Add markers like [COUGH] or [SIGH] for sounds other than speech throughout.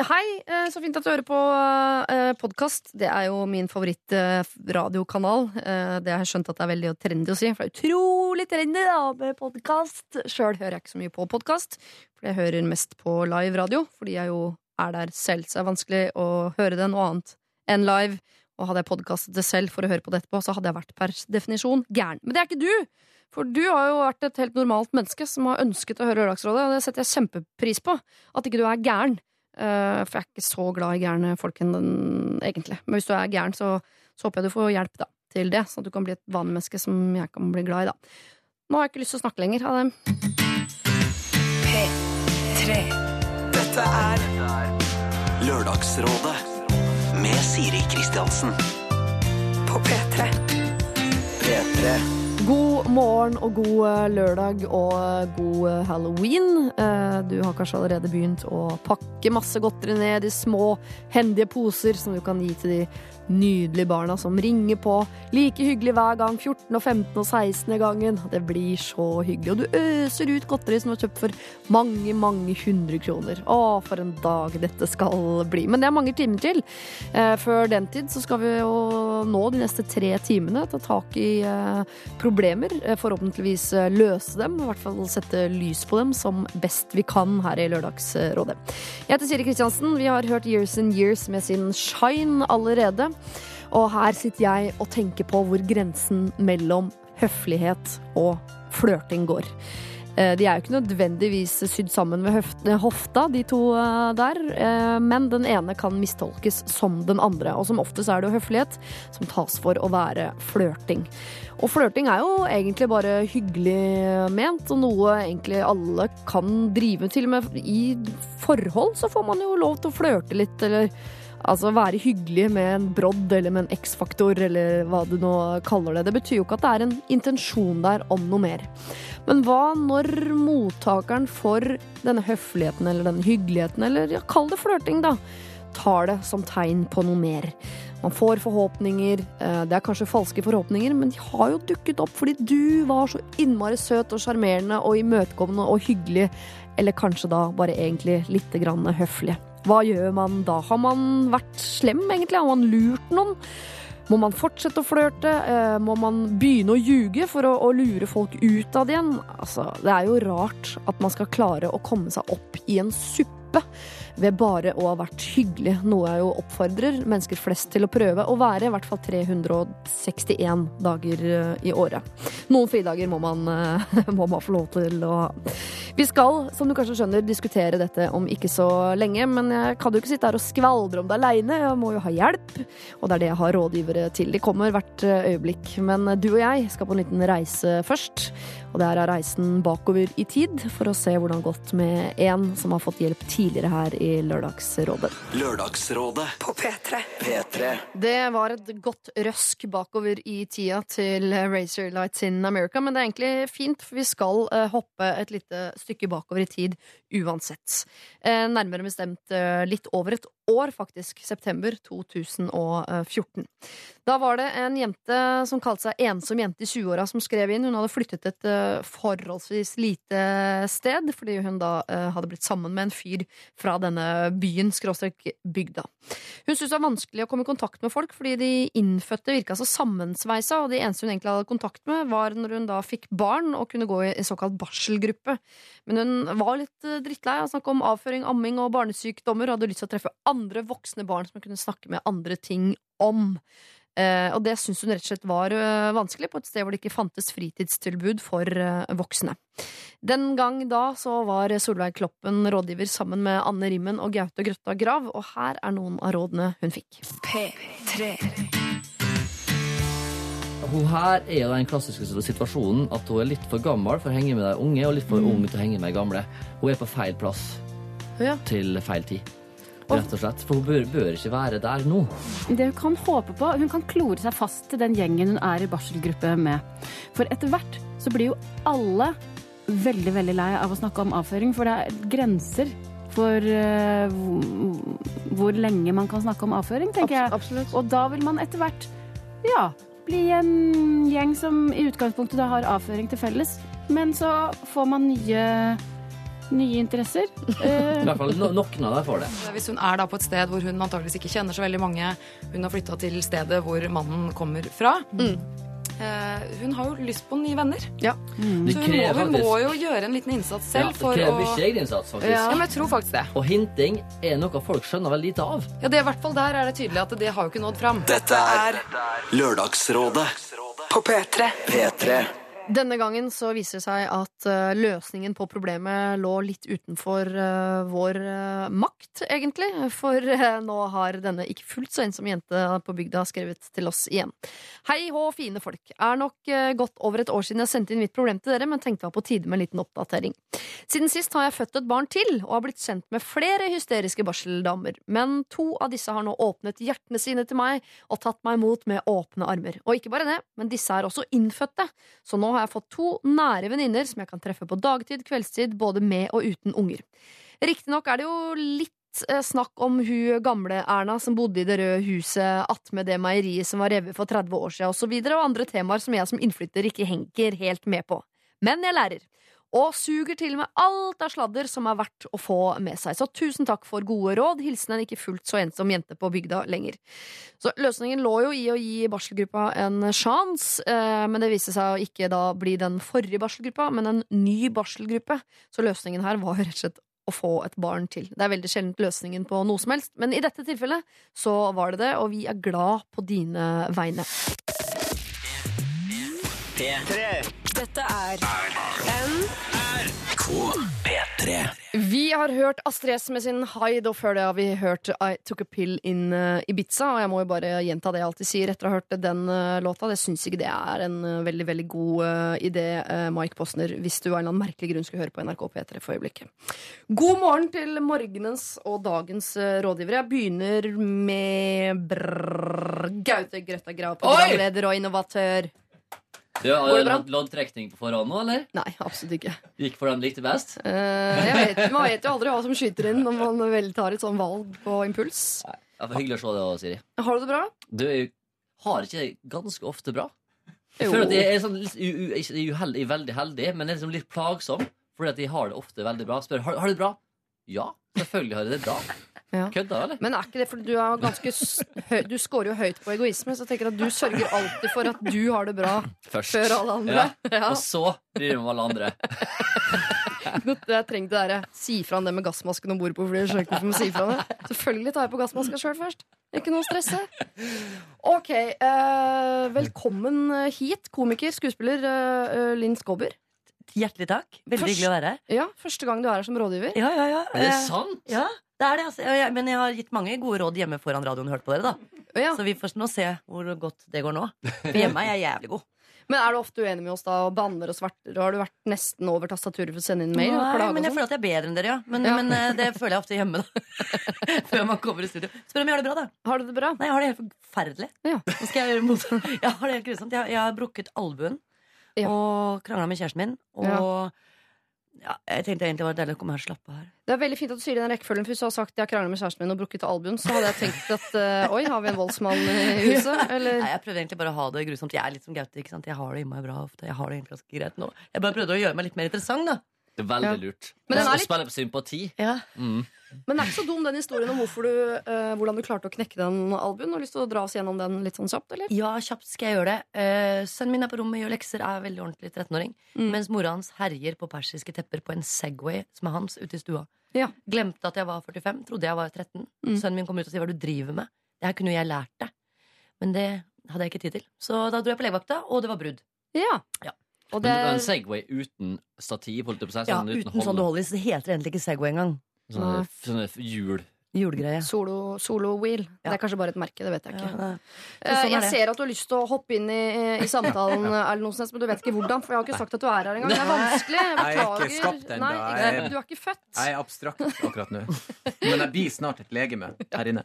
Hei, eh, så fint at du hører på uh, podkast. Det er jo min favorittradiokanal. Uh, det har jeg skjønt at det er veldig trendy å si, for det er utrolig trendy da, med podkast. Sjøl hører jeg ikke så mye på podkast, for jeg hører mest på live radio, fordi jeg jo er der selv. Så det er vanskelig å høre det noe annet enn live. Og hadde jeg podkastet det selv for å høre på det etterpå, så hadde jeg vært per definisjon gæren. Men det er ikke du! For du har jo vært et helt normalt menneske som har ønsket å høre Lørdagsrådet, og det setter jeg kjempepris på. At ikke du er gæren. Uh, for jeg er ikke så glad i gærne folk egentlig. Men hvis du er gæren, så, så, håper jeg du får hjelp da, til det, sånn at du kan bli et vanlig menneske som jeg kan bli glad i. da. Nå har jeg ikke lyst til å snakke lenger. Ha det. P3. Dette er Lørdagsrådet med Siri Kristiansen. På P3. P3. God morgen og god eh, lørdag og eh, god eh, halloween. Du har kanskje allerede begynt å pakke masse godteri ned i små, hendige poser som du kan gi til de nydelige barna som ringer på. Like hyggelig hver gang. 14., og 15. og 16. gangen. Det blir så hyggelig. Og du øser ut godteri som du har kjøpt for mange, mange hundre kroner. Å, for en dag dette skal bli. Men det er mange timer til. Eh, før den tid så skal vi jo nå de neste tre timene ta tak i eh, problemer. Eh, forhåpentligvis løse dem. I hvert fall sette lys på dem som best vi kan her i Lørdagsrådet. Jeg heter Siri Kristiansen. Vi har hørt Years and Years med sin Shine allerede. Og her sitter jeg og tenker på hvor grensen mellom høflighet og flørting går. Eh, de er jo ikke nødvendigvis sydd sammen ved hofta, de to eh, der. Eh, men den ene kan mistolkes som den andre. Og som oftest er det jo høflighet som tas for å være flørting. Og flørting er jo egentlig bare hyggelig ment, og noe egentlig alle kan drive til med. I forhold så får man jo lov til å flørte litt, eller Altså være hyggelig med en brodd eller med en X-faktor eller hva du nå kaller det. Det betyr jo ikke at det er en intensjon der om noe mer. Men hva når mottakeren for denne høfligheten eller denne hyggeligheten, eller ja, kall det flørting, da, tar det som tegn på noe mer? Man får forhåpninger. Eh, det er kanskje falske forhåpninger, men de har jo dukket opp fordi du var så innmari søt og sjarmerende og imøtekommende og hyggelig. Eller kanskje da bare egentlig litt grann høflig. Hva gjør man da? Har man vært slem, egentlig? Har man lurt noen? Må man fortsette å flørte? Eh, må man begynne å ljuge for å, å, lure folk ut av det igjen? Altså, det er jo rart at man skal klare å komme seg opp i en suppe ved bare å ha vært hyggelig, noe jeg jo oppfordrer mennesker flest til å prøve å være, i hvert fall 361 dager eh, i året. Noen fridager må man, eh, [LAUGHS] må man få lov til å ha. Vi skal, som du kanskje skjønner, diskutere dette om ikke så lenge, men jeg kan jo ikke sitte her og skvaldre om det aleine, jeg må jo ha hjelp, og det er det jeg har rådgivere til. De kommer hvert eh, øyeblikk, men du og jeg skal på en liten reise først. Og det her er reisen bakover i tid for å se hvordan det har gått med en som har fått hjelp tidligere her i Lørdagsrådet. Lørdagsrådet på P3. P3. Det var et godt røsk bakover i tida til Razor Lights in America, men det er egentlig fint, for vi skal uh, hoppe et lite stykke bakover i tid uansett. Uh, nærmere bestemt uh, litt over et år, faktisk. September 2014. Da var det en jente som kalte seg Ensom jente i 20-åra, som skrev inn. Hun hadde flyttet et uh, forholdsvis lite sted, fordi hun da uh, hadde blitt sammen med en fyr fra denne byen, skråstrek bygda. Hun syntes det var vanskelig å komme i kontakt med folk, fordi de innfødte virka så sammensveisa, og de eneste hun egentlig hadde kontakt med, var når hun da fikk barn og kunne gå i en såkalt barselgruppe. Men hun var litt drittlei av å snakke om avføring, amming og barnesykdommer, og hadde lyst til å treffe andre voksne barn som hun kunne snakke med andre ting om. Eh, og det syntes hun rett og slett var uh, vanskelig, på et sted hvor det ikke fantes fritidstilbud for uh, voksne. Den gang da så var Solveig Kloppen rådgiver sammen med Anne Rimmen og Gaute Grøtta Grav, og her er noen av rådene hun fikk. P3. Hun her er jo den klassiske situasjonen at hun er litt for gammel for å henge med de unge, og litt for ung til å henge med de gamle. Hun er på feil plass Ja. til feil tid. Rett og slett. For hun bør, bør ikke være der nå. Det hun kan håpe på, hun kan klore seg fast til den gjengen hun er i barselgruppe med. For etter hvert så blir jo alle veldig, veldig lei av å snakke om avføring, for det er grenser for uh, hvor lenge man kan snakke om avføring, tenker jeg. Absolutt. Og da vil man etter hvert, ja, bli en gjeng som i utgangspunktet da har avføring til felles, men så får man nye nye interesser. Eh, [LAUGHS] I hvert fall no noen av dem får det. Hvis hun er da på et sted hvor hun antageligvis ikke kjenner så veldig mange, hun har flytta til stedet hvor mannen kommer fra. Eh, hun har jo lyst på nye venner. Ja. Mm. Så hun må, hun må jo gjøre en liten innsats selv. ja, det det for å egen mye egeninnsats, faktisk. ja, men jeg tror faktisk det. Og hinting er noe folk skjønner veldig lite av. Ja, det er i hvert fall Der er det tydelig at det har jo ikke nådd fram. Dette er Lørdagsrådet På P3. P3. Denne gangen så viser det seg at uh, løsningen på problemet lå litt utenfor uh, vår uh, makt, egentlig. For nå har denne ikke fullt så ensomme jente på bygda skrevet til oss igjen. Hei hå, fine folk. Er nok eh, godt over et år siden jeg sendte inn mitt problem til dere, men tenkte det var på tide med en liten oppdatering. Siden sist har jeg født et barn til, og har blitt kjent med flere hysteriske barseldamer. Men to av disse har nå åpnet hjertene sine til meg og tatt meg imot med åpne armer. Og ikke bare det, men disse er også innfødte. Så nå har jeg fått to nære venninner som jeg kan treffe på dagtid, kveldstid, både med og uten unger. Riktignok er det jo litt eh, snakk om hun gamle Erna som bodde i det røde huset attmed det meieriet som var revet for 30 år siden, og så videre, og andre temaer som jeg som innflytter ikke henger helt med på. Men jeg lærer. Og suger til meg alt av sladder som er verdt å få med seg. Så tusen takk for gode råd. Hilsen en ikke fullt så ensom jente på bygda lenger. Så løsningen lå jo i å gi barselgruppa en sjanse, eh, men det viste seg å ikke da bli den forrige barselgruppa, men en ny barselgruppe. Så løsningen her var jo rett og slett å få et barn til. Det er veldig sjelden løsningen på noe som helst, men i dette tilfellet så var det det, og vi er glad på dine vegne. Dette er NRK P3. Vi har hørt Astrid S med sin Hide, og før det har vi hørt I Took a Pill in eh, Ibiza. Og jeg må jo bare gjenta det jeg alltid sier etter å ha hørt den eh, låta. Det syns ikke det er en eh, veldig veldig god uh, idé, uh, Mike Posner, hvis du av en eller annen merkelig grunn skulle høre på NRK P3 for øyeblikket. God morgen til morgenens og dagens uh, rådgivere. Jeg begynner med brrr, Gaute Grøtta Grav, programleder og innovatør. Du har Går det du bra? hatt loddtrekning på forhånd nå, eller? Nei, absolutt ikke. Gikk for den likte best? Uh, jeg vet, man vet jo aldri hva som skyter inn når man vel tar et sånn valg på impuls. Det for Hyggelig å se deg òg, Siri. Har du det bra? Du jo, har ikke det ganske ofte bra. Jeg Jo. føler at jeg er sånn litt uheldig, veldig heldig, men jeg er liksom litt plagsom. Fordi at jeg har det ofte veldig bra. Spør har, har du det bra. Ja, selvfølgelig har jeg det da. [LAUGHS] Ja. Kødda, eller? Men er ikke det fordi du er ganske Du scorer jo høyt på egoisme, så jeg tenker at du sørger alltid for at du har det bra Først. før alle andre. Ja. [LAUGHS] Og så bryr du om alle andre. [LAUGHS] Jeg trengte det derre si fra om det med gassmasken om bord på flyet. sier fra det. Selvfølgelig tar jeg på gassmaska sjøl først. Ikke noe å stresse. Ok, eh, velkommen hit, komiker, skuespiller eh, Linn Skåber. Hjertelig takk. Veldig Først- hyggelig å være her. Ja, første gang du er her som rådgiver. Ja, ja, ja. Er det Eh, sant? Ja, det er det. Altså. Men jeg har gitt mange gode råd hjemme foran radioen og hørt på dere. da Ja. Så vi får nå se hvor godt det går nå. For [LAUGHS] hjemme er jeg jævlig god. Men er du ofte uenig med oss da og banner og sverter? Har du vært nesten over tastaturet for å sende inn mail? Nei, og men jeg sånn? føler at jeg er bedre enn dere, ja. Men, Ja. men eh, det føler jeg ofte hjemme, da. [LAUGHS] Før man kommer i studio. Spør om jeg har det bra, da. Har du det bra? Nei, jeg har det helt forferdelig. Ja. Nå skal jeg gjøre mot [LAUGHS] Jeg har det helt grusomt. Jeg, jeg har brukket albuen Ja. og krangla med kjæresten min. Og ja, jeg tenkte egentlig det var deilig å komme her og slappe her. Det er veldig fint at du sier det i den rekkefølgen, for hvis du har sagt jeg har krangla med kjæresten min og brukket albuen, så hadde jeg tenkt at uh, [LAUGHS] oi, har vi en voldsmann i huset? Eller Nei, jeg prøvde egentlig bare å ha det grusomt. Jeg er litt som Gaute. Jeg har det innmari bra ofte. Jeg har det egentlig ganske greit nå. Jeg bare prøvde å gjøre meg litt mer interessant, da. Det er veldig Ja. lurt. Men den er Å spille på sympati. Ja. Mm. Men det er ikke så dum, den historien om hvorfor du, eh, hvordan du klarte å knekke den albuen. Har du lyst til å dra oss gjennom den litt sånn kjapt, eller? Ja, kjapt skal jeg gjøre det. Eh, sønnen min er på rommet, gjør lekser, er veldig ordentlig 13-åring. Mm. Mens mora hans herjer på persiske tepper på en Segway som er hans, ute i stua. Ja. Glemte at jeg var 45, trodde jeg var 13. Mm. Sønnen min kom ut og sier hva du driver med. Det her kunne jo jeg lært deg. Men det hadde jeg ikke tid til. Så da dro jeg på legevakta, og det var brudd. Ja. Ja. Og det, er en Segway uten stativ, holdt jeg på å si. Ja, uten, uten sånn det holder det heter egentlig ikke Segway engang. Sånne, sånne hjul. Julegreie. solo, solo wheel. Det er kanskje bare et merke, det vet jeg ikke. Ja, Eh, sånn jeg ser at du har lyst til å hoppe inn i, i samtalen, [LAUGHS] Erlend Osnes, men du vet ikke hvordan, for jeg har ikke sagt at du er her engang. Det er vanskelig. Jeg Jeg er ikke skapt ennå. Du er ikke født. Jeg er abstrakt akkurat nå. Men jeg blir snart et legeme her inne.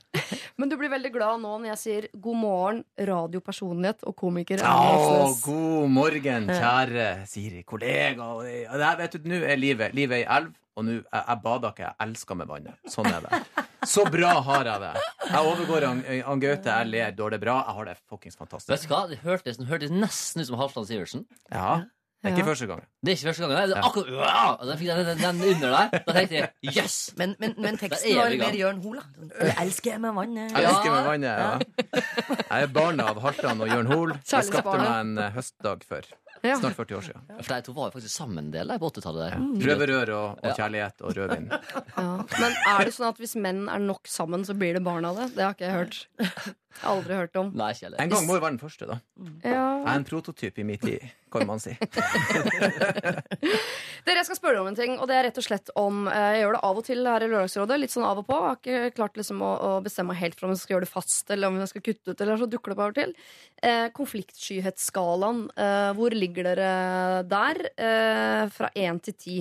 Men du blir veldig glad nå når jeg sier god morgen, radiopersonlighet og komiker. Å, god morgen, kjære Siri, kollega. Det, det, her, vet du, nå er livet Livet er ei elv, og nå jeg, jeg bader ikke, jeg elsker med vannet. Sånn er det. Så bra har jeg det. Jeg overgår han, han Gaute, jeg ler, er det bra. Jeg har det fuckings fantastisk. Vet du hva? Det hørtes, det hørtes nesten ut som Halvdan Sivertsen. Ja, Det er ikke første gang. Det er ikke første gang, Det er akkurat wow! Og Da fikk jeg den, den under der. Da tenkte jeg yes! Men, men, men teksten er var mer Jørn Hoel, da. Sånn, «Jeg elsker jeg med vannet. Jeg elsker med vannet. Ja. Jeg er barna av Halvdan og Jørn Hoel. Jeg skapte meg en eh, høstdag for Ja. snart 40 år siden. For de to var jo faktisk sammen en del på 80-tallet. Ja. Røverrør og, og Ja. kjærlighet og rødvin. Ja. Men er det sånn at hvis menn er nok sammen, så blir det barn av det? Det har ikke jeg hørt. Aldri hørt om. Nei, ikke heller. En gang må jo være den første, da. Jeg er en prototyp i mitt tid, kan man si. [LAUGHS] Dere, jeg skal spørre om en ting, og det er rett og slett om eh, Jeg gjør det av og til her i Lørdagsrådet, litt sånn av og på. Jeg har ikke klart liksom å, å bestemme meg helt for om jeg skal gjøre det fast, eller om jeg skal kutte ut, eller så dukker det opp av og til. Eh, konfliktskyhetsskalaen, eh, hvor ligger dere der? Eh, fra én til ti.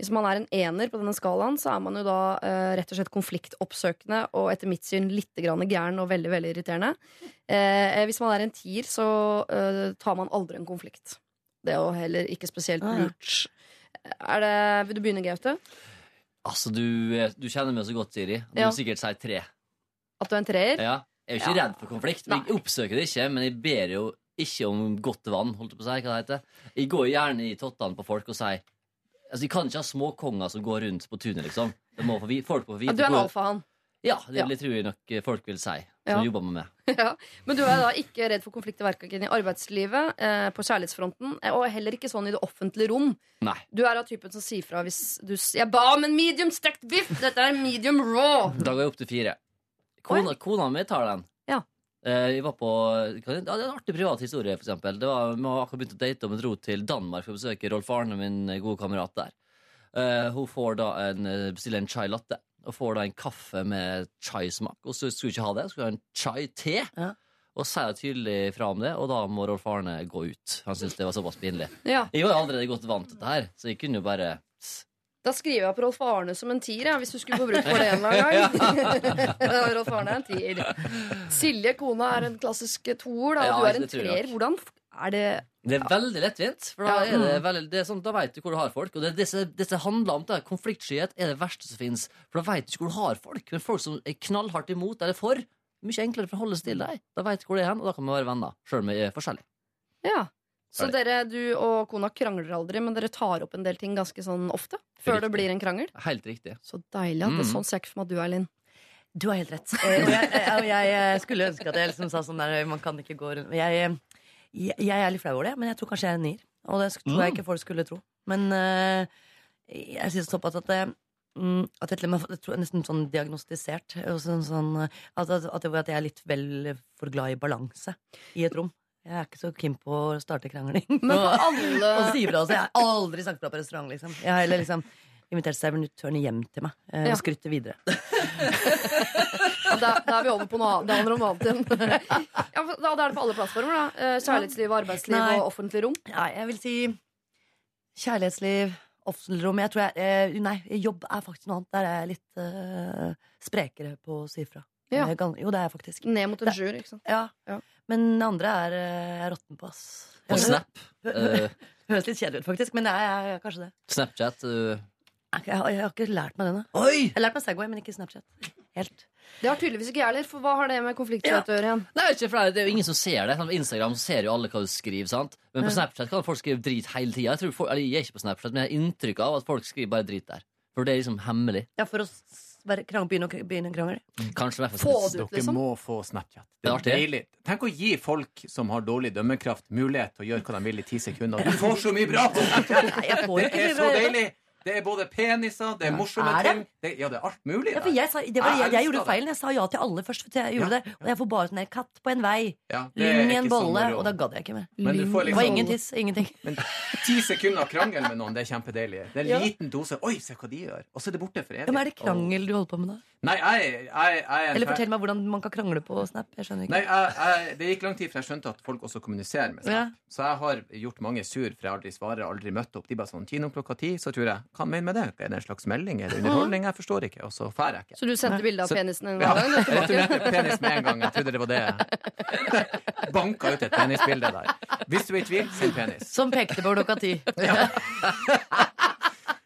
Hvis man er en ener på denne skalaen, så er man jo da eh, rett og slett konfliktoppsøkende og etter mitt syn litt grann gæren og veldig veldig irriterende. Eh, hvis man er en tier, så eh, tar man aldri en konflikt. Det er jo heller ikke spesielt lurt. Er det, vil du begynne, Gaute? Altså, du, er- du kjenner meg så godt, Siri. Du Ja. vil sikkert si tre. At du er en treer? Ja. Jeg er jo ikke Ja. redd for konflikt. Nei. Jeg oppsøker det ikke, men jeg ber jo ikke om godt vann. holdt jeg på å si, hva det heter. Jeg går gjerne i tottene på folk og sier Altså, de kan ikke ha små konger som går rundt på tunet, liksom. Det må få vi, folk må få vite du er en hvor- alfahann. Ja, det Ja. vil jeg tror jeg nok eh, folk vil si, som Ja. jobber med meg. [LAUGHS] ja. Men du er da ikke redd for konflikt i verken i arbeidslivet, eh, på kjærlighetsfronten, eh, og heller ikke sånn i det offentlige rom. Nei. Du er av typen som sier fra hvis du s- 'Jeg ba om en medium stekt biff! Dette er medium raw!' Da går jeg opp til fire. Kona, kona mi tar den. Eh, Vi var på ja, Det er en artig privat historie, for eksempel. Det var, vi har akkurat begynt å date, og vi dro til Danmark for å besøke Rolf Arne, min gode kamerat der. Eh, hun får da en, eh, bestiller en chai latte, og får da en kaffe med chai-smak. Og så skulle hun ikke ha det, skulle ha en chai-te. Ja. Og sier tydelig fra om det, og da må Rolf Arne gå ut. Han syntes det var såpass pinlig. Ja. Jeg var allerede godt vant til dette her, så jeg kunne jo bare Da skriver jeg på Rolf Arne som en tier, ja, hvis du skulle få bruk for det en gang. [LAUGHS] [LAUGHS] Rolf Arne er en tier. Silje, kona, er en klassisk toer, Ja, du er en treer. Hvordan er det Det er veldig lettvint. For da, er det veldig, det er sånn, da vet du hvor du har folk. Og det disse, som handler om det. Konfliktskyhet er det verste som fins. For da vet du ikke hvor du har folk. Men folk som er knallhardt imot eller for, mye enklere for å forholde seg til deg. Da vet du hvor det er hen, og da kan vi være venner. Sjøl om vi er forskjellige. Ja. Så dere, du og kona krangler aldri, men dere tar opp en del ting ganske sånn ofte? Før det blir en krangel? Helt riktig. Så deilig. at Det er Mm. sånn ser jeg ikke for meg at du, er, Linn. Du har helt rett. [LAUGHS] Eh, og jeg, jeg, jeg eh, skulle ønske at jeg liksom sa sånn der Man kan ikke gå rundt jeg, eh, jeg, jeg er litt flau over det, men jeg tror kanskje jeg er en nier. Og det tror jeg ikke folk skulle tro. Men eh, jeg sier såpass at det Mm, at jeg, jeg tror nesten sånn diagnostisert. Sånn, sånn, at, at, at jeg er litt vel for glad i balanse i et rom. Jeg er ikke så keen på å starte krangling. Men [LAUGHS] alle og sier fra. Så jeg har aldri sagt fra på restaurant. Liksom. Jeg har heller liksom invitert servitørene hjem til meg eh, Ja. og skrytt det videre. [LAUGHS] Da, da er vi over på noe annet. Det handler om annet igjen. [LAUGHS] Ja, da, da er det på alle plattformer. da Eh, Kjærlighetsliv, arbeidsliv Nei. og offentlig rom. Nei, jeg vil si kjærlighetsliv, offentlig rom. Jeg tror jeg, eh, nei, jobb er faktisk noe annet. Der er jeg litt eh, sprekere på å si fra. Ja. Eh, Jo, det er jeg faktisk. Ned mot en Det- sjuer. ikke sant? Ja. Ja. Men det andre er eh, jeg er råtten på, ass. På Snap. Hø- eh, [LAUGHS] Høres litt kjedelig ut, faktisk, men det er, jeg er kanskje det. Snapchat. Uh... Jeg, har- jeg har ikke lært meg den. Jeg har lært meg Segway, men ikke Snapchat. Helt. Det har tydeligvis ikke jeg heller. For hva har det med konfliktskyhet å gjøre igjen? Nei, ikke for det, det er jo ingen som ser det. Sånn, På Instagram så ser jo alle hva du skriver. sant? Men på Snapchat kan folk skrive drit hele tida. Jeg, tror folk- eller jeg er ikke på Snapchat, men jeg har inntrykk av at folk skriver bare drit der. For det er liksom hemmelig. Ja, for å være, krang, begynne, å, begynne en krangel. Kanskje hvert Få det ut, Dere liksom. må få Snapchat. Det er deilig. Tenk å gi folk som har dårlig dømmekraft, mulighet til å gjøre hva de vil i ti sekunder. Du får så mye bra på Snapchat! Nei, Det er så deilig! Det er både peniser, det er morsomme Er det? ting det, Ja, det er alt mulig. Ja, for jeg, sa, det var, jeg, Jeg jeg gjorde feilen. Jeg sa ja til alle først. Jeg gjorde det Og jeg får bare sånn en katt på en vei. Ja, Lyng i en bolle. moro. Og da gadd jeg ikke mer. Men du får Det var liksom ingen tiss. Ingenting. [LAUGHS] Men ti sekunder krangel med noen, det er kjempedeilig. Det er en liten dose. Oi, se hva de gjør. Og så er det borte for evig. Ja, men er det krangel du holder på med da? Nei, jeg, er Eller fortell meg hvordan man kan krangle på Snap. Jeg skjønner ikke. Nei, Det gikk lang tid før jeg skjønte at folk også kommuniserer med Snap. Så jeg har gjort mange sur, for jeg aldri svarer, aldri møtt opp. De bare sånn Kino klokka ti, så tror jeg Hva mener med det? Er det en slags melding? Er det underholdning? Jeg forstår ikke. Og så drar jeg ikke. Så du sendte bilde av penisen en Ja, [LAUGHS] jeg returnerte penis med en gang. Jeg trodde det var det. [LAUGHS] Banka ut et penisbilde der. Hvis du er i tvil, send penis. Som pekte på klokka ti. [LAUGHS]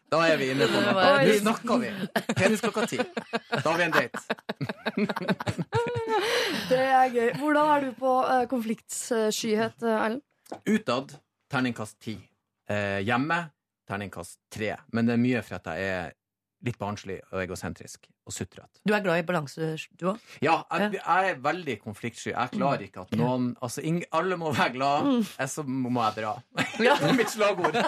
Da er vi inne på noe. Nå snakker vi. Penis klokka ti. Da har vi en date. Det er gøy. Hvordan er du på uh, konfliktskyhet, eh, Erlend? Utad terningkast ti. Eh, hjemme terningkast tre. Men det er mye for at jeg er litt barnslig og egosentrisk og sutrete. Du er glad i balanse, du òg? Ja, jeg, jeg er veldig konfliktsky. Jeg klarer ikke at noen Altså, alle må være glad, jeg så må jeg dra. [LAUGHS] [LAUGHS] det er mitt slagord.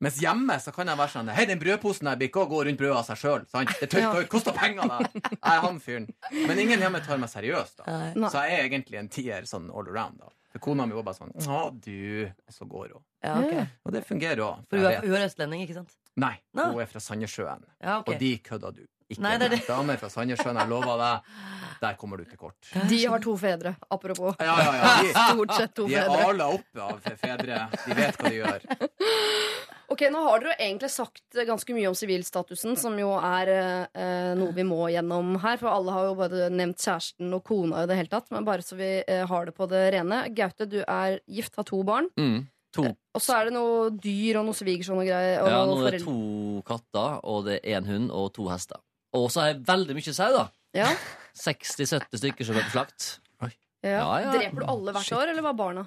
Mens hjemme så kan jeg være sånn Hei, den brødposen her blir ikke å gå rundt brødet av seg sjøl. Det tør- det koster penger, det. Jeg er han fyren. Men ingen hjemme tar meg seriøst, da. Nei. Så jeg er egentlig en tier sånn all around, da. For kona mi var bare sånn Å, du. Så går hun. Ja, ok. Og det fungerer òg. For hun er, hun er østlending, ikke sant? Nei, Nå. hun er fra Sandnessjøen. Ja, okay. Og de kødder du ikke Nei, det er med. det. Damer fra Sandnessjøen, jeg lover deg, der kommer du til kort. De har to fedre, apropos. Ja, ja, ja. De, [LAUGHS] Stort sett to de er fedre. ala opp av fedre. De vet hva de gjør. [LAUGHS] Ok, Nå har dere jo egentlig sagt ganske mye om sivilstatusen, som jo er eh, noe vi må gjennom her. For alle har jo bare nevnt kjæresten og kona i det hele tatt. Men bare så vi eh, har det på det rene. Gaute, du er gift, har to barn. Mm. To. Og så er det noe dyr og noe svigersønn og greier. Og Ja, nå er det to katter, og det er én hund og to hester. Og så er det veldig mye sau, da. Ja, [LAUGHS] 60-70 stykker som er på slakt. ja. Ja, ja. Dreper du alle hvert år, eller bare barna?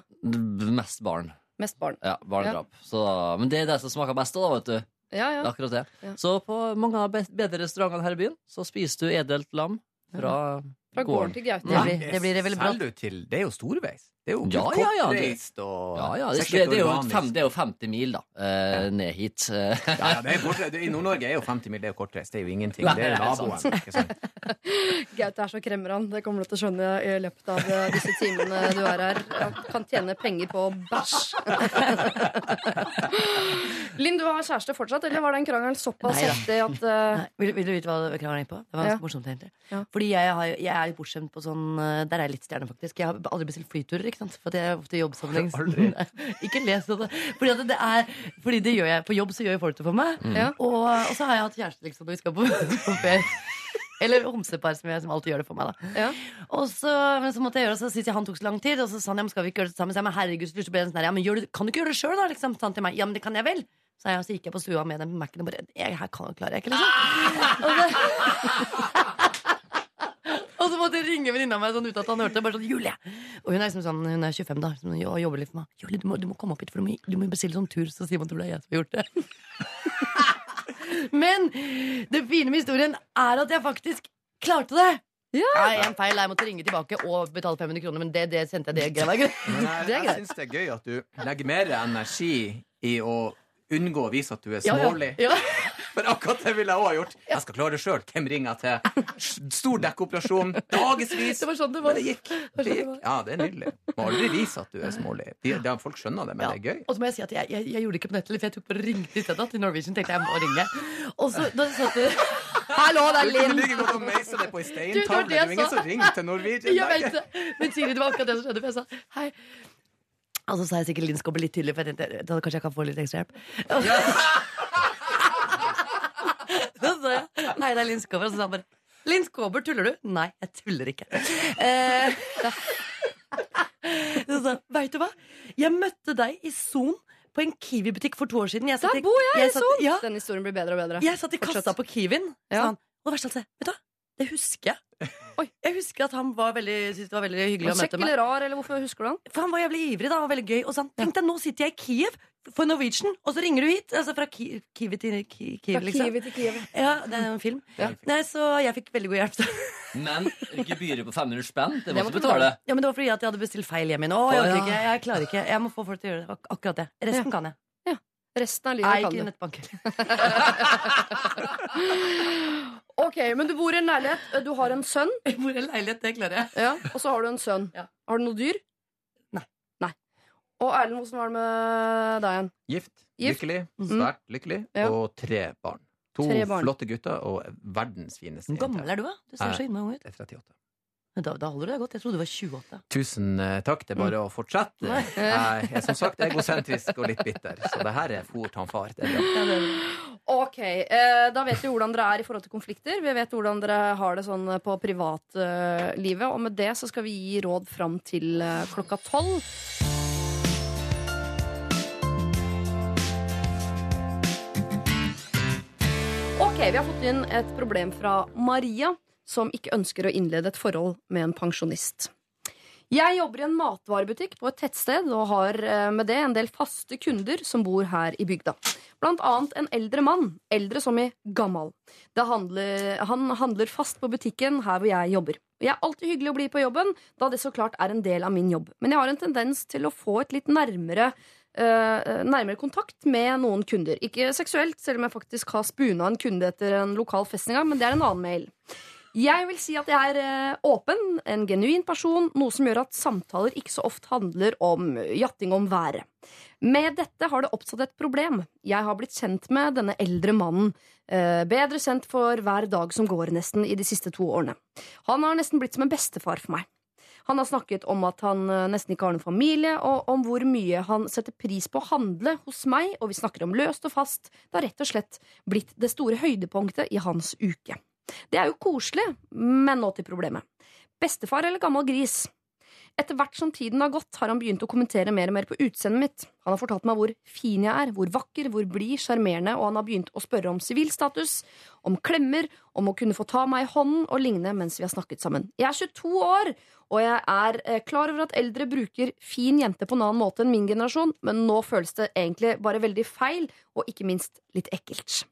Mest barn. Mest barn. Ja, barnedrap. Så, men det er det som smaker best, da, vet du. Ja, Det ja. er akkurat det. Ja. Så på mange av bedre restaurantene her i byen så spiser du edelt lam fra, Fra gården til Gaute. Det blir, det blir veldig bra. Selger du til Det er jo storveis. Det er jo Ja, ja, ja, det- kortreist og Ja, ja, det, det, sikkert det, er jo organisk. fem, det er jo 50 mil, da. Eh, ned hit. Ja, ja, det er det I Nord-Norge er jo 50 mil det er jo kortreist. Det er jo ingenting. Nei, Det er naboen. [LAUGHS] Gaute er så kremmer. Det kommer du til å skjønne i løpet av eh, disse timene du er her. Jeg kan tjene penger på bæsj. [LAUGHS] Linn, du har kjæreste fortsatt, eller var den krangelen såpass heftig at uh... Nei, vil, vil du vite hva krangelen gikk på? Det var Ja. ganske morsomt, egentlig. Ja. Fordi jeg, har, jeg er litt bortskjemt på sånn eh, Der er jeg litt stjerne, faktisk. Jeg har aldri bestilt flyturer, ikke sant? For det er ofte jobbsammenheng. [LAUGHS] Ikke les det. Fordi, at det er, fordi det gjør jeg på jobb, så gjør folk det for meg. Mm. Og, og så har jeg hatt kjæreste liksom, når vi skal på, [LAUGHS] på ferie. Eller homsepar, som, jeg, som alltid gjør det for meg. da Ja. Og så, men så måtte jeg gjøre det, så syntes jeg han tok så lang tid. Og så sa han ja, men skal vi ikke gjøre det sammen? Så jeg, men herregud, så ble sånn ja, men gjør du, kan du ikke gjøre det sjøl, da? Liksom, sa han til meg. Ja, men det kan jeg vel. Så, jeg, så gikk jeg på stua med den Mac-en og bare jeg, Her kan, klarer jeg ikke, liksom. [LAUGHS] Og så, og så måtte ringe venninna mi sånn uten at han hørte. Bare sånn, Julie Og hun er liksom sånn, hun er 25 da sånn, og jobber litt for meg. Julie, du må, du må komme opp hit, for du må, du må bestille sånn tur, så Simon tror det er jeg som har gjort det. [LAUGHS] Men det fine med historien er at jeg faktisk klarte det. Ja. en feil, jeg måtte ringe tilbake og betale 500 kroner, men det, det sendte jeg. Det greia greit. Jeg, [LAUGHS] Det er jeg syns det er gøy at du legger mer energi i å unngå å vise at du er Ja, ja. smålig. Ja. For akkurat det ville jeg òg ha gjort. Jeg skal klare det sjøl. Hvem ringer jeg til? Stor dekkoperasjon. Dagevis. Det var sånn det var. Det gikk. Det gikk. Ja, det er nydelig. Må aldri vise at du er smålig. De, de, folk skjønner det, men Ja. det er gøy. Og så må jeg si at jeg, jeg, jeg gjorde det ikke på nettet, for jeg tok bare ringte i stedet til Norwegian. tenkte jeg må ringe Og så da satt det [LAUGHS] Hallo, det er Du kunne Linn! like godt meise det på ei steintavle. det er ingen som ringer til Norwegian. Jeg vet det. Men Siri, det var akkurat det som skjedde. For jeg sa hei. Og så sa jeg sikkert Linn Skåber litt tydelig, for jeg tenkte da kanskje jeg kan få litt ekstra hjelp. Så [LAUGHS] hei, det er Linn Skåber. Og så sa han bare Linn Skåber, tuller du? Nei, jeg tuller ikke. Eh, så sa han, veit du hva? Jeg møtte deg i Son på en Kiwi-butikk for to år siden. Jeg satt Der bor jeg i satt- Son! Ja, Den historien blir bedre og bedre. jeg satt i kassa på Kiwien, sa Ja. han. Og det verste av alt, vet du hva? Det husker jeg. Oi. Jeg husker at han var veldig, syntes det var veldig hyggelig å møte Kjekk meg. eller rar, eller hvorfor husker du han? For han var jævlig ivrig da, og veldig gøy. Og sånn, tenk deg, nå sitter jeg i Kiev for Norwegian, og så ringer du hit. Altså fra Ki Kiwi til Ki Kiev, liksom. til Kiev. Ja, det er en film. Nei, så jeg fikk veldig god hjelp. Men gebyret på 500 spenn, det Det må du betale. Ja, men det var fordi at jeg hadde bestilt feil hjem igjen. Å, jeg orker ja. ikke, jeg klarer ikke. Jeg må få folk til å gjøre det. Ak- Akkurat det. Resten kan jeg. Ja. Resten av livet ikke kan du. nettbanker. [LAUGHS] Ok, men du bor i en leilighet. Du har en sønn, Jeg bor i en leilighet, det klarer jeg. ja, og så har du en sønn. Ja. Har du noe dyr? Og Erlend, hvordan var det med deg igjen? Gift, Gift. lykkelig, Mhm. svært lykkelig, Ja. og tre barn. To Tre barn. flotte gutter og verdens fineste Hvor gammel er du, da? Du ser så innmari ung ut. Jeg er 38. Da, da holder du deg godt. Jeg trodde du var 28. Tusen eh, takk. Det er bare å fortsette. Jeg er som sagt egosentrisk og litt bitter, så det her er fort han far. Det er bra. Ok, eh, Da vet vi hvordan dere er i forhold til konflikter. Vi vet hvordan dere har det sånn på privatlivet. og med det så skal vi gi råd fram til eh, klokka tolv. Vi har fått inn et problem fra Maria, som ikke ønsker å innlede et forhold med en pensjonist. Jeg jobber i en matvarebutikk på et tettsted og har eh, med det en del faste kunder som bor her i bygda. Blant annet en eldre mann. Eldre som i gammal. Handler, han handler fast på butikken her hvor jeg jobber. Jeg er alltid hyggelig å bli på jobben, da det så klart er en del av min jobb. Men jeg har en tendens til å få et litt nærmere nærmere kontakt med noen kunder. Ikke seksuelt, selv om jeg faktisk har spuna en kunde etter en lokal fest en gang, men det er en annen mail. Jeg vil si at jeg er eh, åpen, en genuin person, noe som gjør at samtaler ikke så ofte handler om jatting om været. Med dette har det oppstått et problem. Jeg har blitt kjent med denne eldre mannen. eh, Bedre kjent for hver dag som går, nesten, i de siste to årene. Han har nesten blitt som en bestefar for meg. Han har snakket om at han eh, nesten ikke har noen familie, og om hvor mye han setter pris på å handle hos meg, og vi snakker om løst og fast. Det har rett og slett blitt det store høydepunktet i hans uke. Det er jo koselig, men nå til problemet. Bestefar eller gammel gris? Etter hvert som tiden har gått, har han begynt å kommentere mer og mer på utseendet mitt. Han har fortalt meg hvor fin jeg er, hvor vakker, hvor blid, sjarmerende, og han har begynt å spørre om sivilstatus, om klemmer, om å kunne få ta meg i hånden og lignende mens vi har snakket sammen. Jeg er 22 år, og jeg er eh, klar over at eldre bruker fin jente på en annen måte enn min generasjon, men nå føles det egentlig bare veldig feil, og ikke minst litt ekkelt.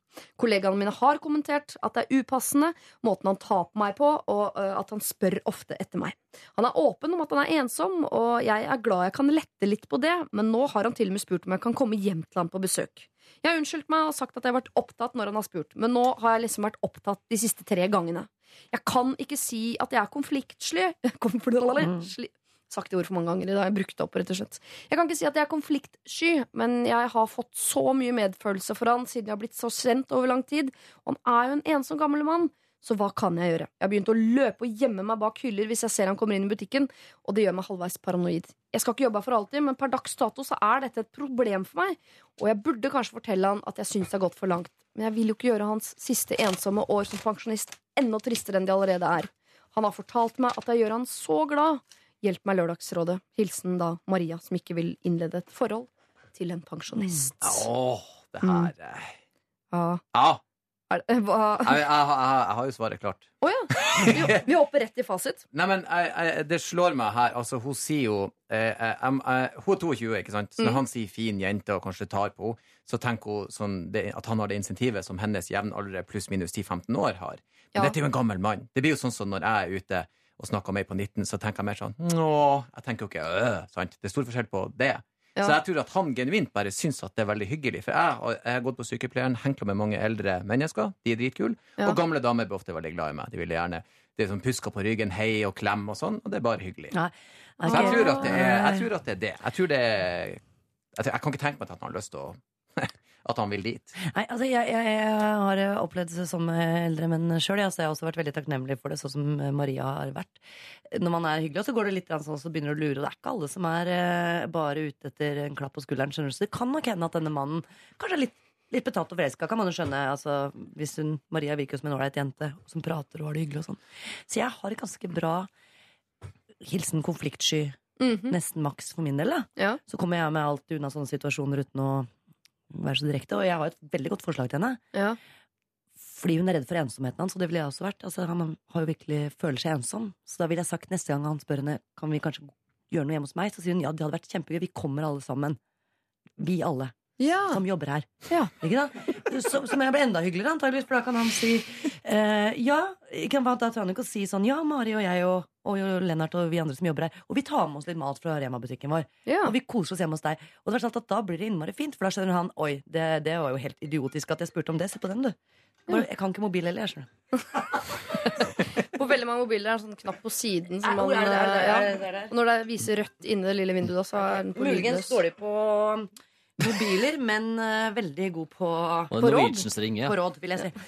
Kollegaene mine har kommentert at det er upassende, måten han tar på meg på, og øh, at han spør ofte etter meg. Han er åpen om at han er ensom, og jeg er glad jeg kan lette litt på det, men nå har han til og med spurt om jeg kan komme hjem til ham på besøk. Jeg har unnskyldt meg og sagt at jeg har vært opptatt når han har spurt, men nå har jeg liksom vært opptatt de siste tre gangene. Jeg kan ikke si at jeg er konfliktsly [LAUGHS] Konfliktsky. Sagt det ordet for mange ganger i dag. Jeg brukte det opp, rett og slett. Jeg kan ikke si at jeg er konfliktsky, men jeg har fått så mye medfølelse for han siden jeg har blitt så kjent over lang tid. Han er jo en ensom gammel mann. Så hva kan jeg gjøre? Jeg har begynt å løpe og gjemme meg bak hyller hvis jeg ser han kommer inn i butikken, og det gjør meg halvveis paranoid. Jeg skal ikke jobbe her for alltid, men per dags dato så er dette et problem for meg, og jeg burde kanskje fortelle han at jeg syns det har gått for langt, men jeg vil jo ikke gjøre hans siste ensomme år som pensjonist enda tristere enn de allerede er. Han har fortalt meg at jeg gjør han så glad. Hjelp meg, Lørdagsrådet. Hilsen da Maria, som ikke vil innlede et forhold til en pensjonist. Åh, det her eh, Ja. Ja, Er, hva? jeg, jeg, jeg, jeg har jo svaret klart. Å ja. Vi, vi hopper rett i fasit. [LAUGHS] Nei, men jeg, jeg, det slår meg her Altså, hun sier jo eh, eh, em, eh, Hun er 22, ikke sant? Så når Mm. han sier 'fin jente' og kanskje tar på henne, så tenker hun sånn, det, at han har det insentivet som hennes jevnaldrende pluss minus 10-15 år har. Men Ja. dette er jo en gammel mann. Det blir jo sånn som når jeg er ute og snakker om ei på 19, så tenker jeg mer sånn Nå Jeg tenker jo ikke øh, sant? Det er stor forskjell på det. Ja. Så jeg tror at han genuint bare syns at det er veldig hyggelig. For jeg, jeg har gått på sykepleieren, henkla med mange eldre mennesker. De er dritkule. Ja. Og gamle damer blir ofte veldig glad i meg. De vil gjerne det er sånn puska på ryggen, hei og klem og sånn, og det er bare hyggelig. Nei, Så jeg tror er, jeg tror at det, er det. Jeg tror det er jeg, jeg kan ikke tenke meg at han har lyst til å At han vil dit. Nei, altså jeg, jeg, jeg har opplevd det som eldre menn sjøl. Altså jeg har også vært veldig takknemlig for det, sånn som Maria har vært. Når man er hyggelig, så går det litt sånn, så begynner du å lure. Og det er ikke alle som er eh, bare ute etter en klapp på skulderen. skjønner du. Så det kan nok hende at denne mannen kanskje er litt, litt betatt og forelska, kan man jo skjønne. Altså, hvis hun, Maria virker jo som en ålreit jente som prater og har det hyggelig og sånn. Så jeg har et ganske bra hilsen konfliktsky. Mhm. Nesten maks for min del. da Ja. Så kommer jeg meg alltid unna sånne situasjoner uten å være så direkte. Og jeg har et veldig godt forslag til henne. Ja. Fordi hun er redd for ensomheten hans, og det ville jeg også vært. Altså, han har jo virkelig føler seg ensom. Så da ville jeg sagt neste gang han spør henne Kan vi kanskje gjøre noe hjemme hos meg, så sier hun ja, det hadde vært kjempegøy. Vi kommer alle sammen. Vi alle Ja. som jobber her. Ja. Ikke da? Så, som jeg blir enda hyggeligere, antageligvis, for da kan han si eh, ja. Kan, da tør han ikke å si sånn ja, Mari og jeg og, og Lennart og vi andre som jobber her. Og vi tar med oss litt mat fra Rema-butikken vår. Ja. Og vi koser oss hjemme hos deg. Og det er sant at da blir det innmari fint, for da skjønner han oi, det, det var jo helt idiotisk at jeg spurte om det. Se på den, du. Bare, jeg kan ikke mobil heller, jeg skjønner. [LAUGHS] På veldig mange mobiler er det en sånn knapp på siden. Som man, ja. Og når det viser rødt inni det lille vinduet, så er den på Muligens står de på mobiler, men uh, veldig god på, på råd. Ringer, På råd, vil jeg si. [LAUGHS]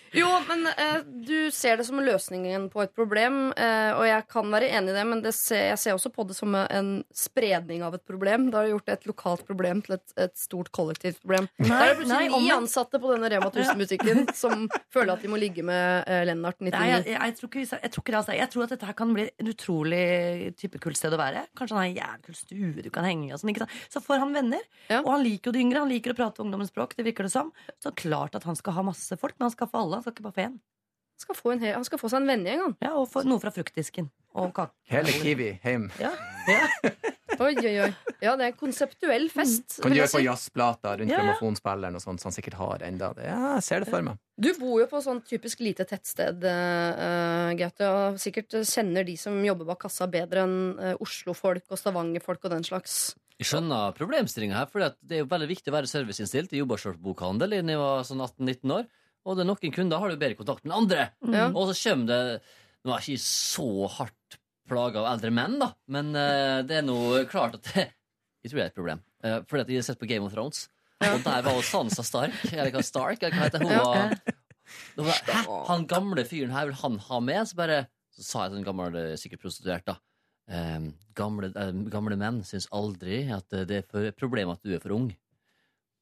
[LAUGHS] Jo, men eh, du ser det som løsningen på et problem, eh, og jeg kan være enig i det, men det ser, jeg ser også på det som en spredning av et problem. Da har du gjort et lokalt problem til et, et stort kollektivt problem. Nei, da er det plutselig ni ansatte på denne Rema 1000-butikken som føler at de må ligge med eh, Lennart 99. Nei, jeg, jeg, jeg, tror ikke, jeg, tror ikke det, altså. jeg tror at dette her kan bli en utrolig type kult sted å være. Kanskje han har en jævlig kul stue du kan henge i. og sånn? Så får han venner. Ja. Og han liker jo de yngre. Han liker å prate ungdommens språk. Det virker det som. Så klart at han skal ha masse folk, men han skal få alle. Han skal ikke bare få én. skal få en hel, han skal få seg en vennegjeng, han. Ja, og få noe fra fruktdisken. Og kake. Hele Kiwi hjem. Ja. Ja. [LAUGHS] Oi, oi, oi. Ja, det er en konseptuell fest. Kan du gjøre på jazzplater jazzplata rundt Ja, ja. grammofonspilleren og sånt, som han sikkert har enda. Det- Ja, jeg ser det for meg. Du bor jo på sånn typisk lite tettsted, uh, Gaute, og sikkert kjenner de som jobber bak kassa bedre enn uh, Oslo-folk og Stavanger-folk og den slags. Jeg skjønner problemstillinga her, for det er jo veldig viktig å være serviceinnstilt. Jeg jobba selv på bokhandel da jeg var sånn 18-19 år, og det er noen kunder har du bedre kontakt med andre. Mm. Og så kommer det Nå er jeg ikke så hardt plaga av eldre menn, da, men uh, det er nå klart at det, [LAUGHS] Jeg tror det er et problem. Uh, fordi at jeg har sett på Game of Thrones, og der var jo Sansa Stark, eller hva Stark, eller hva heter hun? Ja. Da var, Hæ, han gamle fyren her vil han ha med? Så bare Så sa jeg til en gammel, eh, sikkert prostituert, da. Um, gamle, eh, gamle menn syns aldri at det er for et problem at du er for ung.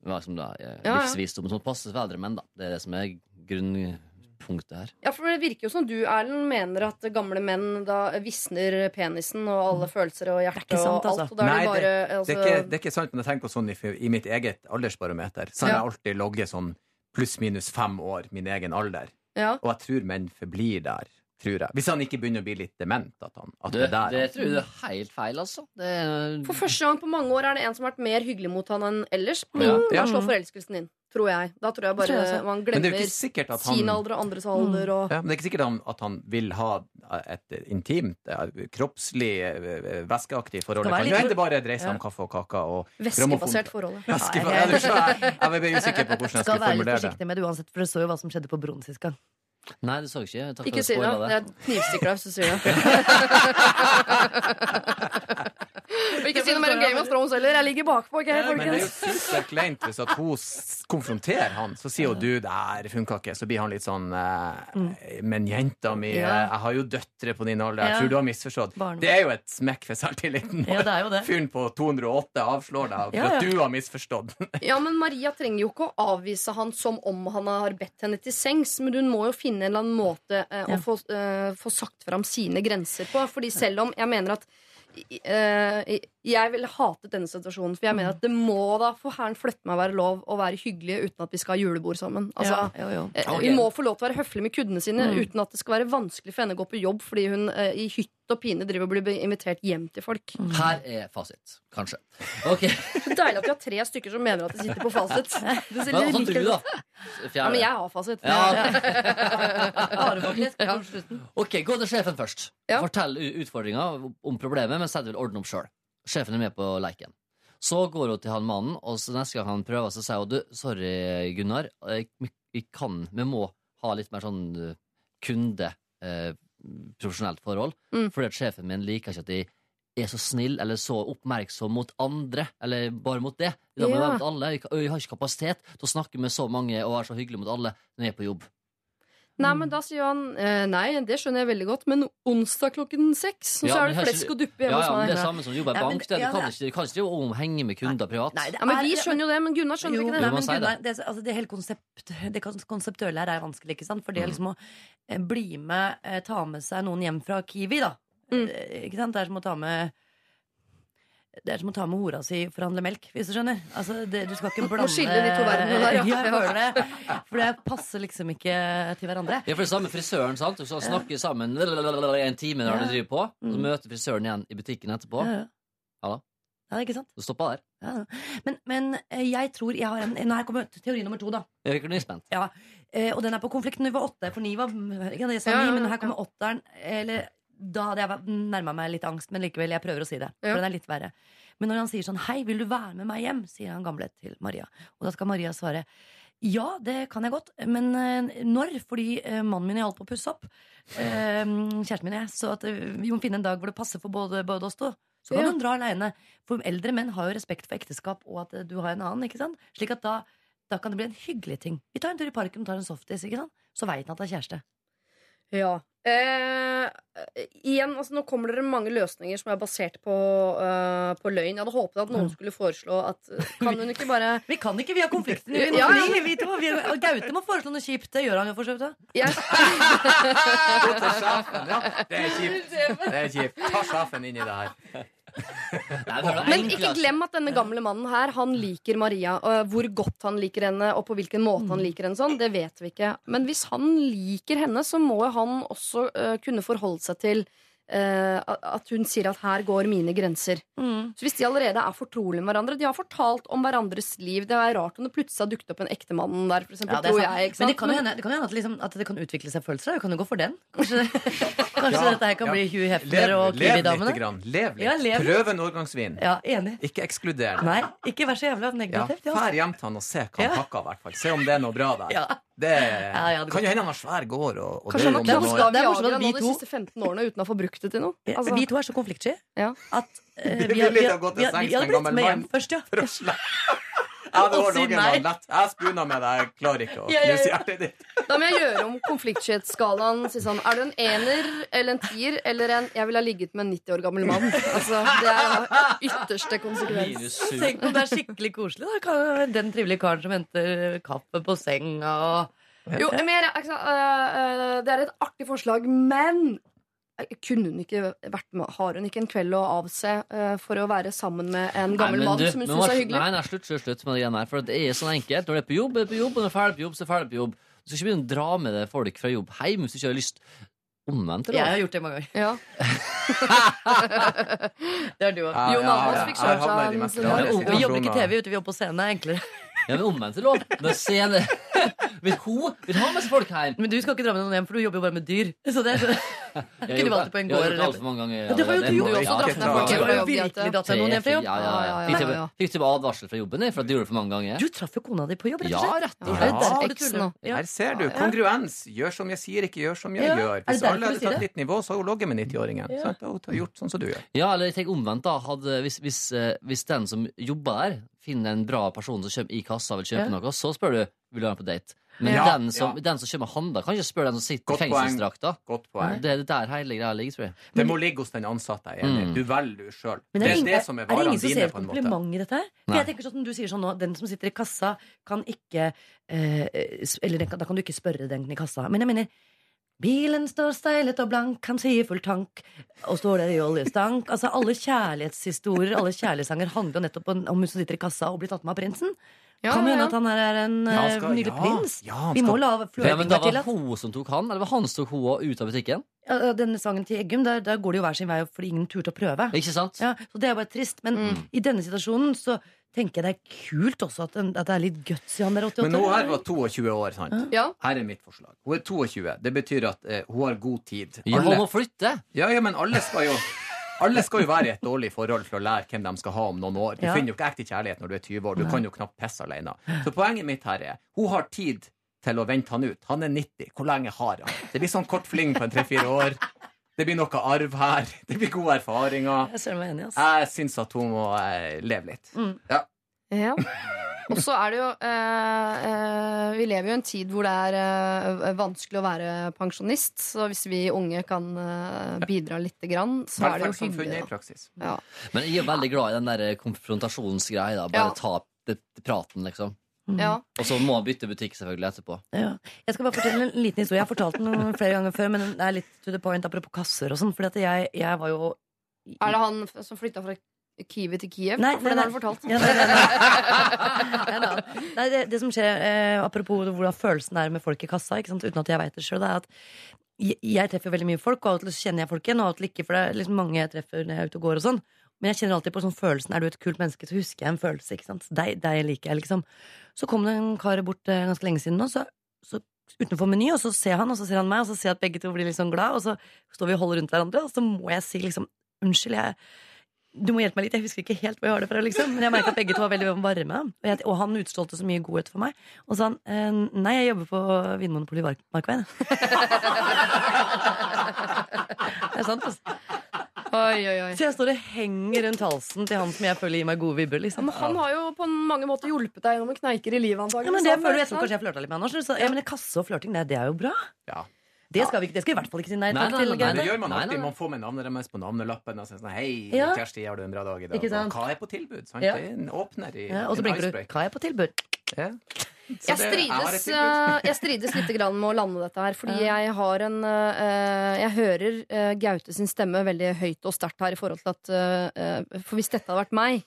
Det som da, eh, Ja, ja. Livsvisdom som passer for eldre menn. da Det er det som er grunnpunktet her. Ja, for Det virker jo som du Erlend, mener at gamle menn da visner penisen og alle følelser og hjerte ikke sant, og alt. altså. Og da er Nei, det bare Det altså, er, ikke, det er ikke sant, men jeg tenker på sånn i, i mitt eget aldersbarometer. Så har Ja. jeg alltid logget sånn pluss-minus fem år, min egen alder. ja. Og jeg tror menn forblir der, tror jeg. Hvis han ikke begynner å bli litt dement. At, han, at det, Det, er der. det tror jeg er helt feil, altså. Det er, For første gang på mange år er det en som har vært mer hyggelig mot han enn ellers. Mm, Ja. Da slår forelskelsen inn. Tror jeg. Da tror jeg bare Tror jeg man det er glemmer han sin alder og andres alder og Ja, men det er ikke sikkert at han vil ha et intimt, eh, kroppslig, eh, væskeaktig forhold. Det kan jo litt- hende det bare dreier seg Ja. om kaffe og kake og væskebasert forhold. Ja, jeg- det jeg. Jeg ble usikker på hvordan jeg Skal være litt forsiktig med det uansett, for det så jo hva som skjedde på broen sist gang. Nei, det så jeg ikke. Takk Ikke si det. Det er knivstikker deg hvis du sier [LAUGHS] det. [LAUGHS] Ikke si noe mer om Game of Thrones heller. Jeg ligger bakpå. ok, Men det er jo sykt kleint hvis at hun konfronterer han. Så sier hun du, det her funka ikke. Så blir han litt sånn eh, Men jenta mi, eh, jeg har jo døtre på din alder. Jeg tror du har misforstått. Det er jo et smekk for selvtilliten. Ja, det jo det. Fyren på 208 avslår deg for at du har misforstått. [LAUGHS] Ja, men Maria trenger jo ikke å avvise han som om han har bedt henne til sengs, men hun må jo finne en eller annen måte eh, å få, eh, få sagt fram sine grenser på. Fordi selv om jeg mener at eh, Jeg ville hatet denne situasjonen, for jeg mener at det må da for herren flytte meg å være lov å være hyggelige uten at vi skal ha julebord sammen. Altså, ja, jo, jo. Okay. Vi må få lov til å være høflige med kundene sine Mm. uten at det skal være vanskelig for henne å gå på jobb fordi hun eh, i hytt og pine driver og blir invitert hjem til folk. Her er fasit. Kanskje. Ok, Så [LAUGHS] deilig at vi har tre stykker som mener at de sitter på fasit. [LAUGHS] Det ser Hva litt du, da? Ja, men jeg har fasit. Ja. [LAUGHS] Ok, Gå til sjefen først. Ja. Fortell utfordringa om problemet, men sett vil ordne opp sjøl. Sjefen er med på leiken. Så går hun til han mannen, og så neste gang han prøver, så sier hun du, sorry, Gunnar, vi kan, vi må ha litt mer sånn eh, kunde, eh, profesjonelt forhold. Mm. Fordi at sjefen min liker ikke at de er så snill eller så oppmerksom mot andre, eller bare mot det. Vi Ja. har ikke kapasitet til å snakke med så mange og være så hyggelig mot alle når jeg er på jobb. Nei, men da sier han eh, nei, det skjønner jeg veldig godt, men onsdag klokken seks, Ja, så er det flesk og duppe Ja, hjemme ja, men hos det er samme som jobber i Ja, men- bank. Det, kan ikke, du kan ikke henge med kunder privat. Nei, det Ja, men vi er- skjønner jo det, men Gunnar skjønner Jo, ikke det. nei, men Gunnar, det. det, altså, det hele konsept, det konseptuelle her er vanskelig, ikke sant? For det er liksom å eh, bli med, eh, ta med seg noen hjem fra Kiwi, da. Mm. Eh, Ikke sant? Det er som å ta med det er som å ta med hora si for å handle melk, hvis du skjønner. Altså, det, du skal ikke blande skille de to verdenene der, ja. [LAUGHS] ja. det. For det passer liksom ikke til hverandre. Ja, for det samme frisøren, sant? Du skal snakke sammen en time når Ja. du driver på, og så Mm. møter frisøren igjen i butikken etterpå. Ja, ja. Ja da. Ja, ikke sant? Du stopper der. Ja, ja. Men, men eh, jeg tror jeg har en Nå her kommer teori nummer to, da. Jeg virker nyspent. Eh, og den er på konfliktnivå åtte, for ni var ikke det jeg sa Ja, ja, ni, men ja. her kommer åtteren. Eller da hadde jeg nærma meg litt angst, men likevel, jeg prøver å si det. Ja. For den er litt verre. Men når han sier sånn 'Hei, vil du være med meg hjem?' sier han gamle til Maria. Og da skal Maria svare ja, det kan jeg godt, men eh, når? Fordi eh, mannen min holdt på å pusse opp. Eh, kjæresten min og jeg. Så at, vi må finne en dag hvor det passer for både, både oss to. Så kan Ja. hun dra aleine. For eldre menn har jo respekt for ekteskap og at du har en annen. ikke sant? Slik at da, da kan det bli en hyggelig ting. Vi tar en tur i parken og tar en softis, ikke sant? så veit han at det er kjæreste. Ja. Eh, igjen, altså Nå kommer dere mange løsninger som er basert på, uh, på løgn. Jeg hadde håpet at noen skulle foreslå at eh, [LAUGHS] Kan hun ikke bare [LAUGHS] Vi kan ikke, vi har konflikten i [LAUGHS] Ja, vi, vi to. Vi, Gaute må foreslå noe kjipt. Det gjør han jo for så vidt. ja. Det er kjipt. Det er kjipt. Ta sjefen inn i det her. Men ikke glem at denne gamle mannen her Han liker Maria. Og hvor godt han liker henne, og på hvilken måte han liker henne, sånn, det vet vi ikke. Men hvis han liker henne, så må han også eh, kunne forholde seg til eh, at hun sier at her går mine grenser. Mm. Så hvis de allerede er fortrolige med hverandre, de har fortalt om hverandres liv Det er rart om det plutselig har dukket opp en ektemann der, for eksempel, Ja, det tror jeg. Ikke sant? Men det kan jo hende, det kan hende at, liksom, at det kan utvikle seg følelser. Du kan jo gå for den. Kanskje, [LAUGHS] kanskje Ja, dette her kan ja. bli Hugh Hefner Lev, og Kiwi-damene. Lev litt. Ja, lev. Prøv en årgangsvin. Ja, enig. Ikke ekskluder det. Nei, ikke vær så jævla negativt. negativ. Ja, Fær hjem til han og se hva han Ja. pakker, i hvert fall. Se om det er noe bra der. Det kan jo hende han har svær gård og, og Kanskje han har det er noen knust av Viagra nå de siste 15 årene uten å få brukt det til noe. Altså, vi to er så konfliktsky Ja. at uh, vi, vi, vi, vi, har- vi, vi hadde blitt med hjem først, ja. [LAUGHS] Jeg ordnet noen nei. lett. Jeg spooner med deg, jeg klarer ikke å Ja, ja, knuse hjertet ditt. Da må jeg gjøre om konfliktskyhetsskalaen. Si sånn, er du en ener eller en tier eller en 'jeg ville ha ligget med en 90 år gammel mann'? Altså, det er ytterste konsekvens. Tenk om det er skikkelig koselig. Da den trivelige karen som henter kaffe på senga og Jo, mer, altså, øh, øh, det er et artig forslag, men kunne hun ikke vært med, Har hun ikke en kveld å avse uh, for å være sammen med en gammel mann som hun syns er hyggelig? Nei, nei, slutt, slutt, slutt med det greiene her. For det er sånn enkelt. Når du er på jobb, er på jobb. Og når du er ferdig på jobb, så er du ferdig på jobb. Du skal ikke begynne å dra med deg folk fra jobb hjem hvis du ikke har lyst. Omvendt, Jeg har gjort det mange ganger. Ja. [LAUGHS] Det har du òg. Ja, Jon Almaas fikk kjørt seg Vi jobber ikke i. TV, ute, vi jobber på er enklere. Ja, men omvendt er lov. Når det. [LAUGHS] Vil hun vil ha med seg folk hjem. Men du skal ikke dra med noen hjem, for du jobber jo bare med dyr. Så det er så... Jeg [LAUGHS] du valgt det på en jeg har gård, gjort eller? altfor mange ganger. Ja, det har jo du gjort. Også dratt ned folk Du har virkelig dratt deg noen hjem fra jobb. Ja, ja, Ja, ja. ja, Fikk ja, til, ja. advarsel fra jobben din for at du gjorde det for mange ganger. Du traff jo kona di på jobb, rett og slett. rett og slett. Ja. Her ser du. Kongruens. Gjør som jeg sier, ikke gjør som jeg gjør. Hvis alle hadde tatt det? ditt nivå, så hadde hun ligget med 90-åringen. Ja. Hun har gjort sånn som du gjør. Ja, eller tenk omvendt da hvis, eh, hvis den som jobber der Finner en bra person som kommer i kassa og vil kjøpe Ja. noe Så spør du, vil du ha den på date Men Ja, den, som, ja. den som kommer og handler Kan ikke spørre den som sitter Godt i fengselsdrakta Godt poeng. Det er der hele greia ligger, tror jeg Det må ligge hos den ansatte. Jeg er enig. Mm. Du velger du sjøl. Men Det er det som er er det ingen som ser et kompliment i dette? For Nei. jeg tenker sånn som du sier sånn nå, Den som sitter i kassa, kan ikke eh, Eller den da kan du ikke spørre den i kassa. Men jeg mener Bilen står steilet og blank, han sier full tank, og står der i oljestank. Altså Alle kjærlighetshistorier, alle kjærlighetssanger handler jo nettopp om om hun som sitter i kassa og blir tatt med av prinsen. Ja, kan hende ja. at han her er en Ja, eh, skal- nydelig ja, prins. ja, Vi må la ja, men flørting Da være til. var at- hun som tok han Eller var han som tok hun ut av butikken Ja, denne sangen til Eggum, der, der går det jo hver sin vei fordi ingen turte å prøve. Ikke sant? Ja, så det er bare trist. Men Mm. i denne situasjonen så tenker jeg det er kult også at, at det er litt guts i han der 88. Men hun her var 22 år, sant? Ja. Her er mitt forslag. Hun er 22. Det betyr at eh, hun har god tid. Ja, Alle- hun må flytte Ja, ja, men alle skal jo alle skal jo være i et dårlig forhold for å lære hvem de skal ha om noen år. Du Ja. finner jo ikke ekte kjærlighet når du er 20 år. Du kan jo knapt pisse alene. Så poenget mitt her er hun har tid til å vente han ut. Han er 90. Hvor lenge har han? Det blir sånn kort fling på en tre-fire år. Det blir noe arv her. [LAUGHS] Det blir gode erfaringer. Jeg ser meg enig, altså. Jeg syns at hun må eh, leve litt. Mm. Ja. Ja. [LAUGHS] Og så er det jo eh, eh, Vi lever jo i en tid hvor det er eh, vanskelig å være pensjonist. Så hvis vi unge kan eh, bidra lite grann, så er det jo hyggelig. da. Ja. Men jeg er veldig glad i den der konfrontasjonsgreia. Bare Ja. ta det, praten liksom Ja. Og så må han bytte butikk selvfølgelig etterpå Ja. Jeg skal bare fortelle en liten historie. Jeg har fortalt den flere ganger før, men det er litt to the point apropos kasser og sånn. Fordi at jeg, jeg var jo Er det han som flytta fra Kiwi til Kiev? Nei, For nei, den har du fortalt. Ja, nei, nei, nei. [LAUGHS] Nei, det, det som skjer, eh, apropos hvordan følelsen er med folk i kassa, ikke sant? uten at jeg veit det sjøl, er at jeg, jeg treffer veldig mye folk, og av og til så kjenner jeg folk igjen, og av og til ikke, for det er liksom mange jeg treffer når jeg er ute og går og sånn. Men jeg kjenner alltid på sånn følelsen Er du et kult menneske, så husker jeg en følelse. ikke sant? Deg, deg liker jeg, liksom. Så kom det en kar bort eh, ganske lenge siden nå, så, så utenfor Meny, og så ser han, og så ser han meg, og så ser jeg at begge to blir litt sånn glad, og så står vi og holder rundt hverandre, og så må jeg si liksom Unnskyld, jeg du må hjelpe meg litt, jeg husker ikke helt hvor jeg har det fra. liksom Men jeg merker at begge to var veldig varme. Og, jeg, og han utstrålte så mye godhet for meg. Og så sa han eh, nei, jeg jobber på Vinmonopolet i Markveien. [LAUGHS] det er sant, altså. Oi, oi, oi. Så jeg står og henger rundt halsen til han som jeg føler gir meg gode vibber. liksom Men han har jo på mange måter hjulpet deg gjennom kneiker i livet. ja, men det jeg føler, jeg tror kanskje jeg flørta litt med han også. Ja, men kasse og flørting, det, det er jo bra. Ja. Det skal vi det skal vi i hvert fall ikke si nei Nei, takk nei, til. nei, Det gjør man alltid. Man får med navnet deres på navnelappen. Og så sånn, Hei, Ja. Kjersti, har du en bra dag i dag? Og Hva er på tilbud? Sant? Ja. Det er åpner i Ja, og så en blinker du. Hva er på tilbud? Ja. Jeg strides, eh, jeg strides litt grann med å lande dette her. Fordi jeg har en eh, Jeg hører eh, Gaute sin stemme veldig høyt og sterkt her i forhold til at For hvis dette hadde vært meg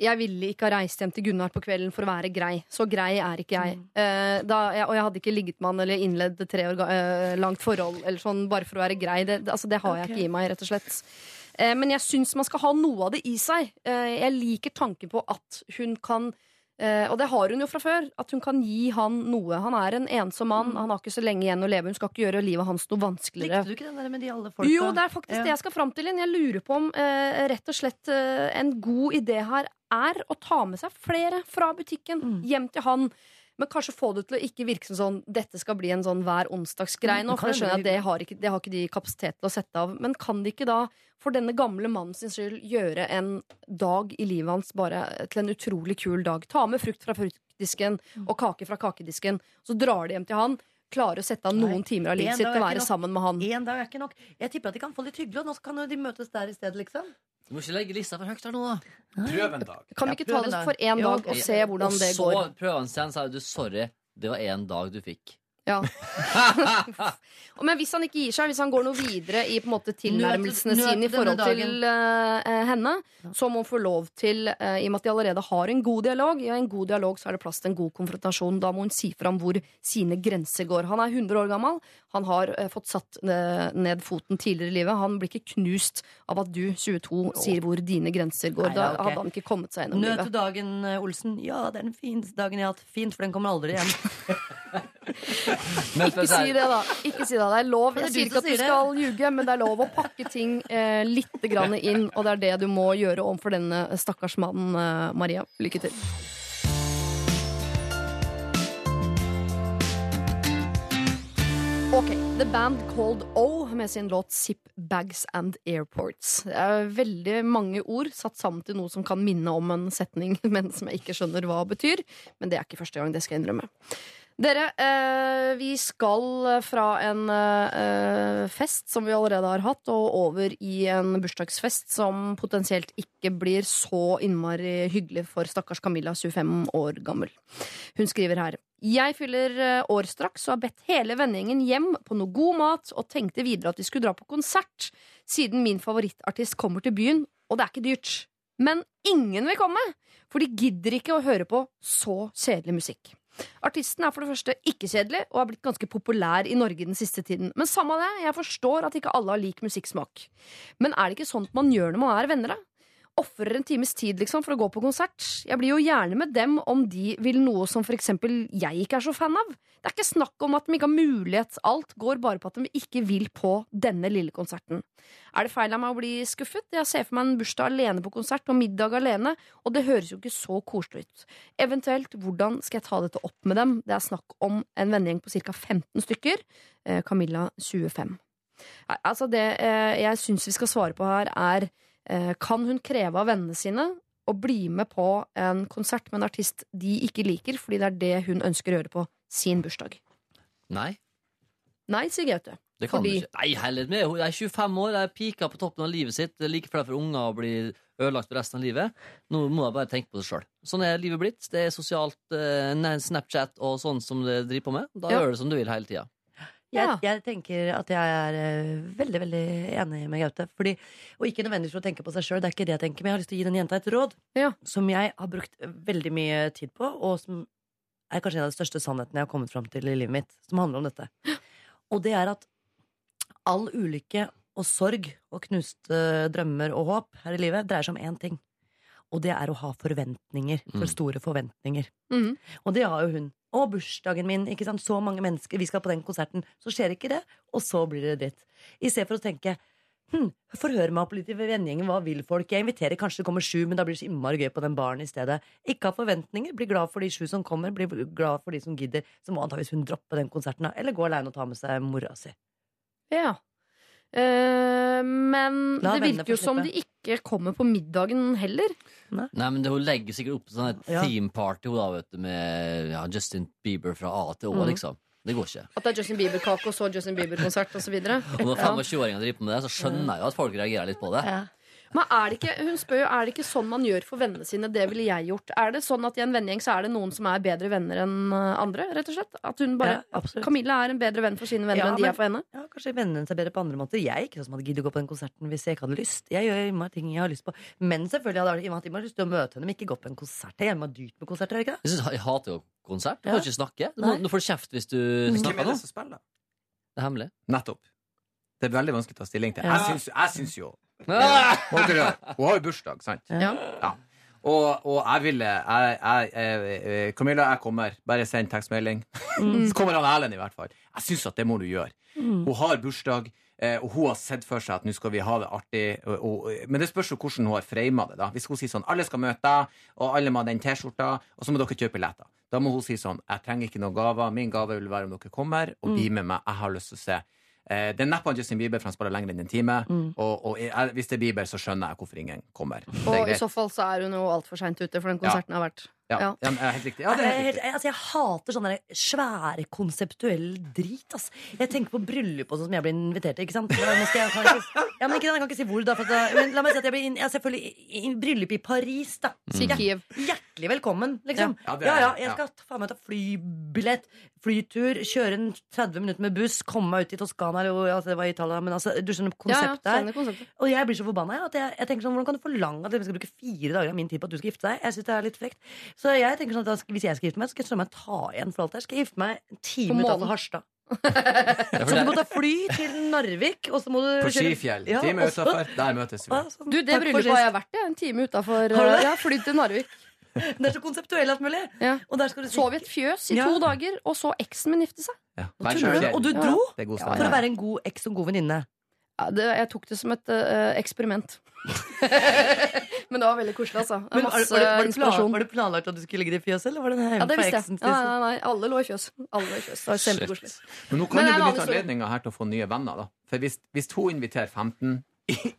jeg ville ikke ha reist hjem til Gunnar på kvelden for å være grei. Så grei er ikke jeg. Eh, da, og jeg hadde ikke ligget med han eller innledd et tre år langt forhold eller sånn bare for å være grei. Det, det, altså, det har jeg ikke i meg, rett og slett. Eh, men jeg syns man skal ha noe av det i seg. Jeg liker tanken på at hun kan og det har hun jo fra før. At hun kan gi han noe. Han er en ensom mann. Han har ikke så lenge igjen å leve. Hun skal ikke gjøre livet hans noe vanskeligere. Likte du ikke den der med de alle folka? Jo, det er faktisk Ja. det jeg skal fram til. Jeg lurer på om eh, rett og slett eh, en god idé her er å ta med seg flere fra butikken Mm. hjem til han. Men kanskje få det til å ikke virke som sånn dette skal bli en sånn hver onsdagsgreie Mm, nå. For jeg skjønner at det har, ikke, det har ikke de kapasitet til å sette av. Men kan de ikke da, for denne gamle mannen sin skyld, gjøre en dag i livet hans bare til en utrolig kul dag? Ta med frukt fra fruktdisken Mm. og kake fra kakedisken. Så drar de hjem til han. Klarer å sette av noen Nei, timer av livet sitt til å være sammen med han. En dag er ikke nok. Jeg tipper at de kan få litt hyggelig, og nå kan de møtes der i stedet, liksom. Du må ikke legge lista for høyt her nå, da. Prøv en dag. Kan vi ikke ta det for én dag og se hvordan og det så går? prøver han seg, så sa du sorry, det var én dag du fikk. Ja. [LAUGHS] Men hvis han ikke gir seg, hvis han går noe videre i på en måte tilnærmelsene sine i forhold til uh, henne, så må hun få lov til, uh, i og med at de allerede har en god dialog, i en god dialog så er det plass til en god konfrontasjon. Da må hun si fram hvor sine grenser går. Han er 100 år gammel. Han har uh, fått satt ned foten tidligere i livet. Han blir ikke knust av at du, 22, sier hvor dine grenser går. Nei, Da hadde han ikke kommet seg gjennom Nød livet. til dagen, Olsen. Ja, det er den fineste dagen jeg har hatt. Fint, for den kommer aldri igjen. [LAUGHS] Men Ikke si det, da. Ikke si det. Det er lov. Er Jeg sier ikke at du skal ljuge, men det er lov å pakke ting eh, litt grann inn. Og det er det du må gjøre overfor denne stakkars mannen, eh, Maria. Lykke til. Ok, The Band Called O med sin låt Zip Bags and Airports. Det er veldig mange ord satt sammen til noe som kan minne om en setning, [LAUGHS] men som jeg ikke skjønner hva betyr. Men det er ikke første gang, det skal jeg innrømme. Dere, eh, vi skal fra en eh, fest som vi allerede har hatt, og over i en bursdagsfest som potensielt ikke blir så innmari hyggelig for stakkars Camilla, 25 år gammel. Hun skriver her. Jeg fyller eh, år straks og har bedt hele vennegjengen hjem på noe god mat og tenkte videre at de skulle dra på konsert, siden min favorittartist kommer til byen, og det er ikke dyrt. Men ingen vil komme, for de gidder ikke å høre på så kjedelig musikk. Artisten er for det første ikke kjedelig og har blitt ganske populær i Norge den siste tiden. Men samme det, jeg forstår at ikke alle har lik musikksmak. Men er det ikke sånt man gjør når man er venner, da? Ofrer en times tid liksom for å gå på konsert. Jeg blir jo gjerne med dem om de vil noe som for eksempel jeg ikke er så fan av. Det er ikke snakk om at de ikke har mulighet. Alt går bare på at de ikke vil på denne lille konserten. Er det feil av meg å bli skuffet? Jeg ser for meg en bursdag alene på konsert og middag alene, og det høres jo ikke så koselig ut. Eventuelt, hvordan skal jeg ta dette opp med dem? Det er snakk om en vennegjeng på ca. 15 stykker. Eh, Camilla 25. Altså, det eh, jeg syns vi skal svare på her, er Kan hun kreve av vennene sine å bli med på en konsert med en artist de ikke liker, fordi det er det hun ønsker å gjøre på sin bursdag? Nei. Nei, sier Gaute. Det kan Fordi- du ikke. Nei, heller med. Hun er 25 år, er pika på toppen av livet sitt. Det er like flaut for unger å bli ødelagt for resten av livet. Nå må jeg bare tenke på seg sjøl. Sånn er livet blitt. Det er sosialt eh, Snapchat og sånn som det driver på med. Da Ja. gjør du som du vil hele tida. Jeg, Ja. jeg tenker at jeg er eh, veldig veldig enig med Gaute. Fordi, og ikke nødvendigvis for å tenke på seg sjøl, det er ikke det jeg tenker. Men jeg har lyst til å gi den jenta et råd Ja. som jeg har brukt veldig mye tid på, og som er kanskje en av de største sannhetene jeg har kommet fram til i livet mitt. Som handler om dette. Og det er at all ulykke og sorg og knuste drømmer og håp her i livet dreier seg om én ting. Og det er å ha forventninger. For Mm. store forventninger. Mm. Og det har jo hun. Og bursdagen min. ikke sant? Så mange mennesker. Vi skal på den konserten. Så skjer ikke det, og så blir det dritt. I stedet for å tenke hm, forhør meg opp litt i vennegjengen. Hva vil folk? Jeg inviterer kanskje det kommer sju, men da blir det så innmari gøy på den baren i stedet. Ikke ha forventninger. Bli glad for de sju som kommer. Bli glad for de som gidder. Så må antakeligvis hun droppe den konserten. Eller gå aleine og ta med seg mora si. Ja. Eh, men La det virker jo som de ikke kommer på middagen heller. Nei, men det, Hun legger sikkert opp sånn et Ja. theme-party hun da, vet du, med ja, Justin Bieber fra A til Å. Mm. liksom Det går ikke. At det er Justin Bieber-kake og så Justin Bieber-konsert osv. Når 25-åringer driver på med det, så skjønner jeg jo at folk reagerer litt på det. Ja. Men er det ikke, hun spør jo, er det ikke sånn man gjør for vennene sine? Det ville jeg gjort. Er det sånn at i en vennegjeng så er det noen som er bedre venner enn uh, andre? rett og slett? At hun bare, Ja, absolutt. Camilla er en bedre venn for sine venner Ja, enn de men- er for henne? Ja, Kanskje vennene hennes er bedre på andre måter. Jeg er ikke sånn som hadde giddet å gå på den konserten hvis jeg ikke hadde lyst. Jeg gjør innmari ting jeg har lyst på. Men selvfølgelig hadde jeg hatt lyst til å møte henne, men ikke gå på en konsert. Jeg er innmari dyrt med konserter, er det ikke det? Jeg, synes, jeg hater jo konsert. Du Ja. kan ikke snakke. Du, må, du får kjeft hvis du Hvem snakker er nå. det som spiller? Det er hemmelig. Nettopp. Det er veldig vanskelig å ta stilling til. Ja. Jeg syns, jeg syns jo Hun har jo bursdag, sant? Ja. Ja. Og, og jeg ville jeg, jeg, jeg, eh, Camilla, jeg kommer. Bare send tekstmelding. Så kommer han Erlend, i hvert fall. Jeg syns at det må du gjøre. Hun har bursdag. eh, Og hun har sett for seg at nå skal vi ha det artig. Og, og, men det spørs jo hvordan hun har frama det. da Hvis hun sier sånn alle skal møte deg, og alle må ha den T-skjorta, og så må dere kjøpe billetter. Da må hun si sånn jeg trenger ikke noen gaver. Min gave vil være om dere kommer og blir med meg. Jeg har lyst til å se. Eh, det er neppe Justin Bieber, for han spiller lenger enn en time. Og, og er, hvis det er Bieber, så skjønner jeg hvorfor ingen kommer. Er Og i så fall så er hun jo altfor seint ute, for den konserten har vært Ja, Ja. ja. helt riktig. Ja, det er helt riktig. jeg, altså, jeg hater sånn der svære, konseptuell drit. Ass. Jeg tenker på bryllup og sånn som jeg blir invitert til. Ikke sant? Jeg, jeg, kan ikke, ja, men ikke, jeg kan ikke si hvor, da. For at, men la meg si at jeg blir inn, selvfølgelig i, i bryllup i Paris, da. Mm. Hjertelig velkommen, liksom. Ja, Ja, er- ja, jeg skal faen meg ta flybillett, flytur, kjøre en 30 minutter med buss, komme meg ut i Toskana, eller altså, det var i Italia, men altså, du skjønner Ja, ja, konseptet her. Og jeg blir så forbanna ja, at jeg, jeg tenker sånn, hvordan kan du forlange at jeg skal bruke fire dager av min tid på at du skal gifte deg? Jeg synes det er litt frekt. Så jeg tenker sånn at da hvis jeg skal gifte meg, så skal jeg søren ta igjen for alt det her. Skal jeg gifte meg en time utenfor Harstad. [LAUGHS] Så du må ta fly til Narvik, og så må du På Skifjell. Ja, Time utafor. Der møtes vi. Sånn, Du, det bryllupet har jeg vært i. En time utafor. Har du det? Ja, flydd til Narvik. [LAUGHS] Det er så konseptuell alt mulig. Ja. Og der skal du Sov i et fjøs i Ja. to dager, og så eksen min gifte seg. Ja. Tuller du? Og du dro Det er god for å være en god eks og god venninne. Ja, det, jeg tok det som et eh, eksperiment. [LAUGHS] Men det var veldig koselig, altså. Men var, Masse var, det, var, det plan, inspirasjon. var det planlagt at du skulle ligge i fjøset, eller var det hjemme Ja, det for visste eksen? jeg. Nei, nei, nei, alle lå i fjøs. Alle lå i fjøs. Det var kjempekoselig. Men nå Men kan det du er en benytte anledninga her til å få nye venner. da For hvis, hvis hun inviterer 15,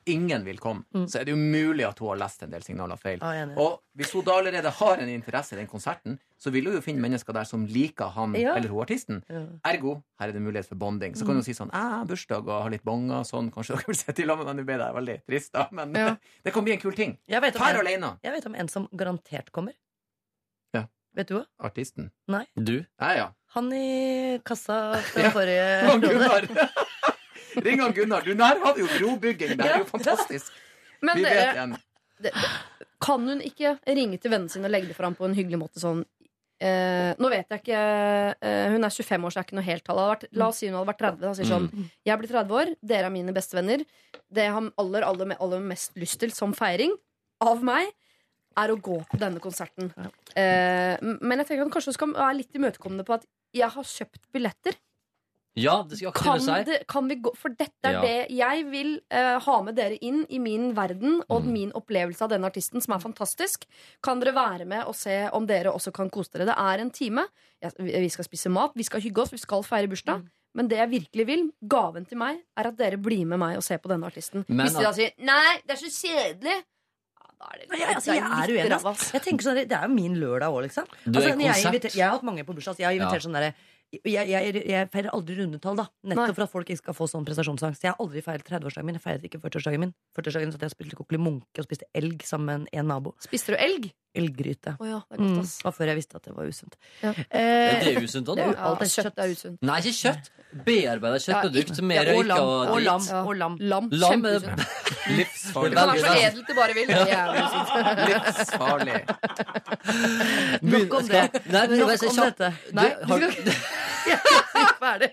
ingen vil komme, Mm. så er det jo mulig at hun har lest en del signaler feil. Ja, jeg enig. Og hvis hun da allerede har en interesse i den konserten, så vil hun jo finne mennesker der som liker han Ja. eller hun artisten. Ja. Ergo, her er det mulighet for bonding. Så Mm. kan hun si sånn 'Jeg har bursdag og har litt bonger og sånn. Kanskje dere vil sitte i lag med meg?' Nå ble det veldig trist, da, men Ja. [LAUGHS] det kan bli en kul ting. Her Fær alene. jeg vet om en som garantert kommer. Ja. Vet du hva? Artisten. Nei. du? Nei, ja. Han i kassa fra Ja. forrige [LAUGHS] Gunnar. Ring han Gunnar. Du, der har vi jo brobygging. Det er jo fantastisk. Men Vi vet dere, igjen. det, det, kan hun ikke ringe til vennen sin og legge det fram på en hyggelig måte sånn eh, Nå vet jeg ikke eh, Hun er 25 år, så det er ikke noe heltall. Hadde La oss si hun hadde vært 30. Da sier sånn Jeg blir 30 år, dere er mine bestevenner. Det jeg har aller, aller, aller mest lyst til som feiring av meg, er å gå på denne konserten. Eh, men jeg tenker at kanskje hun skal være litt imøtekommende på at jeg har kjøpt billetter. Ja, det skal Kan, si. det, kan vi gå For dette er Ja. det jeg vil uh, ha med dere inn i min verden og Mm. min opplevelse av denne artisten, som er fantastisk. Kan dere være med og se om dere også kan kose dere? Det er en time. Jeg, vi skal spise mat, vi skal hygge oss, vi skal feire bursdag. Men det jeg virkelig vil, gaven til meg, er at dere blir med meg og ser på denne artisten. Men Hvis de da sier 'nei, det er så kjedelig', ja, da er det, jeg, altså, jeg er uenig. Jeg tenker sånn, Det er jo min lørdag òg, liksom. Du er Altså, jeg, jeg har hatt mange på bursdag. så Jeg har invitert Ja. sånn derre jeg, jeg, jeg feirer aldri rundetall, da. Nei. Nettopp for at folk ikke skal få sånn prestasjonsangst. Jeg har aldri feiret 30-årsdagen min. Jeg feiret ikke 40-årsdagen min. 40-årsdagen satt jeg og spilte kokkeli munke og spiste elg sammen med en nabo. Spiste du elg? Elggryte. Oh, ja, det er Mm. godt, ass. Det var før jeg visste at det var usunt. Ja. Eh, Det er usunt òg, det da. Ja, alt er kjøtt kjøtt. er usunt. Nei, ikke kjøtt. Bearbeida kjøttprodukt med ja, og lam. og Og lam. Ja. Og lam. Lam. Lam er [LAUGHS] Livsfarlig. Du kan være så edel du bare vil. [LAUGHS] Livsfarlig. Nok om det. Nei, men Nok om dette. Du, Nei, skal [LAUGHS] ikke [LAUGHS] ferdig.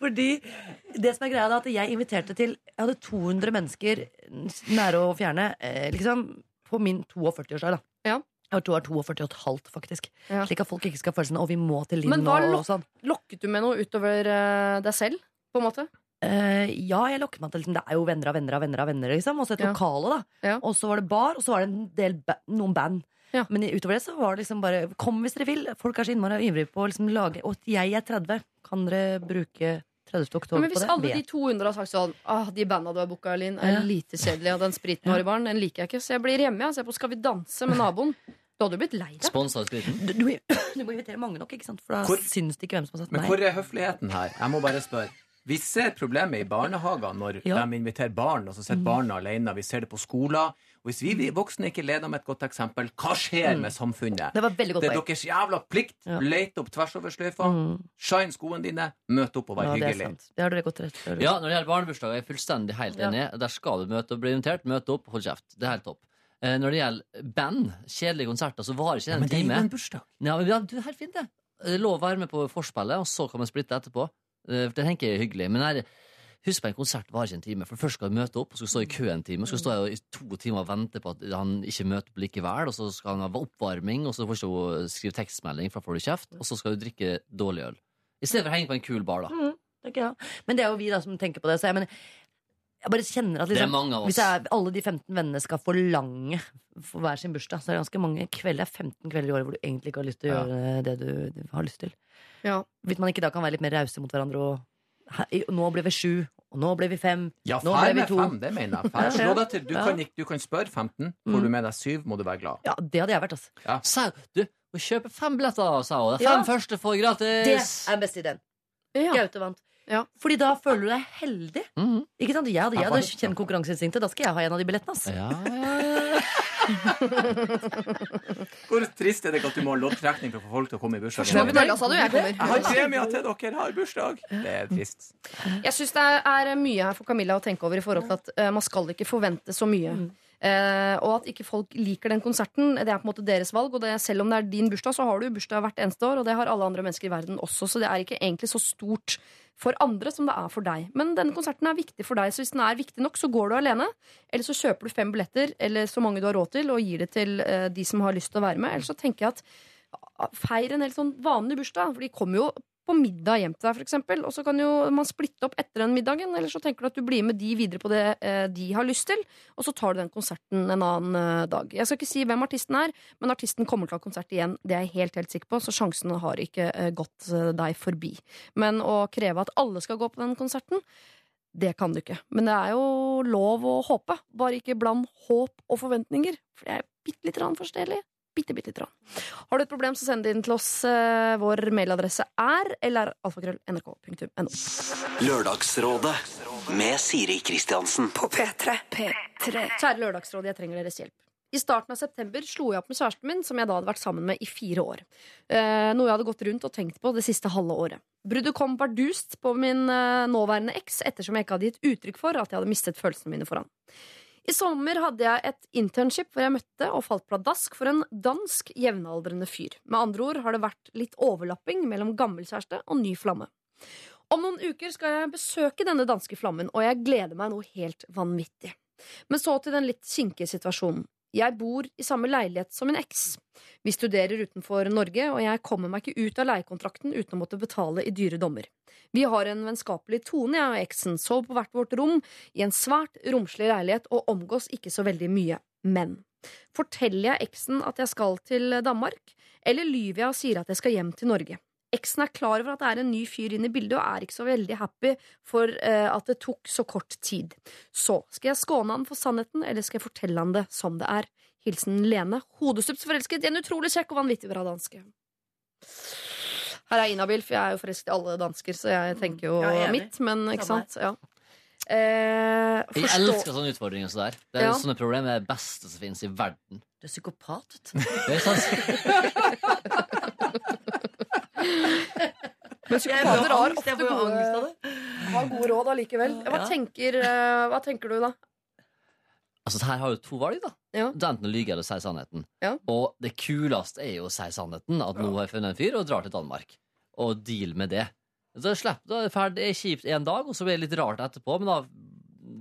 Fordi det som er greia, er at jeg inviterte til Jeg hadde 200 mennesker nære og fjerne eh, liksom på min 42-årsdag. da Ja. Jeg var 42 og et halvt, faktisk. Ja. Slik at folk ikke skal føle sånn Og vi må til Linn Men hva og, og sånn. Lokket du med noe utover eh, deg selv? På en måte? Uh, ja, jeg lokket meg til liksom, Det er jo venner av venner av venner. av venner liksom Og så et Ja. lokale, da. Ja. Og så var det bar, og så var det en del noen band. Ja. Men utover det så var det liksom bare Kom hvis dere vil. Folk er så innmari ivrige på å liksom lage Og jeg er 30. Kan dere bruke 30. oktober Men på hvis det? alle de 200 har sagt sånn ah, De banda du har booka, Linn, er Ja. lite kjedelige, og den spriten du har i baren, den liker jeg ikke, så jeg blir hjemme. Jeg ser på Skal vi danse med naboen. Du hadde jo blitt lei deg. Sponsa spriten. du, du, [CLEARS THROAT] du må invitere mange nok, ikke sant? For da Hvor- syns det ikke hvem som har sagt Men hvor er høfligheten her? Jeg må bare spørre. Vi ser problemet i barnehager når Ja. de inviterer barn, og så sitter barna alene. Vi ser det på skoler. Og hvis vi vi voksne ikke leder med et godt eksempel, hva skjer med samfunnet? Det var veldig godt Det er deres jævla plikt. Ja. Lete opp tvers over sløyfa. Shine skoene dine. Møt opp og vær Ja, det er hyggelig. sant. Det har dere godt rett det Ja, når det gjelder barnebursdager, er jeg fullstendig helt Ja. enig. Der skal du møte og bli invitert. Møte opp, hold kjeft. Det er helt topp. Eh, Når det gjelder band, kjedelige konserter, så varer ikke Ja, time. men det er jo en bursdag. Ja, men ja, du helt fint, det. Lov å være med på forspillet, og så kan man splitte etterpå. Eh, Det tenker jeg er hyggelig. Men her, husk på en konsert varer ikke en time. For Først skal du møte opp, og så skal du stå i kø en time. Så skal du stå i to timer og vente på at han ikke møter opp likevel. Og så skal han ha oppvarming, og så får ikke skrive tekstmelding, for da får du kjeft. Og så skal du drikke dårlig øl. I stedet for å henge på en kul bar, da. Det er ikke jeg. Men det er jo vi da som tenker på det. Så jeg, men, jeg bare kjenner at liksom, hvis jeg, alle de 15 vennene skal forlange for hver sin bursdag, så er det ganske mange kvelder. Det er 15 kvelder i året hvor du egentlig ikke har lyst til å Ja. gjøre det du, du har lyst til. Ja. Hvis man ikke da kan være litt mer rause mot hverandre og «Hei, Nå ble vi sju, og nå ble vi fem. Ja, Nå ble vi to. fem, det mener jeg. [LAUGHS] Slå deg til. Du, Ja. kan, du kan spørre 15. Får Mm. du med deg syv, må du være glad. Ja, det hadde jeg vært, altså. Sa du, må kjøpe fem billetter, sa hun. De Ja. fem første får Det er den beste ideen. Ja. Gaute vant. Ja. Fordi da føler du deg heldig. Mhm. Ikke sant? Jeg hadde, jeg Ja, hadde kjent konkurranseinstinktet. Da skal jeg ha en av de billettene. Altså. Ja, ja, ja. [LAUGHS] [LAUGHS] Hvor trist er det ikke at du må ha loddtrekning for å få folk til å komme i bursdag? Jeg, du? Jeg Jeg har premia premie til dere har bursdag! Det er trist. Jeg syns det er mye her for Camilla å tenke over i forhold til at eh, man skal ikke forvente så mye. Eh, og at ikke folk liker den konserten, det er på en måte deres valg. Og det, selv om det er din bursdag, så har du bursdag hvert eneste år, og det har alle andre mennesker i verden også, så det er ikke egentlig så stort for andre som det er for deg. Men denne konserten er viktig for deg, så hvis den er viktig nok, så går du alene. Eller så kjøper du fem billetter, eller så mange du har råd til, og gir det til eh, de som har lyst til å være med. Eller så tenker jeg at feir en helt sånn vanlig bursdag, for de kommer jo på middag hjem til deg, eksempel, og så kan jo man splitte opp etter den middagen, eller så tenker du at du blir med de videre på det eh, de har lyst til, og så tar du den konserten en annen eh, dag. Jeg skal ikke si hvem artisten er, men artisten kommer til å ha konsert igjen, det er jeg helt, helt sikker på, så sjansen har ikke eh, gått eh, deg forbi. Men å kreve at alle skal gå på den konserten, det kan du ikke. Men det er jo lov å håpe, bare ikke bland håp og forventninger, for det er bitte litt grann forskjellig. Bitte, bitte grann. Har du et problem, så send det inn til oss. Eh, Vår mailadresse er eller alfakrøll.nrk.no. Lørdagsrådet med Siri Kristiansen. På P3. P3. Kjære Lørdagsrådet, jeg trenger deres hjelp. I starten av september slo jeg opp med kjæresten min, som jeg da hadde vært sammen med i fire år. Eh, noe jeg hadde gått rundt og tenkt på det siste halve året. Bruddet kom bardust på min eh, nåværende eks, ettersom jeg ikke hadde gitt uttrykk for at jeg hadde mistet følelsene mine for han. I sommer hadde jeg et internship hvor jeg møtte og falt pladask for en dansk jevnaldrende fyr. Med andre ord har det vært litt overlapping mellom gammel kjæreste og ny flamme. Om noen uker skal jeg besøke denne danske flammen, og jeg gleder meg noe helt vanvittig. Men så til den litt kinkige situasjonen. Jeg bor i samme leilighet som min eks. Vi studerer utenfor Norge, og jeg kommer meg ikke ut av leiekontrakten uten å måtte betale i dyre dommer. Vi har en vennskapelig tone, jeg og eksen, sover på hvert vårt rom i en svært romslig leilighet og omgås ikke så veldig mye. Men forteller jeg eksen at jeg skal til Danmark, eller lyver jeg og sier at jeg skal hjem til Norge? Eksen er klar over at det er en ny fyr inne i bildet, og er ikke så veldig happy for eh, at det tok så kort tid. Så skal jeg skåne han for sannheten, eller skal jeg fortelle han det som det er? Hilsen Lene, hodestups forelsket i en utrolig kjekk og vanvittig bra danske. Her er inhabil, for jeg er jo forelsket i alle dansker, så jeg tenker jo Ja, jeg er mitt, men ikke Samme sant? Ja. Eh, Jeg forstå- elsker sånne utfordringer som det der. Det er Ja. Sånne problemer er det beste som finnes i verden. Du er psykopat. vet du. Det er sant. [LAUGHS] [LAUGHS] Men psykopater har ofte gode, angst av det. har gode råd allikevel. Hva, Ja. tenker, eh, hva tenker du, da? Altså, her har du to valg, da. Ja. Er enten lyge eller si sannheten. Ja. Og det kuleste er jo å si sannheten. At nå har jeg funnet en fyr og drar til Danmark. Og deal med det. Så slipper du er det. Det er kjipt en dag, og så blir det litt rart etterpå. Men da,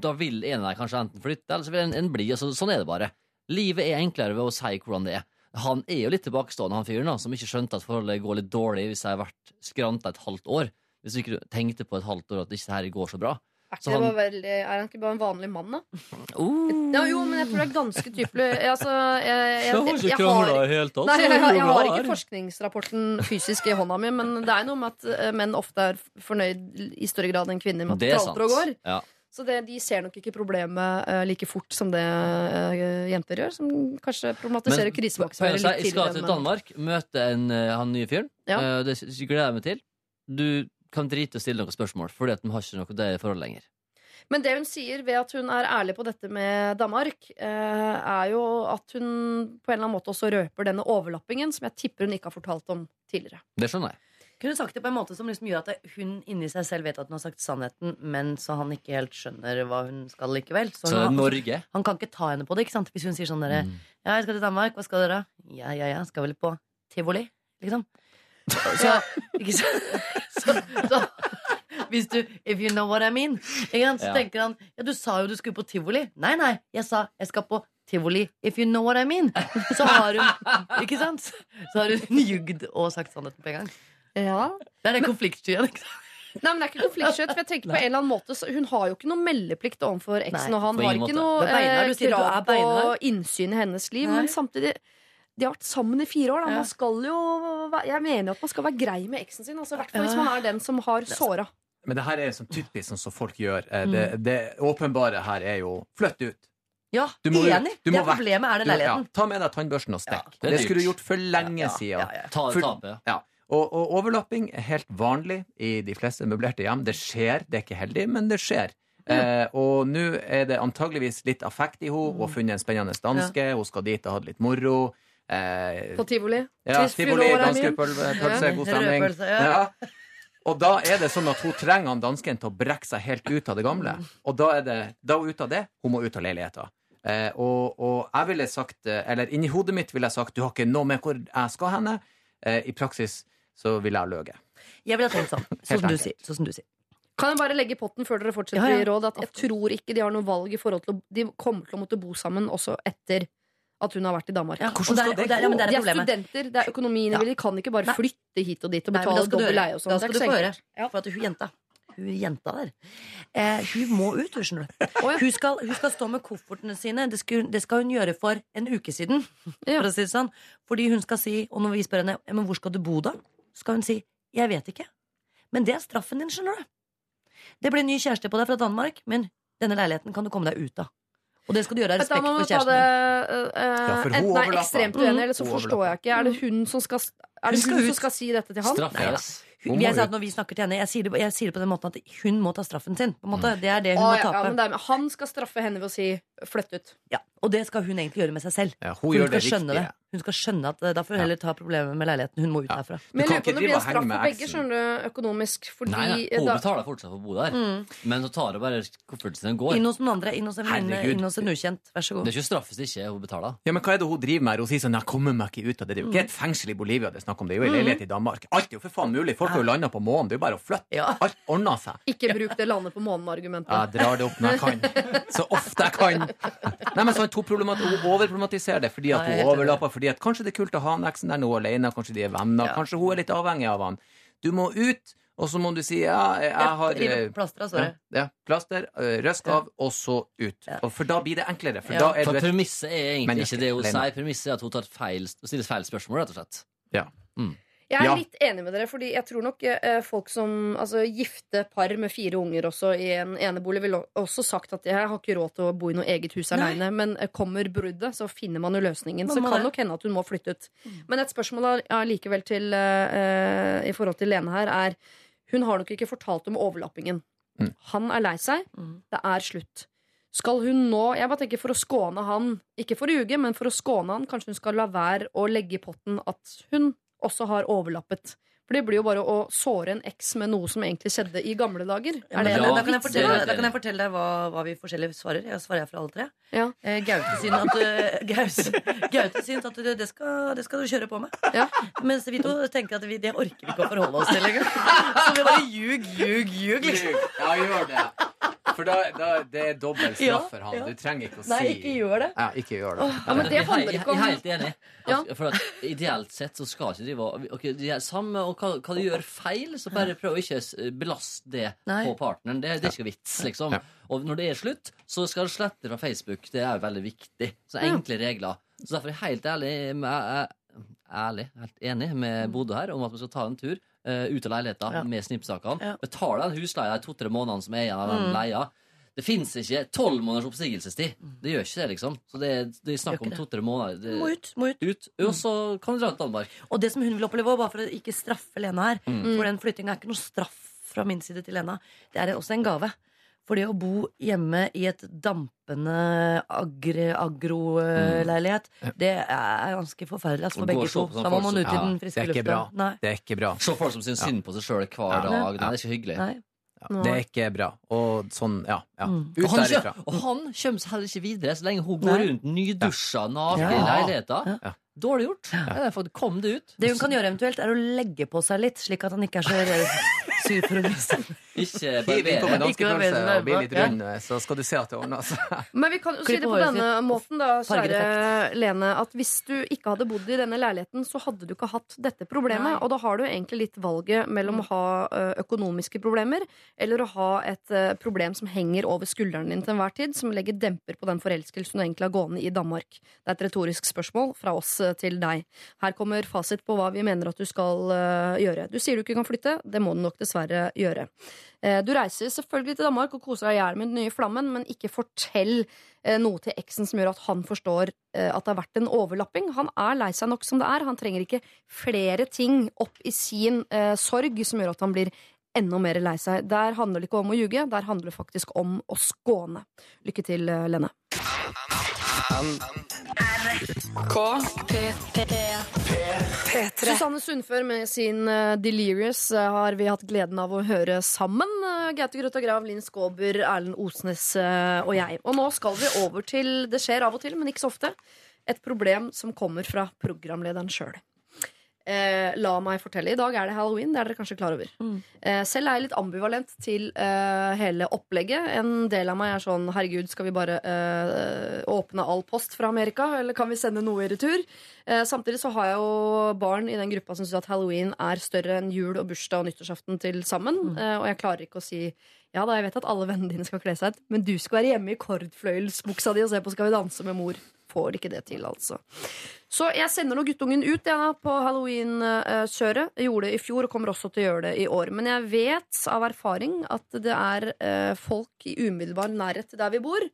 da vil en av deg kanskje enten flytte, eller så vil en, en bli. Og så, sånn er det bare. Livet er enklere ved å si hvordan det er. Han er jo litt tilbakestående, han fyren, da, som ikke skjønte at forholdet går litt dårlig hvis jeg har vært skranta et halvt år. Hvis du ikke tenkte på et halvt år at ikke det her går så bra. Er, Så han- veldig, er han ikke bare en vanlig mann, da? Oh. Ja, jo, men jeg tror det er ganske typelig altså, jeg, jeg, jeg, Jeg har. Nei, jeg, jeg, har ikke forskningsrapporten fysisk i hånda mi, men det er noe med at eh, menn ofte er fornøyd i større grad enn kvinner med at Det det er tralter og går. Ja. Så det, de ser nok ikke problemet uh, like fort som det uh, jenter gjør, som kanskje problematiserer krisemaksimering Jeg litt skal tidligere. til. Danmark, møte en, eh, han nye fyren. Ja. Det gleder jeg meg til. Du kan drite og stille noen spørsmål, fordi at de har ikke noe det forholdet lenger. Men det hun sier ved at hun er ærlig på dette med Danmark, eh, er jo at hun på en eller annen måte også røper denne overlappingen, som jeg tipper hun ikke har fortalt om tidligere. Det skjønner jeg. Kunne sagt det på en måte som liksom gjør at hun inni seg selv vet at hun har sagt sannheten, men så han ikke helt skjønner hva hun skal likevel. Så, Så hun, Norge han kan ikke ta henne på det, ikke sant? Hvis hun sier sånn derre Ja, jeg skal til Danmark, hva skal dere? Ja, ja, ja, skal vel på tivoli, liksom. Så, ikke sant? Så, så hvis du If you know what I mean. Ikke? Så Ja. tenker han Ja, du sa jo du skulle på tivoli. Nei, nei, jeg sa jeg skal på tivoli. If you know what I mean. Så har hun Ikke sant? Så har hun jugd og sagt sannheten på en gang. Ja. Det er det konfliktskyet. ikke sant? Nei, men det er ikke konfliktskytt. For jeg tenker på en eller annen måte så Hun har jo ikke noe meldeplikt overfor eksen, Nei, og han har ikke noe eh, krav på innsyn i hennes liv. Nei. Men samtidig de har vært sammen i fire år. Da. Man skal jo, jeg mener jo at man skal være grei med eksen sin. Altså, I hvert fall hvis man er den som har såra. Men det her er sånn typisk sånn som folk gjør. Eh, Det, det åpenbare her er jo flytt ut. Ja, Du må enig. Du det er problemet, er den leiligheten. Ja, ta med deg tannbørsten og stikk. det er det skulle du gjort for lenge siden. Ja, ja. Ta For- Ja. Og, og overlapping er helt vanlig i de fleste møblerte hjem. Det skjer, det er ikke heldig, men det skjer. Eh, og nå er det antageligvis litt affekt i henne. Hun har funnet en spennende danske. Hun skal dit og ha det litt moro. Eh, På tivoli. ja, tivoli, når danske pølse, Ja. god stemning. Ja. Ja. Og da er det sånn at hun trenger han dansken til å brekke seg helt ut av det gamle. Og da er det, da er hun ute av det, hun må ut av leiligheten. Eh, og, og jeg ville sagt, eh, eller inni hodet mitt ville jeg sagt, du har ikke noe med hvor jeg skal henne. Eh, I praksis så ville jeg ha løyet. Jeg ville ha tenkt sånn. Sånn som du sier. Sånn som du sier. Kan jeg bare legge i potten før dere fortsetter Ja, ja. i råd at jeg tror ikke de har noe valg i forhold til å De kommer til å måtte bo sammen også etter at hun har vært i Danmark. Ja, Hvordan der- skal det og der- det de er er studenter, det er økonomien Ja. De kan ikke bare flytte hit og dit og betale dobbel leie og sånn. Da skal du få høre. For at hun jenta hun jenta der eh, Hun må ut, hun, skjønner du. Hun skal, hun skal stå med koffertene sine. Det skal, det skal hun gjøre for en uke siden. [LAUGHS] Ja. For å si det sånn. Fordi hun skal si, og når vi spør henne Men hvor skal du bo, da? Skal hun si Jeg vet ikke. Men det er straffen din, skjønner du. Det blir en ny kjæreste på deg fra Danmark, men denne leiligheten kan du komme deg ut av. Og det skal du gjøre av Da respekt må for man ta kjæresten det din. uh, Ja, Enten er ekstremt uenig, eller så forstår jeg ikke. Er det hun som skal, er det Hun skal hun som skal si dette til han? Straffes. Hun Jeg må sa at når vi snakker til henne Jeg sier det, jeg sier det på den måten at hun må ta straffen sin. På en måte. Det er det hun Åh, må ja, ja, men det er, han skal straffe henne ved å si 'flytt ut'. Ja, og det skal hun egentlig gjøre med seg selv. Ja, hun, hun gjør skal skjønne riktige. det. Hun skal skjønne at eh, Da får hun heller ta problemet med leiligheten. Hun må ut Ja. herfra. Men jeg lurer på om det blir en straff for begge, skjønner du, økonomisk. Fordi Nei, nei, hun da, betaler fortsatt for å bo der, Mm. men så tar hun bare kofferten sin og går. Inn hos noen andre. Inn hos en venninne. Inn hos en ukjent. Vær så god. Det er ikke straffes ikke hun betaler. Ja, men hva er det hun driver med? Hun sier sånn 'Jeg kommer meg ikke ut av det'. Det er jo ikke et fengsel i Bolivia det er snakk om, det er jo en leilighet i Danmark. Alt er jo for faen mulig. Folk har jo landa på månen. Det er jo bare å flytte. Ja. Alt ordner seg. ikke bruk det landet på månen-argumentet. Jeg drar det opp når jeg kan. [LAUGHS] Så ofte jeg kan. Nei, men sant, Hun problemat- hun overproblematiserer det fordi at Ja, hun overlapper. Fordi at Kanskje det er kult å ha han eksen der nå alene, kanskje de er venner, Ja. kanskje hun er litt avhengig av han. Du må ut, og så må du si ja, jeg har Rive eh, plaster av ja, såret. ja, plaster, eh, røsk av, og så ut. Ja. Og for da blir det enklere. For Ja. da er For du et premisset er egentlig ikke det hun sier. Premisset er at hun tar feil, stiller feil spørsmål, rett og slett. ja. Jeg er Ja. litt enig med dere, fordi jeg tror nok eh, folk som altså, gifte par med fire unger også i en enebolig ville også sagt at jeg har ikke råd til å bo i noe eget hus aleine, men eh, kommer bruddet, så finner man jo løsningen. Man så kan det. nok hende at hun må flytte ut. Men et spørsmål all- allikevel til eh, i forhold til Lene her er Hun har nok ikke fortalt om overlappingen. Mm. Han er lei seg. Mm. Det er slutt. Skal hun nå Jeg bare tenker for å skåne han, ikke for å ljuge, men for å skåne han, kanskje hun skal la være å legge i potten at hun også har overlappet. For det blir jo bare å såre en eks med noe som egentlig skjedde i gamle dager. Ja, Er det Ja, da, kan jeg fortelle, da kan jeg fortelle deg hva, hva vi forskjellige svarer. Jeg svarer jeg for alle tre. Ja. Eh, Gaute syns at, eh, Gaus- Gaute syns at det, det, skal, det skal du kjøre på med. Ja. Mens vi to tenker at vi, det orker vi ikke å forholde oss til engang. Så vi bare ljug, ljug, ljug. Liksom. Ja, gjør det. For da, da det er dobbel Ja, straff for han. ja. Du trenger ikke å si Nei, ikke gjør det. Ja, ikke gjør det. Ja, men det er handler ikke om Jeg er helt enig. Ja. At, for at Ideelt sett så skal ikke drive og ok, de er samme, og hva, hva du gjør feil, så bare prøv å ikke s- belaste det Nei. på partneren. Det, det er ikke vits, liksom. Ja. Og når det er slutt, så skal du slette fra Facebook. Det er jo veldig viktig. Så enkle regler. Så derfor er jeg helt ærlig med, ærlig, helt enig med Bodø her om at vi skal ta en tur eh, ut av leiligheten Ja. med snippsakene. Ja. Betaler den husleia de to-tre månedene som er igjen av den Mm. leia. Det fins ikke tolv måneders oppsigelsestid. Det gjør ikke det, liksom. Så det, det er snakk om to-tre måneder. Det, Må ut, må ut. ut, og så kan du dra til Danmark. Og det som hun vil oppleve, bare for å ikke straffe Lena her Mm. For den flyttinga er ikke noe straff fra min side til Lena. Det er også en gave. For det å bo hjemme i et dampende agroleilighet, agroleilighet, det er ganske forferdelig altså, for begge to. Da må man ut i den friske lufta. Det er ikke bra. Se folk som syns synd på seg sjøl hver Ja. dag. Nei, det er ikke hyggelig. Nei. Ja, det er ikke bra. Og sånn, ja. ja. Mm. Ut Og han, kjø- og han kommer seg heller ikke videre så lenge hun går Nei. rundt nydusja, naken Ja. i leiligheta. Ja. Dårlig gjort. Ja. Kom det ut. Det hun kan gjøre eventuelt, er å legge på seg litt, slik at han ikke er så [LAUGHS] sur for å vise Ikke. Ikke noe danskepølse og bli litt ja. rund, så skal du se at det ordner seg. Men vi kan jo si det på denne sitt. måten, da, kjære Lene, at hvis du ikke hadde bodd i denne leiligheten, så hadde du ikke hatt dette problemet. Nei. Og da har du egentlig litt valget mellom å ha økonomiske problemer eller å ha et problem som henger over skulderen din til enhver tid, som legger demper på den forelskelsen du egentlig har gående i Danmark. Det er et retorisk spørsmål fra oss til deg. Her kommer fasit på hva vi mener at du skal gjøre. Du sier du ikke kan flytte. Det må du nok dessverre gjøre. Eh, Du reiser selvfølgelig til Danmark og koser deg i hjel med den nye flammen, men ikke fortell eh, noe til eksen som gjør at han forstår eh, at det har vært en overlapping. Han er lei seg nok som det er. Han trenger ikke flere ting opp i sin eh, sorg som gjør at han blir enda mer lei seg. Der handler det ikke om å ljuge, der handler det faktisk om å skåne. Lykke til, eh, Lene. P3. Susanne Sundfør med sin eh, Delirious eh, har vi hatt gleden av å høre sammen. Uh, Gaute Grøtta Grav, Linn Skåber, Erlend Osnes og jeg. Og nå skal vi over til Det skjer av og til, men ikke så ofte. Et problem som kommer fra programlederen sjøl. Eh, la meg fortelle. I dag er det halloween. Det er dere kanskje klar over. Mm. Eh, selv er jeg litt ambivalent til eh, hele opplegget. En del av meg er sånn herregud, skal vi bare eh, åpne all post fra Amerika, eller kan vi sende noe i retur? Eh, samtidig så har jeg jo barn i den gruppa som syns at halloween er større enn jul og bursdag og nyttårsaften til sammen. Eh, og jeg klarer ikke å si ja da, jeg vet at alle vennene dine skal kle seg ut, men du skal være hjemme i kordfløyelsbuksa di og se på Skal vi danse med mor. Får ikke det til, altså. Så jeg sender nå guttungen ut jeg, på halloween-kjøret. Gjorde det i fjor og kommer også til å gjøre det i år. Men jeg vet av erfaring at det er eh, folk i umiddelbar nærhet til der vi bor,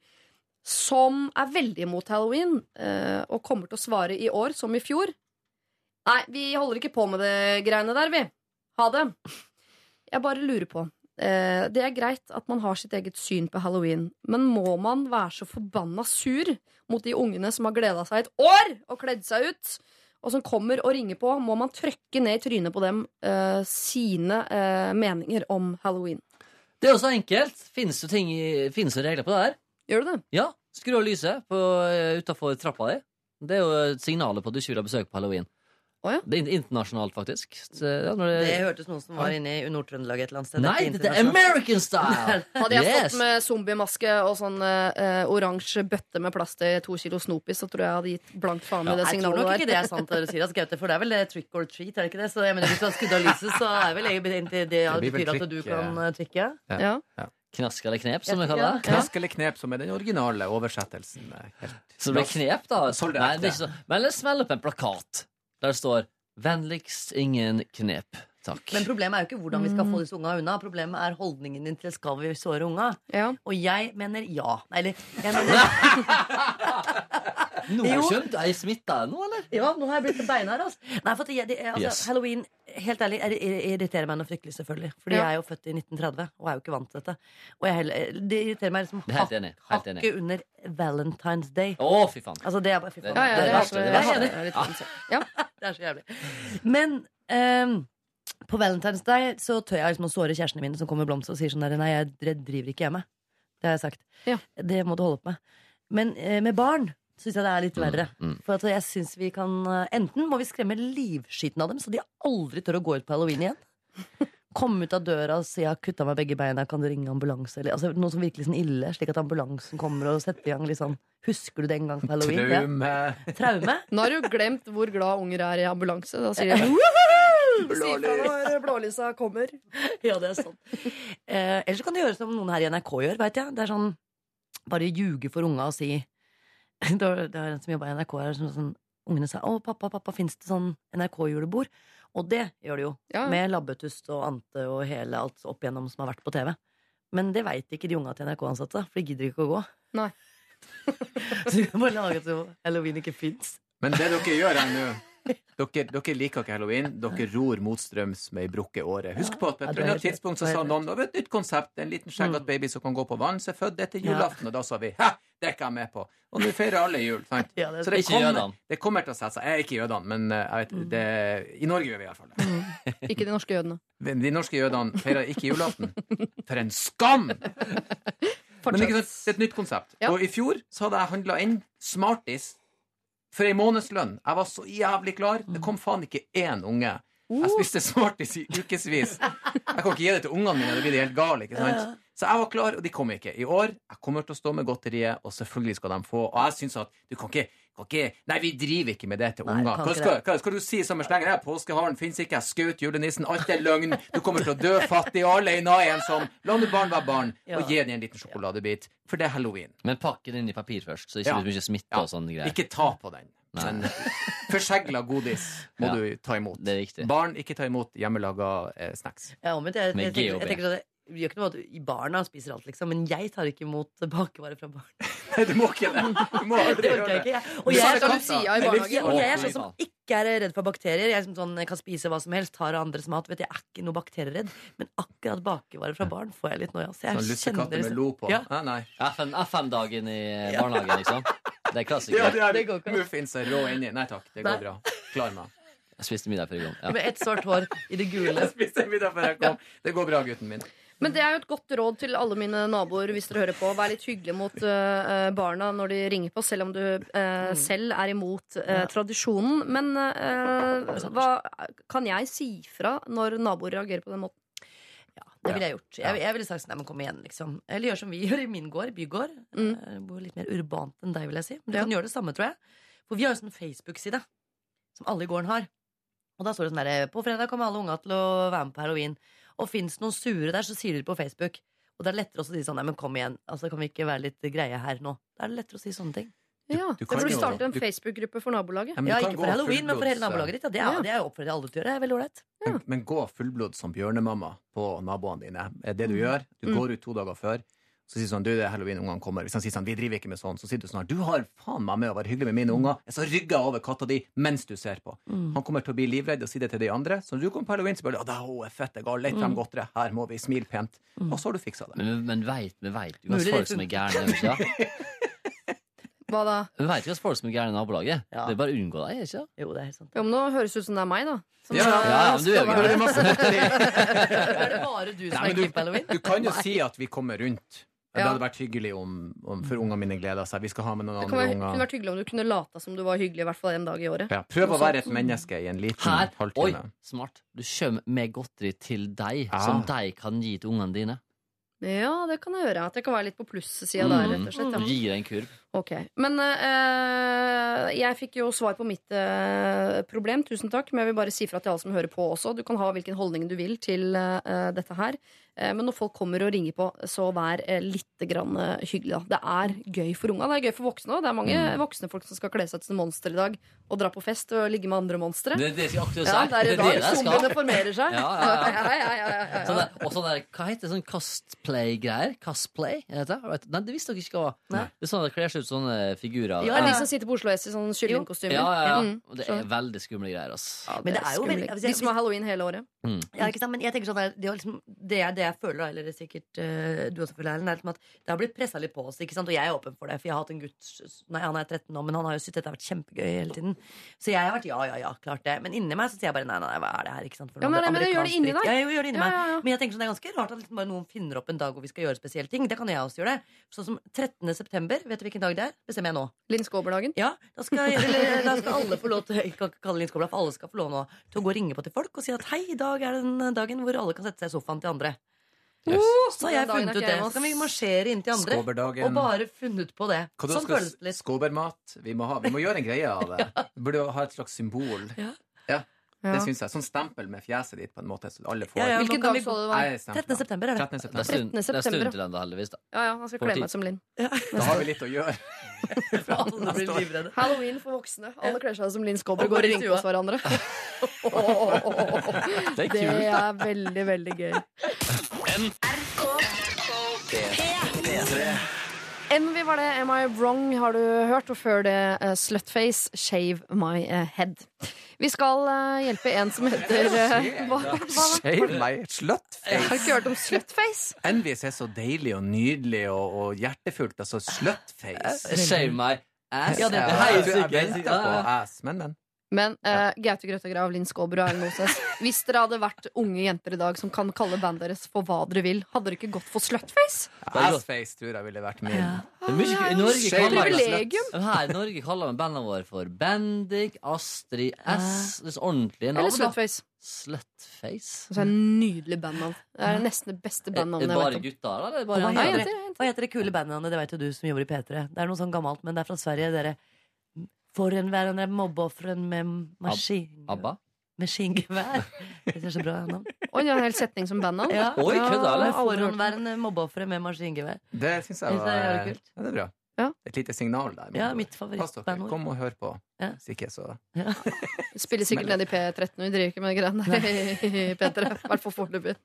som er veldig imot halloween, eh, og kommer til å svare i år som i fjor. Nei, vi holder ikke på med det greiene der, vi. Ha det. Jeg bare lurer på. Eh, det er greit at man har sitt eget syn på halloween, men må man være så forbanna sur mot de ungene som har gleda seg et år og kledd seg ut, og som kommer og ringer på? Må man trykke ned i trynet på dem eh, sine eh, meninger om halloween? Det er jo så enkelt. Finnes det ting finnes det regler på det her? Gjør du det? Ja. Skru av lyset utafor trappa di. Det er jo signalet på at du ikke vil ha besøk på halloween. Å ja. Det er internasjonalt, faktisk. Så, ja, når det, Det hørtes noen som var inne i Nord-Trøndelag et eller annet sted. Nei, det er. American style! [LAUGHS] Hadde jeg Yes. stått med zombiemaske og sånn uh, oransje bøtte med plass til to kilo Snopis, så tror jeg jeg hadde gitt blankt faen i det signalet Jeg tror nok ikke det er sant, [LAUGHS] det dere sier, altså, Gaute, for det er vel det trick or treat, er det ikke det? Så jeg mener, Hvis du har skrudd av lyset, så er vel egentlig det, ja, Det det betyr at du kan trikke. trykke. Ja. Knask eller knep, som vi kaller det. Knask eller knep, som er den originale oversettelsen. eh, Helt. Så det blir knep, da. Nei, det er ikke så. Men eller smell opp en plakat der det står 'Vennligst ingen knep'. Takk. Men problemet er jo ikke hvordan vi skal få disse unga unna. Problemet er holdningen din til skal vi såre unga. Ja. Og jeg mener ja. Eller jeg mener [LAUGHS] [LAUGHS] Nå Jo. Er jeg smitta nå, eller? Ja, nå har jeg blitt beinhard, altså. Nei, for det, altså, Yes. Halloween, helt ærlig, er- er- irriterer meg noe fryktelig, selvfølgelig. Fordi Ja. jeg er jo født i 1930 og er jo ikke vant til dette. Og jeg, heller- det irriterer meg liksom Det helt enig. Helt enig. hakket under Valentine's Day. Å, fy faen. Altså, det er bare fy faen. Ja, ja, Det det er verste, det er det, er. Er. [LAUGHS] Det er så jævlig. Men um, på Valentine's Day så tør jeg liksom å såre kjærestene mine som kommer med blomster og sier sånn der Nei, jeg driver ikke hjemme. Det har jeg sagt. Ja. Det må du holde opp med. Men eh, med barn syns jeg det er litt verre. mm. For at jeg synes vi kan eh, Enten må vi skremme livskiten av dem, så de aldri tør å gå ut på halloween igjen. [LAUGHS] Komme ut av døra og si 'jeg har kutta meg begge beina, kan du ringe ambulanse?' Eller, altså, noe som virkelig sånn ille, slik at ambulansen kommer og setter i gang litt sånn Husker du den gang på halloween? Ja. Traume. Traume? [LAUGHS] Nå har du glemt hvor glad unger er i ambulanse. Da sier [LAUGHS] de Blålys. Si fra når blålysa kommer. Ja, det er sant. Eh, Eller så kan du gjøre som noen her i NRK gjør, veit jeg. Det er sånn bare ljuge for unga og si [LAUGHS] Det var det var en som jobba i NRK her, som sånn Ungene sa 'Å, pappa, pappa, fins det sånn NRK-julebord?' Og det gjør det jo. Ja. Med Labbetust og Ante og hele alt opp igjennom som har vært på TV. Men det veit ikke de unga til NRK-ansatte, for de gidder ikke å gå. Nei. [LAUGHS] så vi kan bare lage som halloween ikke fins. Men det dere gjør her nå, Dere, dere liker ikke halloween. Dere ror motstrøms med ei brukket åre. Husk på at på et er eller annet tidspunkt så sa noen det et nytt konsept. En liten skjeggete baby som kan gå på vann, som er født etter julaften. Og da sa vi hæ, det er ikke jeg med på. Og nå feirer alle jul. sant? Ja, det Så det Ikke kommer, det kommer til å sette seg. Jeg er ikke jødene, men eh, jeg vet, det, i Norge gjør vi i hvert fall det. [LAUGHS] Ikke de norske jødene. De norske jødene feirer ikke julaften. For en skam! [LAUGHS] Men det er et nytt konsept. Ja. Og i fjor så hadde jeg handla inn Smarties for ei månedslønn. Jeg var så jævlig klar. Det kom faen ikke én unge. Jeg spiste Smarties i ukevis. Jeg kan ikke gi det til ungene mine, da blir de helt gale. ikke sant? Så jeg var klar, og de kom ikke. I år jeg kommer til å stå med godteriet, og selvfølgelig skal de få. Og jeg syns at du kan ikke, ikke Nei, vi driver ikke med det til Nei, unger. Hva skal, hva skal du si som er slenger? «Nei, Påskeharen fins ikke, jeg skjøt julenissen, alt er løgn. Du kommer til å dø fattig og alene og ensom. La nå barn være barn, og gi dem en liten sjokoladebit. For det er halloween. Men pakk den inn i papir først, så ikke Ja. det blir mye smitte Ja. og sånne greier. Ikke ta på den. Nei. Men [LAUGHS] forsegla godis må Ja. du ta imot. Det er. Barn, ikke ta imot hjemmelaga eh, snacks. Ja. Jeg, Med jeg, tenker, jeg tenker sånn det gjør ikke noe at barna spiser alt, liksom, men jeg tar ikke imot bakevarer fra barn. [LAUGHS] Nei, du må ikke det. Du må aldri Det gjøre det. ikke. Jeg. Og Du jeg er sånn, og jeg er sånn som ikke er redd for bakterier. Jeg, er som sånn, kan spise hva som helst, tar andres mat. Vet jeg er ikke noe bakterieredd. Men akkurat bakevarer fra barn får jeg litt noia. Så jeg Sånn lussekatter med kjenner lo på. Ja. Ah, nei. FN FN-dagen i barnehagen, liksom. Det er Ja, klassiker. det er Det går ikke. muffins og rå inni. Nei takk, det Nei. går bra. Klar meg. Jeg spiste middag før jeg kom. Ja. Med ett svart hår i det gule. [LAUGHS] Jeg spiste middag før jeg kom. Det går bra, gutten min. Men det er jo et godt råd til alle mine naboer hvis dere hører på. Vær litt hyggelig mot uh, barna når de ringer på, selv om du eh, selv er imot uh, tradisjonen. Men hva kan jeg si fra når naboer reagerer på den måten? Ja, det ville jeg gjort. Jeg, jeg ville sagt nei, men kom igjen, liksom. Eller gjør som vi [LAUGHS] gjør i min gård, bygård. Mm. Bor litt mer urbant enn deg, vil jeg si. Men du Ja. kan gjøre det samme, tror jeg. For vi har jo sånn Facebook-side som alle i gården har. Og da står det sånn der På fredag kommer alle unga til å være med på halloween. Og fins det noen sure der, så sier de det på Facebook. Og det er lettere også å si sånn Nei, men kom igjen. Altså, kan vi ikke være litt greie her nå? Da er det lettere å si sånne ting. Ja, du Det kan burde jo- starte en Facebook-gruppe for nabolaget. Ja, Ja, ikke for halloween, men for hele nabolaget ditt. Ja, det, Ja. er, det er jo oppfordret jeg alle til å gjøre. Det er veldig ålreit. Men, men gå fullblod som bjørnemamma på naboene dine. Er det du Mm. gjør? Du går ut to dager før. Så sier sånn, du, det er halloween, ungene kommer. Hvis han sier sånn, vi driver ikke med sånn, så sier du sånn, du har faen meg med å være hyggelig med mine unger. Jeg så rygger over katta di mens du ser på. Mm. Han kommer til å bli livredd og si det til de andre. Så når du kommer på halloween, så bare, «Å, da, hun er fette gal, lett Mm. frem godteret. Her må vi smile pent. Og så har du fiksa det. Men, men veit, vi veit jo hva folk som er gærne. er Ikke? [LAUGHS] Hva da? Vi veit jo hva folk som er gærne i nabolaget. Ja. Det er bare å unngå deg. ikke? Jo, det er helt sant. Jo, men nå høres det ut som det er meg, da. Som Ja, skal- ja, men du er jo Det er. [LAUGHS] [LAUGHS] Er det bare du som Nei, er på halloween? Du kan jo si at vi kommer rundt. Det hadde vært hyggelig om, om for ungene mine gleder seg. Vi skal ha med noen Det andre være, unger. kunne vært hyggelig om du kunne late som du var hyggelig i hvert fall en dag i året. Ja, prøv å være et menneske i en liten Her, oi, smart. Du kommer med godteri til deg, Ja. som de kan gi til ungene dine. Ja, det kan jeg gjøre. At jeg kan være litt på plussida der, rett og slett. Du Ja. deg en kurv. Ok, Men eh, jeg fikk jo svar på mitt eh, problem, tusen takk. Men jeg vil bare si fra til alle som hører på også. Du kan ha hvilken holdning du vil til eh, dette her. Eh, men når folk kommer og ringer på, så vær uh, litt grann, eh, hyggelig, da. Det er gøy for unga. Det er gøy for voksne òg. Det er mange voksne folk som skal kle seg til monster i dag. Og dra på fest og ligge med andre monstre. Det, det skal jeg akkurat sier Ja, det er i det dag de skal. zombiene formerer seg. [LAUGHS] Ja, ja, ja. Sånn der, og sånn der, hva heter det, sånn cosplay-greier? Cosplay? det? Nei, det visste dere ikke hva var. Det er sånn det kler seg ut sånne figurer. Det er de som sitter på Oslo S i sånne kyllingkostymer. Ja, ja, ja. Mm, det er veldig skumle greier, Altså. Ja, Men det er jo veldig- hvis jeg- De som har halloween hele året. Ja, ikke sant? Men jeg tenker sånn det, liksom, det, er det jeg føler, da, eller det er sikkert uh, du også føler, Erlend, er liksom at det har blitt pressa litt på oss. ikke sant? Og jeg er åpen for det, for jeg har hatt en gutt Nei, han er 13 nå, men han har jo syntes dette har vært kjempegøy hele tiden. Så jeg har vært ja, ja, ja, klart det. Men inni meg så sier jeg bare nei, nei, nei hva er det her? ikke sant? For Ja, men det det, men gjør det inni deg. Ja, jeg gjør det inni Ja, meg. ja, ja. Men jeg tenker sånn, det er ganske rart at liksom bare noen finner opp en dag hvor vi skal gjøre spesielle ting. Det kan jeg også gjøre. det. Sånn som 13. september. Vet du hvilken dag det er? Bestemmer jeg nå. Linn Skåberdagen. Ja, da skal, eller, da skal alle [LAUGHS] få lov til Jeg kan ikke kalle det Linn for alle skal få lov nå til å gå og ringe på til folk og si at hei, i dag er den dagen hvor alle kan sette seg i sofaen til andre. Så har jeg funnet ut det. Så kan vi marsjere inn til andre. Og bare funnet på det. Hva Sånn skal føles det litt. Skåbermat. Vi må, ha, vi må gjøre en greie av det. [LAUGHS] ja. burde ha et slags symbol. Ja. Ja, Ja. det syns jeg. Sånn stempel med fjeset ditt, på en måte, så alle får. Ja, ja, Hvilken dag så du det var? Jeg er stemplet. 13. september er det. 13. Det er september. stund, 13. det er stund september, til enda, heldigvis. da Ja, ja, han skal kle meg som Linn. [LAUGHS] Da har vi litt å gjøre. [LAUGHS] Blir. Halloween for voksne. Alle kler seg som Linn Skåber Og går og i ringer oh, oh, hverandre. [LAUGHS] Det er Det er veldig, veldig gøy. Envy var det. Am I wrong har du hørt, og før det uh, Slutface, Shave My eh, Head. Vi skal eh, hjelpe en som heter [LAUGHS] eh, hva, hva, Shave meg Jeg har ikke hørt om slutface. Envis er så deilig og nydelig og, og hjertefullt. Altså slutface. Shave my ass. Ja, det- er Helt jeg, jeg sikkert. venter på ass, men, men. Men uh, Gaute Grøtta Grav, Linn Skåber og Erlend Moses, [LAUGHS] hvis dere hadde vært unge jenter i dag som kan kalle bandet deres for hva dere vil, hadde dere ikke gått for slutface? Assface tror jeg ville vært min. Ja. er I Norge Shave kaller her Norge kaller bandene våre for Bendik, Astrid S. Det er så ordentlige Eller navn. da. slutface? Slutface. Altså, en nydelig bandnavn. Det er nesten det beste Er bandnavnet jeg vet om. gutter, eller? Bare hva heter, det, hva heter det kule bandnavnet? Det vet jo du som jobber i P3. Det er noe sånn gammelt, men det er fra Sverige. Dere Forhenværende mobbeofren med maskin... ABBA? Maskingevær. Det er så bra navn. Oi, det er en hel setning som bandnavn. Ja. Oi, kødda, eller? aldri. Forhåndværende mobbeofre med maskingevær. Det syns jeg var det, er kult. Ja, det er bra. Ja. Et lite signal der. Ja, mitt Pass favorittbandord. Kom og hør på. Ja. Hvis ikke, så [LAUGHS] Spiller sikkert ned i P13, vi driver ikke med greiene der. [LAUGHS] Petter, i hvert fall foreløpig.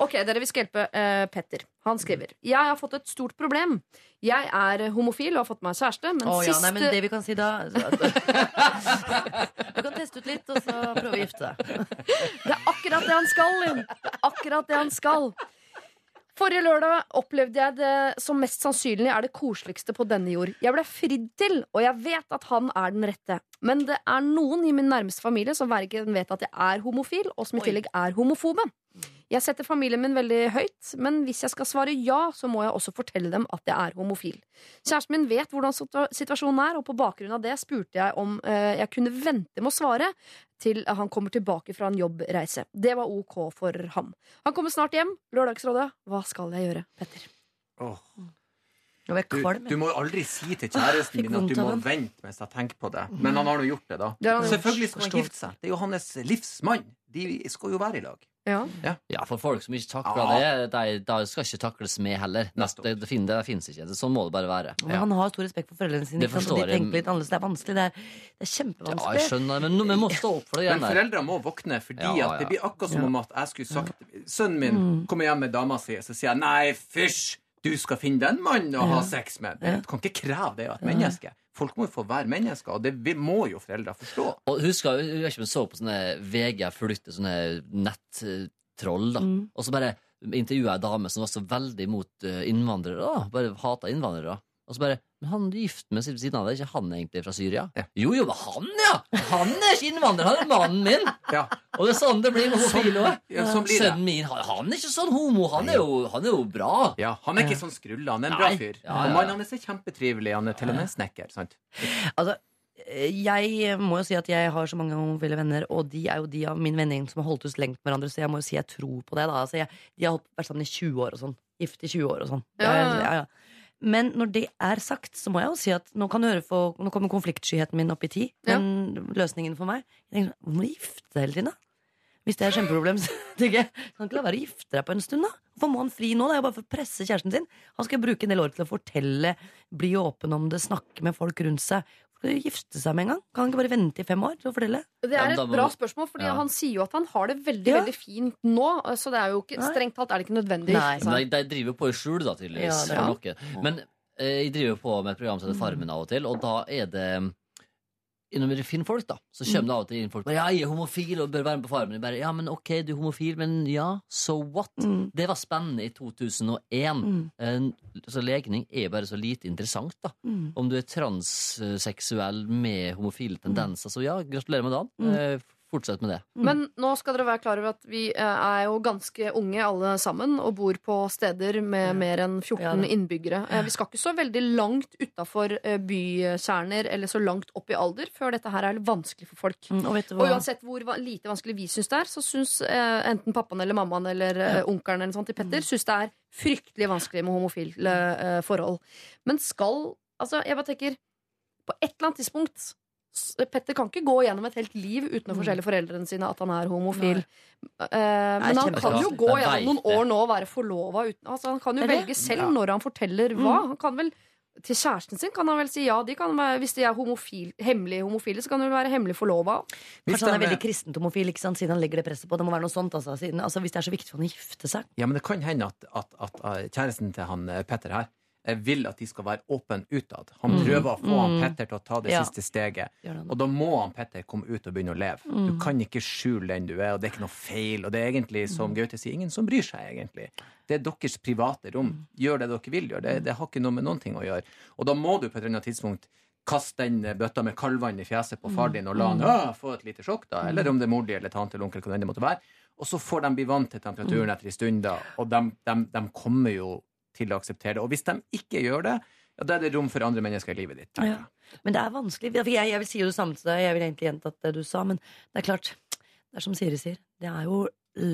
Ok, dere, vi skal hjelpe uh, Petter. Han skriver Jeg har fått et stort problem. Jeg er homofil og har fått meg kjæreste, men Å ja, siste nei, men det vi kan si da [LAUGHS] Du kan teste ut litt, og så prøve å gifte deg. Det er akkurat det han skal, Linn! Akkurat det han skal. Forrige lørdag opplevde jeg det som mest sannsynlig er det koseligste på denne jord. Jeg ble fridd til, og jeg vet at han er den rette. Men det er noen i min nærmeste familie som verken vet at jeg er homofil, og som i tillegg er homofobe. Jeg setter familien min veldig høyt, men hvis jeg skal svare ja, så må jeg også fortelle dem at jeg er homofil. Kjæresten min vet hvordan situasjonen er, og på bakgrunn av det spurte jeg om eh, jeg kunne vente med å svare til han kommer tilbake fra en jobbreise. Det var ok for ham. Han kommer snart hjem. Lørdagsrådet. Hva skal jeg gjøre, Petter? Jeg Du, du må jo aldri si til kjæresten din at du må vente mens jeg tenker på det. Men han har nå gjort det, da. Det. Selvfølgelig skal han gifte seg. Det er jo hans livsmann. De skal jo være i lag. Ja. Ja, for folk som ikke takler det, de, de skal ikke takles med heller. Nettopp. Det, det, fin- det finnes ikke. Det, sånn må det bare være. Men han har stor respekt for foreldrene sine. Det ikke? Og de tenker litt annerledes. Det er vanskelig. Det er, det er Ja, jeg kjempevanskelig. skjønner men vi må stå opp for det igjen Men foreldre må våkne, fordi Ja, ja. at det blir akkurat som om at jeg skulle sagt Sønnen min Mm. kommer hjem med dama si, så sier jeg nei, fysj! Du skal finne den en mann å ha sex med. Du kan ikke kreve det av et menneske. Folk må jo få være mennesker, og det må jo foreldre forstå. Og husker, jeg ikke om så på sånne VG flytte sånne nettroll, da. Mm. Og så bare intervjua ei dame som var så veldig imot eh, innvandrere. da Bare hata innvandrere. Og så bare Men han er gift med siden siden av det, er ikke han egentlig fra Syria? Ja. Jo, jo, men han, ja! Han er ikke innvandrer, han er mannen min! Ja, Og det er sånn det blir med homofile òg. ja sånn blir det. Sønnen min, han, han er ikke sånn homo. Han er jo, han er jo bra. Ja, han er ikke sånn skrulle, han er en bra fyr. Ja, ja, ja. Og mannen hans er kjempetrivelig, han er til og med snekker. Sant? Altså, jeg må jo si at jeg har så mange homofile venner, og de er jo de av min vennegjeng som har holdt ut lengt med hverandre, så jeg må jo si jeg tror på det. da altså, jeg, De har vært sammen i 20 år og sånn. Gift i 20 år og sånn. Ja, ja, ja. Men når det er sagt, så må jeg jo si at nå kan du høre for, Nå kommer konfliktskyheten min opp i ti. Ja. Løsningen for meg jeg tenker, sånn, Hvorfor må du gifte deg hele tiden, da? Hvis det er kjempeproblem, [LAUGHS] så tenker jeg kan ikke la være å gifte deg på en stund, da. Hvorfor må han fri nå? Det er jo bare for å presse kjæresten sin. Han skal bruke en del år til å fortelle, bli åpen om det, snakke med folk rundt seg. Gifte seg med en gang? Kan han ikke bare vente i fem år til å fortelle? Det er et bra spørsmål, for Ja. han sier jo at han har det veldig Ja. veldig fint nå. Så det er jo ikke, strengt talt er det ikke nødvendig. Nei. Altså. Men de, de driver på i skjul, da, tydeligvis. Ja. Men eh, jeg driver på med et program som heter Farmen av og til, og da er det Innom vi finner folk, da. Så kommer det av og til inn folk bare, Ja, jeg er homofil og bør være med på Farmen. Jeg bare, ja, men ok, du er homofil, men ja, so what? Mm. Det var spennende i 2001. Mm. Eh, så legning er bare så lite interessant, da. Mm. Om du er transseksuell med homofile tendenser, så ja, gratulerer med dagen. Mm. Eh, fortsett med det. Men nå skal dere være klar over at vi eh, er jo ganske unge alle sammen og bor på steder med Ja. mer enn 14 Ja, innbyggere. Eh, Vi skal ikke så veldig langt utafor bykjerner eller så langt opp i alder før dette her er vanskelig for folk. Mm, og Og uansett hvor lite vanskelig vi syns det er, så syns eh, enten pappaen eller mammaen eller ja. onkelen eller sånt til Petter synes det er fryktelig vanskelig med homofile eh, forhold. Men skal Altså, jeg bare tenker På et eller annet tidspunkt Petter kan ikke gå gjennom et helt liv uten å Mm. fortelle foreldrene sine at han er homofil. Uh, Eh, men han kan jo gå gjennom noen år nå og være forlova uten altså, Han kan jo velge selv Ja. når han forteller hva. Mm. Han kan vel til kjæresten sin kan han vel si ja. De kan være, hvis de er homofil, hemmelige homofile, så kan de vel være hemmelig forlova. Kanskje han er veldig kristent homofil, ikke sant? siden han legger det presset på. Det må være noe sånt, altså. Siden, altså hvis det er så viktig for han å gifte seg. Ja, men det kan hende at, at, at, eh, kjæresten til han eh, Petter her vil at de skal være åpne utad. Han prøver å få han Petter til å ta det Ja. siste steget. Og da må han Petter komme ut og begynne å leve. Du kan ikke skjule den du er, og det er ikke noe feil. Og det er egentlig, som Gaute sier, ingen som bryr seg, egentlig. Det er deres private rom. Gjør det dere vil gjøre. Det, det har ikke noe med noen ting å gjøre. Og da må du på et eller annet tidspunkt kaste den bøtta med kaldvann i fjeset på far din og la han få et lite sjokk, da. Eller om det er mor di eller tante eller onkel, hva det måtte være. Og så får de bli vant til temperaturen etter en stund, da. Og de, de, de kommer jo til å akseptere det. Og hvis de ikke gjør det, ja, da er det rom for andre mennesker i livet ditt. Ja. Men det er vanskelig. Jeg, jeg vil si jo det samme til deg. Jeg vil egentlig gjenta det du sa, men det er klart. Det er som Siri sier. Det er jo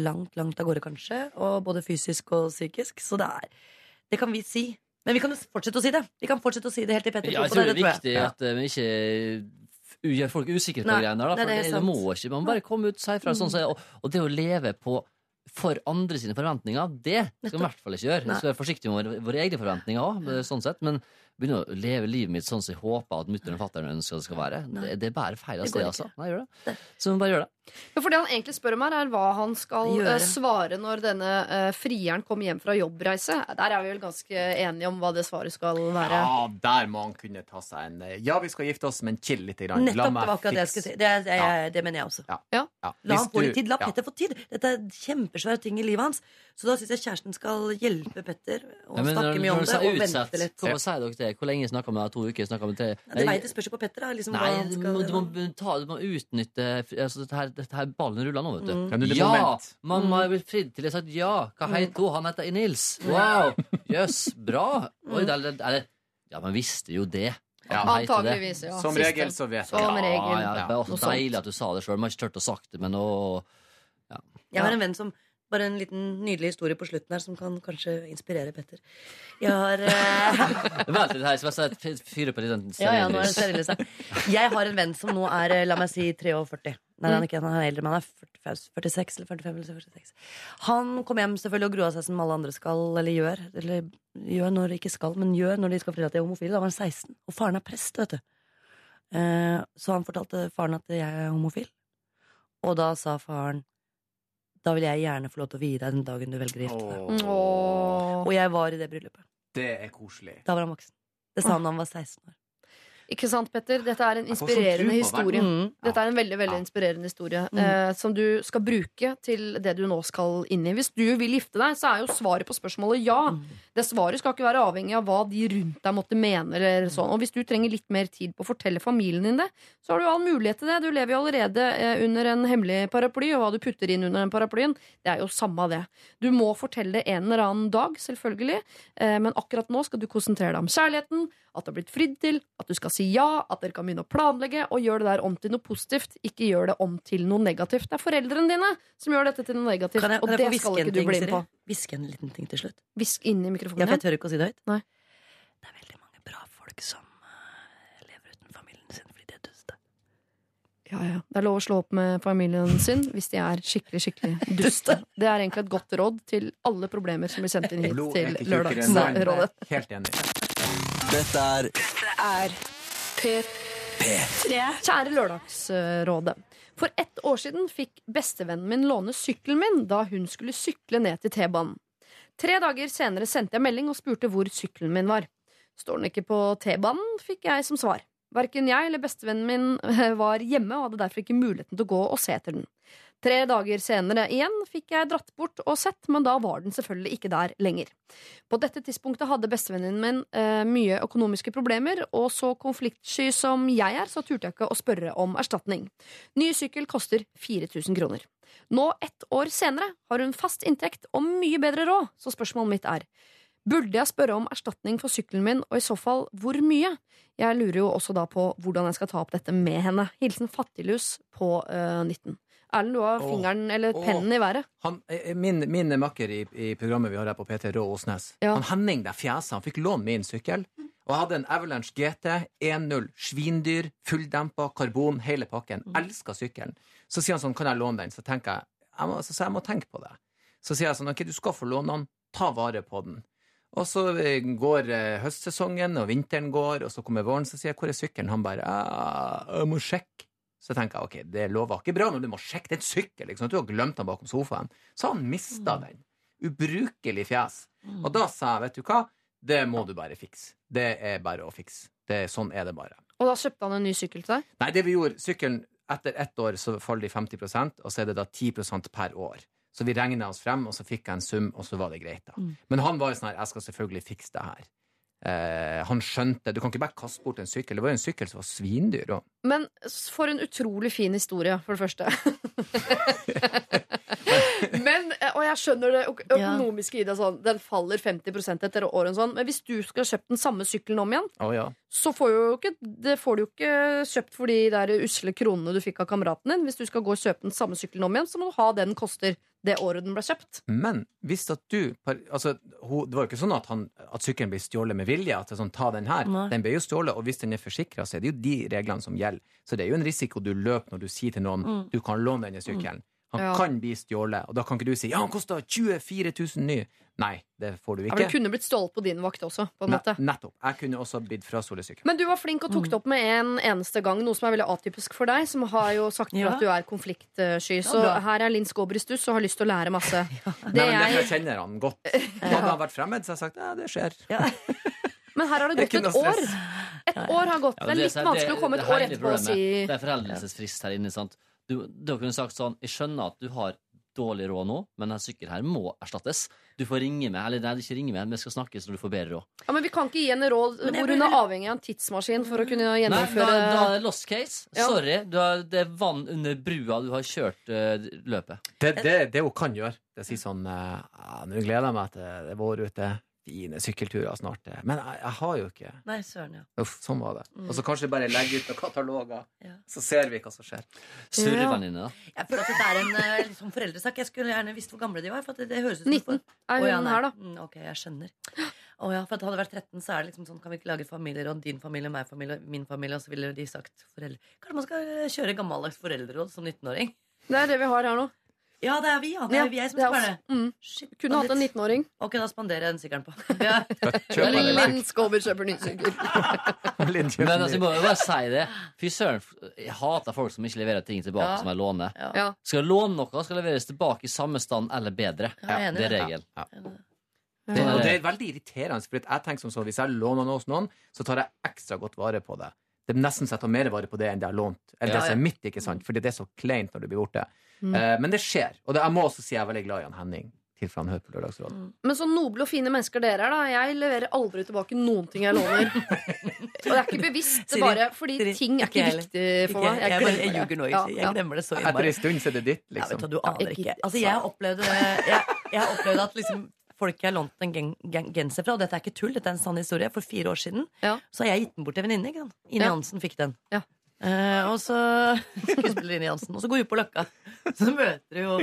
langt, langt av gårde, kanskje. Og både fysisk og psykisk. Så det er Det kan vi si. Men vi kan fortsette å si det. Vi kan fortsette å si det helt til Petter Ja, jeg tror det er viktig at eh, vi ikke gjør folk usikre på greiene der. For det det, det må ikke. Man bare komme ut, si ifra. Sånn, som jeg- og, og det å leve på for andre sine forventninger, det skal vi i hvert fall ikke gjøre. Vi skal være forsiktige med våre, våre egne forventninger òg, sånn sett. Men begynne å leve livet mitt sånn som jeg håper at mutter'n og fatter'n ønsker det skal være. Det, det bærer feil av Det sted, altså. Nei, gjør det. Så bare gjøre det. Ja, for det han egentlig spør om her, er hva han skal Gjøre. eh, svare når denne uh, frieren kommer hjem fra jobbreise. Der er vi vel ganske enige om hva det svaret skal være. Ja, der må han kunne ta seg en eh, Ja, vi skal gifte oss, men chill litt. Grann. Nettopp, det var akkurat det jeg skulle si. Det, det, ja. det mener jeg også. Ja. Ja. La han få litt tid. La ja. Petter få tid. Dette er kjempesvære ting i livet hans. Så da syns jeg kjæresten skal hjelpe Petter og Ja, snakke mye om det. Og vente litt. hvorfor sier dere det? Hvor lenge snakker vi To uker? Snakket vi til det? veit det spørs jo på Petter. Da, liksom, Nei, du må, du, må ta, du må utnytte altså, dette, her, dette her ballen ruller nå, vet du. Ja, er det Ja! moment. Man må ha blitt fridd til. Jeg har sagt ja. Hva heter hun? Han heter Nils. Wow! Jøss, [LAUGHS] bra. Oi, det er, er, ja, man visste jo det. Ja. Antakeligvis, ja. Som regel så vet man Som regel. Ja, ja, det er også deilig at du sa det sjøl. Man har ikke turt å sagt det, men nå Jeg har en venn som Bare en liten nydelig historie på slutten her som kan kanskje inspirere Petter. Jeg har eh, [LAUGHS] Vent litt her, så jeg skal fyre på litt den Ja, ja, nå er det stearinlys. stearinlyset. Jeg har en venn som nå er, eh, la meg si, 43. Nei, han er ikke han er eldre, men han er 45, 46 eller 45 eller 46. Han kom hjem selvfølgelig og grua seg som alle andre skal, eller gjør. Eller gjør når de ikke skal, men gjør når de skal fortelle at de er homofile. Da var han 16. Og faren er prest, vet du. Eh, så han fortalte faren at jeg er homofil. Og da sa faren da vil jeg gjerne få lov til å vie deg den dagen du velger å gifte deg. Åh. Og jeg var i det bryllupet. det er koselig. Da var han voksen. Det sa han da han var 16 år. Ikke sant, Petter? Dette er en sånn inspirerende historie. Mm. Dette er en veldig veldig Ja. inspirerende historie Mm. eh, som du skal bruke til det du nå skal inn i. Hvis du vil gifte deg, så er jo svaret på spørsmålet ja. Mm. Det svaret skal ikke være avhengig av hva de rundt deg måtte mene. Eller sånn. Og hvis du trenger litt mer tid på å fortelle familien din det, så har du all mulighet til det. Du lever jo allerede eh, under en hemmelig paraply, og hva du putter inn under den paraplyen, det er jo samme det. Du må fortelle det en eller annen dag, selvfølgelig, eh, men akkurat nå skal du konsentrere deg om kjærligheten, at du har blitt fridd til, at du skal si ja, at dere kan begynne å planlegge, og gjør det der om til noe positivt, ikke gjør det om til noe negativt. Det er foreldrene dine som gjør dette til noe negativt, Kan jeg, og kan og det skal ikke du bli med på. Hviske en liten ting til slutt? Hvisk inn i Ja, for jeg tør ikke å si det høyt. Nei. Det er veldig mange bra folk som eh, lever uten familien sin fordi de er duste. Ja, ja. Det er lov å slå opp med familien sin hvis de er skikkelig skikkelig [LAUGHS] duste. Det er egentlig et godt råd til alle problemer som blir sendt inn hit til. Lørdagsrådet. Helt enig. Dette er er Kjære Lørdagsrådet. For ett år siden fikk bestevennen min låne sykkelen min da hun skulle sykle ned til T-banen. Tre dager senere sendte jeg melding og spurte hvor sykkelen min var. Står den ikke på T-banen, fikk jeg som svar. Verken jeg eller bestevennen min eh, var hjemme og hadde derfor ikke muligheten til å gå og se etter den. Tre dager senere igjen fikk jeg dratt bort og sett, men da var den selvfølgelig ikke der lenger. På dette tidspunktet hadde bestevennen min eh, mye økonomiske problemer, og så konfliktsky som jeg er, så turte jeg ikke å spørre om erstatning. Ny sykkel koster 4000 kroner. Nå, ett år senere, har hun fast inntekt og mye bedre råd, så spørsmålet mitt er Burde jeg spørre om erstatning for sykkelen min, og i så fall hvor mye? Jeg lurer jo også da på hvordan jeg skal ta opp dette med henne. Hilsen Fattiglus på uh, 19. Erlend, du har Åh. fingeren eller Åh. pennen i været. Han, eh, min, min makker i, i programmet vi har her på PT, Rå Åsnes, Ja. han Henning der fjesa, han fikk låne min sykkel. Og jeg hadde en Avalanche GT 1.0, svindyr, fulldempa, karbon, hele pakken. Elska sykkelen. Så sier han sånn, kan jeg låne den? Så tenker jeg, jeg må, så, så jeg må tenke på det. Så sier jeg sånn, ok, du skal få låne den, ta vare på den. Og så eh, går eh, høstsesongen, og vinteren går, og så kommer våren, så sier jeg, hvor er sykkelen? Han bare, «Ah, jeg må sjekke. Så tenker jeg, ok, det lover ikke bra når du må sjekke. Det er en sykkel, liksom. Du har glemt den bakom sofaen. Så han mista den. Ubrukelig fjes. Og da sa jeg, vet du hva, det må du bare fikse. Det er bare å fikse. Det, sånn er det bare. Og da kjøpte han en ny sykkel til deg? Nei, det vi gjorde, sykkelen etter ett år så faller de 50% og så er det da 10% per år. Så vi regna oss frem, og så fikk jeg en sum, og så var det greit. da. Men han var jo sånn her, jeg skal selvfølgelig fikse det her. Eh, han skjønte Du kan ikke bare kaste bort en sykkel. Det var jo en sykkel som var svindyr. Og. Men for en utrolig fin historie, for det første. [LAUGHS] [LAUGHS] Men, jeg skjønner det øk- økonomiske i det. Sånn, den faller 50% etter året. Sånn. Men hvis du skal kjøpe den samme sykkelen om igjen, oh, ja. så får, jo ikke, det får du jo ikke kjøpt for de der usle kronene du fikk av kameraten din. Hvis du skal gå og kjøpe den samme sykkelen om igjen, så må du ha det den koster det året den ble kjøpt. Men hvis at du altså, Det var jo ikke sånn at, han, at sykkelen blir stjålet med vilje. At det er sånn, ta den her. Nei. Den ble jo stjålet, og hvis den er forsikra, så er det jo de reglene som gjelder. Så det er jo en risiko du løper når du sier til noen du kan låne denne sykkelen. Han Ja. kan bli stjålet, og da kan ikke du si ja, han kosta 24 000 ny. Nei, det får du Ja, ikke. men du kunne blitt stjålet på din vakt også, på en måte. Ne- Nettopp. Jeg kunne også blitt fra solesyke. Men du var flink og tok det opp med en eneste gang, noe som er veldig atypisk for deg, som har jo sagt Ja. at du er konfliktsky. Så ja, her er Linn Skåber i stuss og har lyst til å lære masse. [LAUGHS] Det Nei, men jeg, jeg kjenner han godt. Hadde [LAUGHS] han vært fremmed, så hadde jeg sagt ja, det skjer. [LAUGHS] men her har det Det gått et år. Et år har gått. Ja, Det er litt vanskelig å komme et år etterpå og si Det er foreldelsesfrist her inne. sant? Du, du kunne sagt sånn Jeg skjønner at du har dårlig råd nå, men denne sykkelen her må erstattes. Du får ringe meg, eller nei, ikke ringe meg, vi skal snakkes når du får bedre råd. ja, Men vi kan ikke gi henne råd hvor hun er avhengig av en tidsmaskin for å kunne gjennomføre Nei, da, da er det lost case. Ja. Sorry. Du har, det er vann under brua. Du har kjørt uh, løpet. Det, det, det hun kan gjøre, det er å si sånn uh, ja, Nå gleder jeg meg til det er vår ute. Fine sykkelturer snart. eh. Men jeg, jeg har jo ikke Nei, søren, ja. Uff, sånn var det. Og så kanskje bare legge ut noen kataloger, Ja. så ser vi hva som skjer. Surrevenninne, da. Jeg føler at det er en liksom foreldresak. Jeg skulle gjerne visst hvor gamle de var. For at det, det høres ut som 19 er hun her, da. Mm, ok, jeg skjønner. Å ja, for at Hadde det vært 13, så er det liksom sånn Kan vi ikke lage familier, og din familie, meg familie, min familie, og så ville de sagt foreldre Kanskje man skal kjøre gammeldags foreldreråd som 19-åring? Det er det vi har her nå. Ja, det er vi, ja. Det er vi jeg som er det. Mm. Shit, Kunne hatt en 19-åring. Ok, da spanderer jeg den sykkelen på. [LAUGHS] Ja. Linn Skåber kjøper ny sykkel. [LAUGHS] Men altså, jeg må jo bare si det. Fy søren, jeg hater folk som ikke leverer ting tilbake Ja. som jeg låner. Ja. Skal jeg låne noe, skal det leveres tilbake i samme stand eller bedre. Ja, jeg er enig Det er det. regelen. Det, og det er veldig irriterende, for jeg tenker som så hvis jeg låner noe hos noen, så tar jeg ekstra godt vare på det. Det er nesten så jeg tar mer vare på det enn det jeg har lånt. Eller Ja, det som er mitt, ikke sant? Fordi det er så kleint når du blir borte. Mm. Eh, men det skjer. Og det, jeg må også si jeg er veldig glad i han Henning. Han hører på Lørdagsrådet. Men så noble og fine mennesker dere er, da. Jeg leverer aldri tilbake noen ting jeg låner. [LAUGHS] Og det er ikke bevisst, det bare fordi Siri, ting er ikke ikke viktig for meg. jeg, bare, jeg ljuger nå. Ja, Jeg ja. glemmer det så Etter en stund så er det ditt, Ja, vet liksom. du, du aner Jeg ikke. Altså, jeg opplevde, jeg, jeg opplevde at liksom folk jeg lånt en gen, gen, genser fra, og dette er ikke tull, dette er en sann historie, for fire år siden, Ja. så har jeg gitt den bort til en venninne. ikke? Ine Ja. Hansen fikk den. Ja. Eh, og så [LAUGHS] skuespiller Ine Jansen. Og så går vi ut på Løkka. Så møter vi jo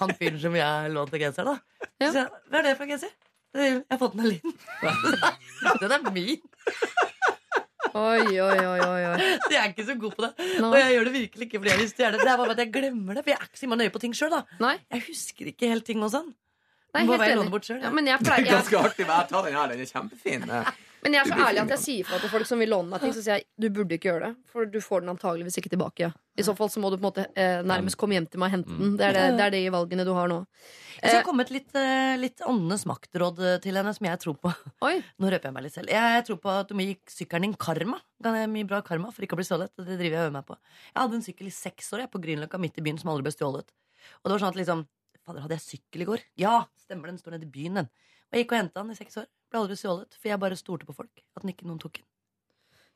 han fyren som jeg lånte genseren av. Ja. Så jeg, Hva er det for genser? Jeg har fått den av Linn. [LAUGHS] Den er min. Oi, oi, oi, oi. Så jeg er ikke så god på det. Nei. Og jeg gjør det virkelig ikke fordi jeg vil stjele. Det er bare at jeg glemmer det. For jeg er ikke så nøye på ting sjøl, da. Nei, Jeg husker ikke helt ting og sånn. nei helt enig. bort selv, Ja, men jeg Det pleier er [LAUGHS] jeg, ganske artig, jeg tar den her. Den er kjempefin. Eh, Men jeg er så ærlig at jeg sier fra til folk som vil låne meg ting, så sier jeg du burde ikke gjøre det. For du får den antageligvis ikke tilbake. I så fall så må du på en måte eh, nærmest komme hjem til meg og hente den. Det er, det, det er de valgene du har nå. Jeg skal komme med et litt, eh, litt åndenes maktråd eh, til henne, som jeg tror på. Oi, [LAUGHS] Nå røper jeg meg litt selv. Jeg tror på at du må gi sykkelen din karma. Kan jeg Mye bra karma for ikke å bli stjålet. Det driver jeg og øver meg på. Jeg hadde en sykkel i seks år jeg, på Grünerløkka midt i byen som aldri ble stjålet. Og det var sånn at liksom Fader, hadde jeg sykkel i går? Ja, stemmer den står nede i byen, den. Og jeg gikk og henta den i seks år. Ble aldri stjålet, for jeg bare stolte på folk. At ikke noen tok den.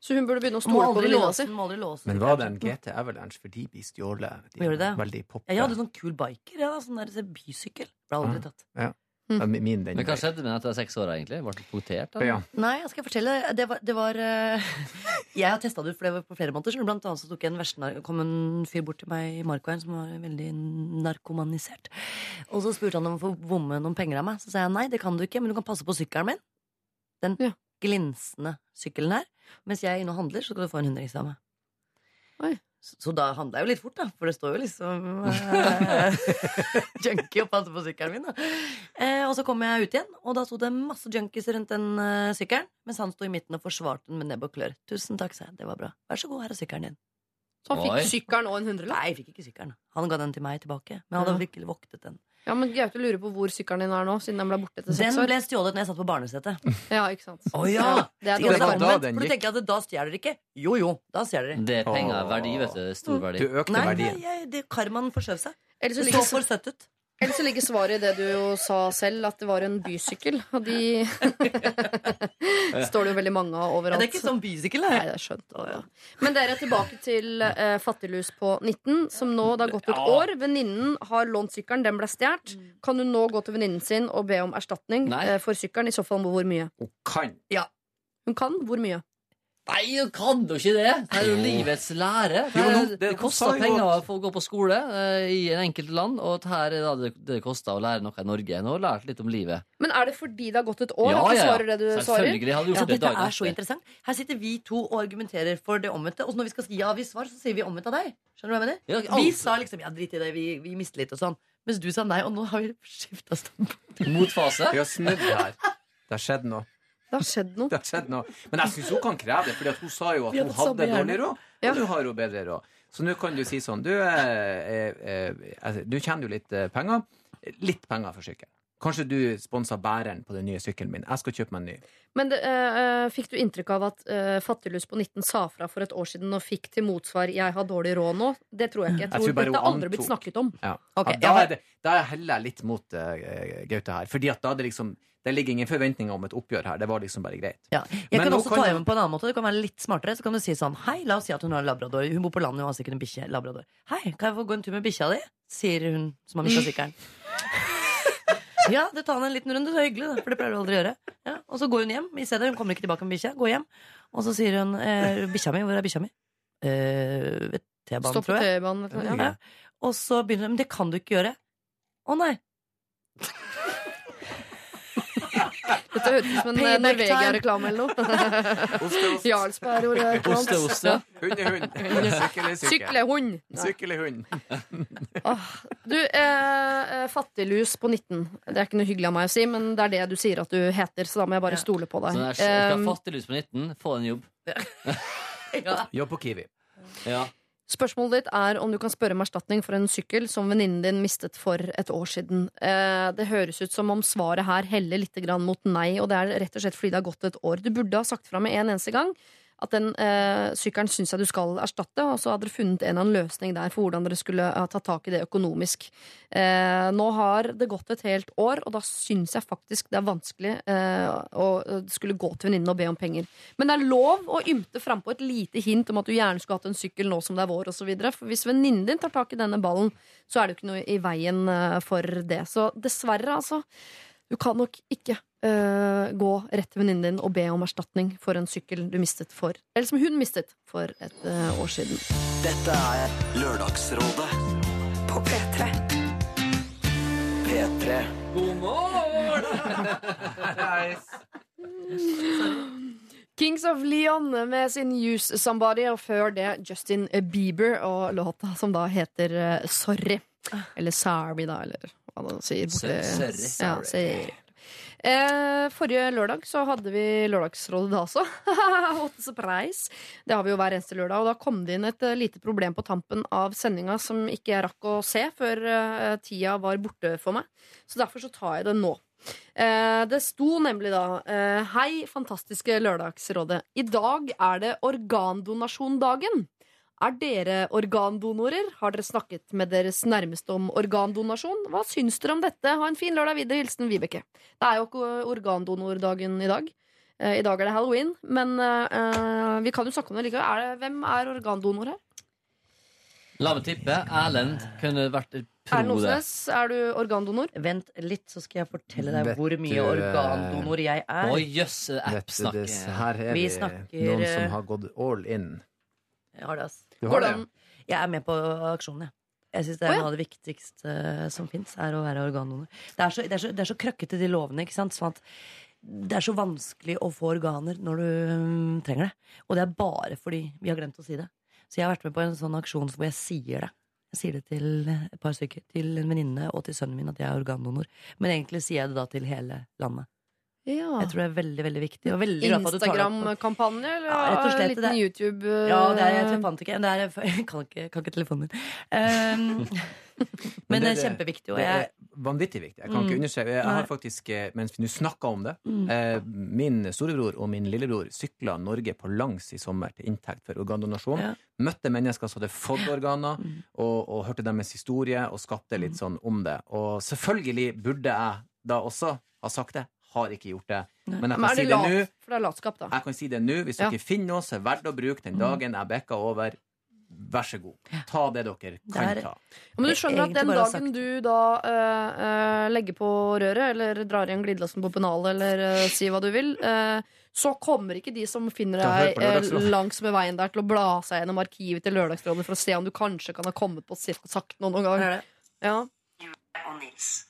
så hun burde begynne å stole på venninna si. den. Må aldri låse Men var det en GT Avalanche, for de blir stjålet? De Gjør det? Veldig poppe. Ja, jeg hadde sånn kul biker. Ja, sånn der bysykkel. Ble aldri tatt. Ja. Ja, Min, den Men hva skjedde med den etter seks år, egentlig? Ble du punktert? Ja. Nei, jeg skal fortelle. Det var, det var eh, [LAUGHS] Jeg har testa det ut flere, på flere måter. så Blant annet så tok jeg en verste kom en fyr bort til meg i Markveien som var veldig narkomanisert. Og så spurte han om å få bomme noen penger av meg. Så sa jeg nei, det kan du ikke, men du kan passe på sykkelen min. Den Ja. glinsende sykkelen her. Mens jeg er inne og handler, så skal du få en hundrings av meg. Oi. Så, da handla jeg jo litt fort, da. For det står jo liksom [LAUGHS] eh, junkie og passer på sykkelen min. Da. Eh, og så kom jeg ut igjen, og da sto det masse junkies rundt den eh, sykkelen. Mens han sto i midten og forsvarte den med nebb og klør. Tusen takk, sa jeg. Det var bra. Vær så god, her er sykkelen din. Så han fikk Oi. sykkelen og en hundrelapp. Nei, jeg fikk ikke sykkelen. Han ga den til meg tilbake. Men han hadde virkelig voktet den. Ja, men Gaute lurer på hvor sykkelen din er nå, siden den ble borte etter Den seks år. ble stjålet når jeg satt på barnesetet. [LAUGHS] Ja, ikke sant. Å ja! Det er Jo, dårlig det var da den for du gikk. tenker at da stjeler dere ikke. Jo jo, da stjeler dere. Det er penger. Verdi, vet du. Stor verdi. Du økte Nei, nei verdien. jeg, det, karmaen forskjøv seg. Ellers så Det ligger, står for søtt ut. Ellers så ligger svaret i det du jo sa selv, at det var en bysykkel. Og de [LAUGHS] står det jo veldig mange av Ja, overalt. det er ikke sånn bysykkel, det. Nei, det. det er skjønt. Å, ja. Men dere er tilbake til eh, fattiglus på 19, som nå det har gått et år. Venninnen har lånt sykkelen, den ble stjålet. Kan hun nå gå til venninnen sin og be om erstatning Nei. eh, for sykkelen? I så fall hvor mye? Hun kan. Hun kan? Hvor mye? Nei, du kan jo ikke det! Det er jo livets lære. Det, Jo, det, det- koster penger for å gå på skole eh, i en enkelt land, og her er da det, det koster å lære noe i Norge. Nå har jeg lært litt om livet. Men er det fordi det har gått et år Ja, at du ja, ja. svarer det du svarer? Selvfølgelig hadde jeg Ja, gjort det dette dagen er så etter. interessant. Her sitter vi to og argumenterer for det omvendte. Og så når vi skal si ja, vi svar, så sier vi omvendt av deg. Skjønner du hva jeg mener? Ja, Vi sa liksom ja, drit i det, vi, vi mister litt og sånn. Mens du sa nei, og nå har vi skifta standpunkt. Motfase. Vi har snudd her. Det har skjedd noe. Det har skjedd noe. Det har skjedd noe. Men jeg syns hun kan kreve det, for hun sa jo at hun hadde dårlig råd, og du har jo bedre råd. Så nå kan du si sånn Du, eh, eh, eh, du tjener jo litt eh, penger. Litt penger for sykkelen. Kanskje du sponser bæreren på den nye sykkelen min. Jeg skal kjøpe meg en ny. Men det, eh, eh, fikk du inntrykk av at uh, Fattiglus på 19 sa fra for et år siden og fikk til motsvar 'jeg har dårlig råd nå'? Det tror jeg ikke. Jeg Jeg tror, tror bare Dette har aldri blitt snakket om. Ja. Okay, ja, da, er det, da heller jeg litt mot eh, Gaute her. Fordi at da er det liksom Det ligger ingen forventninger om et oppgjør her. Det var liksom bare greit. Ja. Jeg Men kan også kan ta hjem på en annen måte. Du kan være litt smartere. Så kan du si sånn Hei, la oss si at hun har en labrador. Hun bor på landet og har sikkert en bikkje. Labrador. Hei, kan jeg få gå en tur med bikkja di? Sier hun som har mista [LAUGHS] sykkelen. Ja, det tar han en liten runde. Det er hyggelig, da, for det pleier du aldri å gjøre. Ja, og så går hun hjem i stedet. Hun kommer ikke tilbake med bikkja. Går hjem. Og så sier hun eh, bikkja mi, hvor er bikkja mi? Eh, T-banen, tror jeg. T-banen. Ja. Ja. Og så begynner hun Men det kan du ikke gjøre. Å nei. Dette høres ut som en eh, Norvegia-reklame eller noe. Jarlsberg og et eller Oste, oste. Hund er hund. Sykkel er sykkel. Syklehund. Sykkel er hund. [LAUGHS] Du, eh, eh, fattiglus på 19. Det er ikke noe hyggelig av meg å si, men det er det du sier at du heter, så da må jeg bare stole på deg. Så det er, fattiglus på 19, få en jobb. [LAUGHS] Ja. Jobb på Kiwi. Ja. Spørsmålet ditt er om du kan spørre om erstatning for en sykkel som venninnen din mistet for et år siden. Eh, det høres ut som om svaret her heller litt mot nei, og det er rett og slett fordi det har gått et år. Du burde ha sagt fra med en eneste gang at den eh, sykkelen syns jeg du skal erstatte, og så hadde dere funnet en eller annen løsning der for hvordan dere skulle ha tatt tak i det økonomisk. Eh, nå har det gått et helt år, og da syns jeg faktisk det er vanskelig eh, å skulle gå til venninnen og be om penger. Men det er lov å ymte frampå et lite hint om at du gjerne skulle hatt en sykkel nå som det er vår, osv. For hvis venninnen din tar tak i denne ballen, så er det jo ikke noe i veien eh, for det. Så dessverre, altså. Du kan nok ikke uh, gå rett til venninnen din og be om erstatning for en sykkel du mistet for Eller som hun mistet for et uh, år siden. Dette er Lørdagsrådet På P3. P3. God morgen! Kings of Leon med sin Use Somebody, og før det Justin Bieber og låta som da heter eh, Sorry. Eller Sorry, da, eller hva man sier. Sorry. Ja, sorry. Eh, forrige lørdag så hadde vi Lørdagsrådet da også. [LAUGHS] What a surprise! Det har vi jo hver eneste lørdag. Og da kom det inn et eh, lite problem på tampen av sendinga som ikke jeg rakk å se før eh, tida var borte for meg. Så derfor så tar jeg det nå. Eh, det sto nemlig da eh, Hei, fantastiske Lørdagsrådet. I dag er det organdonasjondagen. Er dere organdonorer? Har dere snakket med deres nærmeste om organdonasjon? Hva syns dere om dette? Ha en fin lørdag videre. Hilsen Vibeke. Det er jo ikke organdonordagen i dag. Eh, I dag er det halloween, men uh, vi kan jo snakke om det likevel. Er det, hvem er organdonor her? La meg tippe. Erlend kunne vært pro Erlend det. Osnes, er du organdonor? Vent litt, så skal jeg fortelle deg hvor mye eh, organdonor jeg er. Å jøss, app Dette, snakker. her er Vi vi snakker, noen som har gått all in. Jeg har det, ass. Du har det ja. Jeg er med på aksjonen, jeg. Jeg synes det er ja. Noe av det viktigste som fins, er å være organdonor. Det er så, det er så, det er så krøkkete, de lovene. ikke sant? Sånn at det er så vanskelig å få organer når du um, trenger det. Og det er bare fordi vi har glemt å si det. Så jeg har vært med på en sånn aksjon hvor jeg sier det. Jeg sier det til et par stykker. Til en venninne og til sønnen min at jeg er organdonor. Men egentlig sier jeg det da til hele landet. Ja. Jeg tror det er veldig veldig viktig. Det. Instagram-kampanje, eller Ja, rett og slett, liten det er- YouTube? uh... Ja, det er, jeg fant ikke det er, [LAUGHS] Jeg kan ikke, kan ikke telefonen min. [LAUGHS] Um, men det er kjempeviktig. Og Det jeg, er vanvittig viktig. Jeg kan ikke undersøke understreke Jeg har faktisk, eh, mens vi nå snakker om det Mm. eh, Min storebror og min lillebror sykla Norge på langs i sommer til inntekt for organdonasjon. Ja. Møtte mennesker som hadde fått organer, Mm. og, og hørte deres historie og skapte litt sånn om det. Og selvfølgelig burde jeg da også ha sagt det. Har ikke gjort det. Men jeg Men kan er si det det nå. For det er latskap, da. Jeg kan si det nå. Hvis Ja. dere finner noe som er verdt å bruke den dagen jeg bikka over, vær så god. Ta det dere kan Det er- ta. Ja, Men du skjønner at den dagen du da uh, uh, legger på røret, eller drar igjen glidelåsen på pennalet, eller uh, si hva du vil, eh, så kommer ikke de som finner deg [LAUGHS] langs med veien der, til å bla seg gjennom arkivet til Lørdagsrådet for å se om du kanskje kan ha kommet på og sagt noe noen gang. det. Ja. og Nils.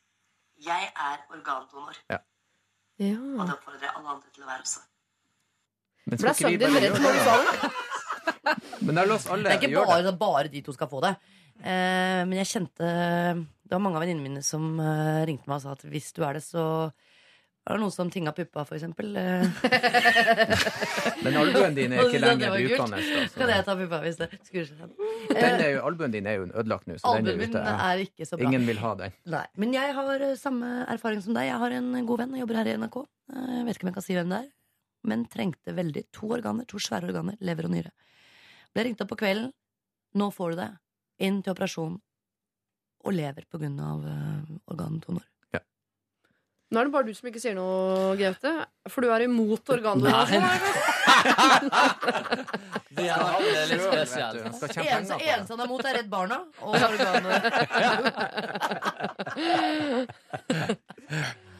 Jeg er organdonor, ja. Og det oppfordrer jeg alle andre til å være også. Men skal ikke vi bare gjøre det? Men la oss alle Det Det er ikke bare, bare de to skal få det. Eh, men jeg kjente Det var mange av venninnene mine som eh, ringte meg og sa at hvis du er det, så er det noen som tinga puppa, for eksempel. Eh, [LAUGHS] Men albuen din er ikke lenger brukende. da, kan jeg ta puppa hvis det skrur seg sammen? Jo, albuen din er jo ødelagt nå, så den er ute. Er ikke så bra. Ingen vil ha den. Nei. Men jeg har eh, samme erfaring som deg. Jeg har en god venn og jobber her i NRK. Eh, Jeg vet ikke om jeg kan si hvem det er. Men trengte veldig to organer, to svære organer, lever og nyre. Ble ringt opp på kvelden. Nå får du det. Inn til operasjon. Og lever på grunn av eh, organdonor. Nå er det bare du som ikke sier noe, Gaute. For du er imot organdonasjon. [LAUGHS] Det er litt spesielt. tjene Eneste, han er imot, er Redd Barna og [LAUGHS] organdonasjon.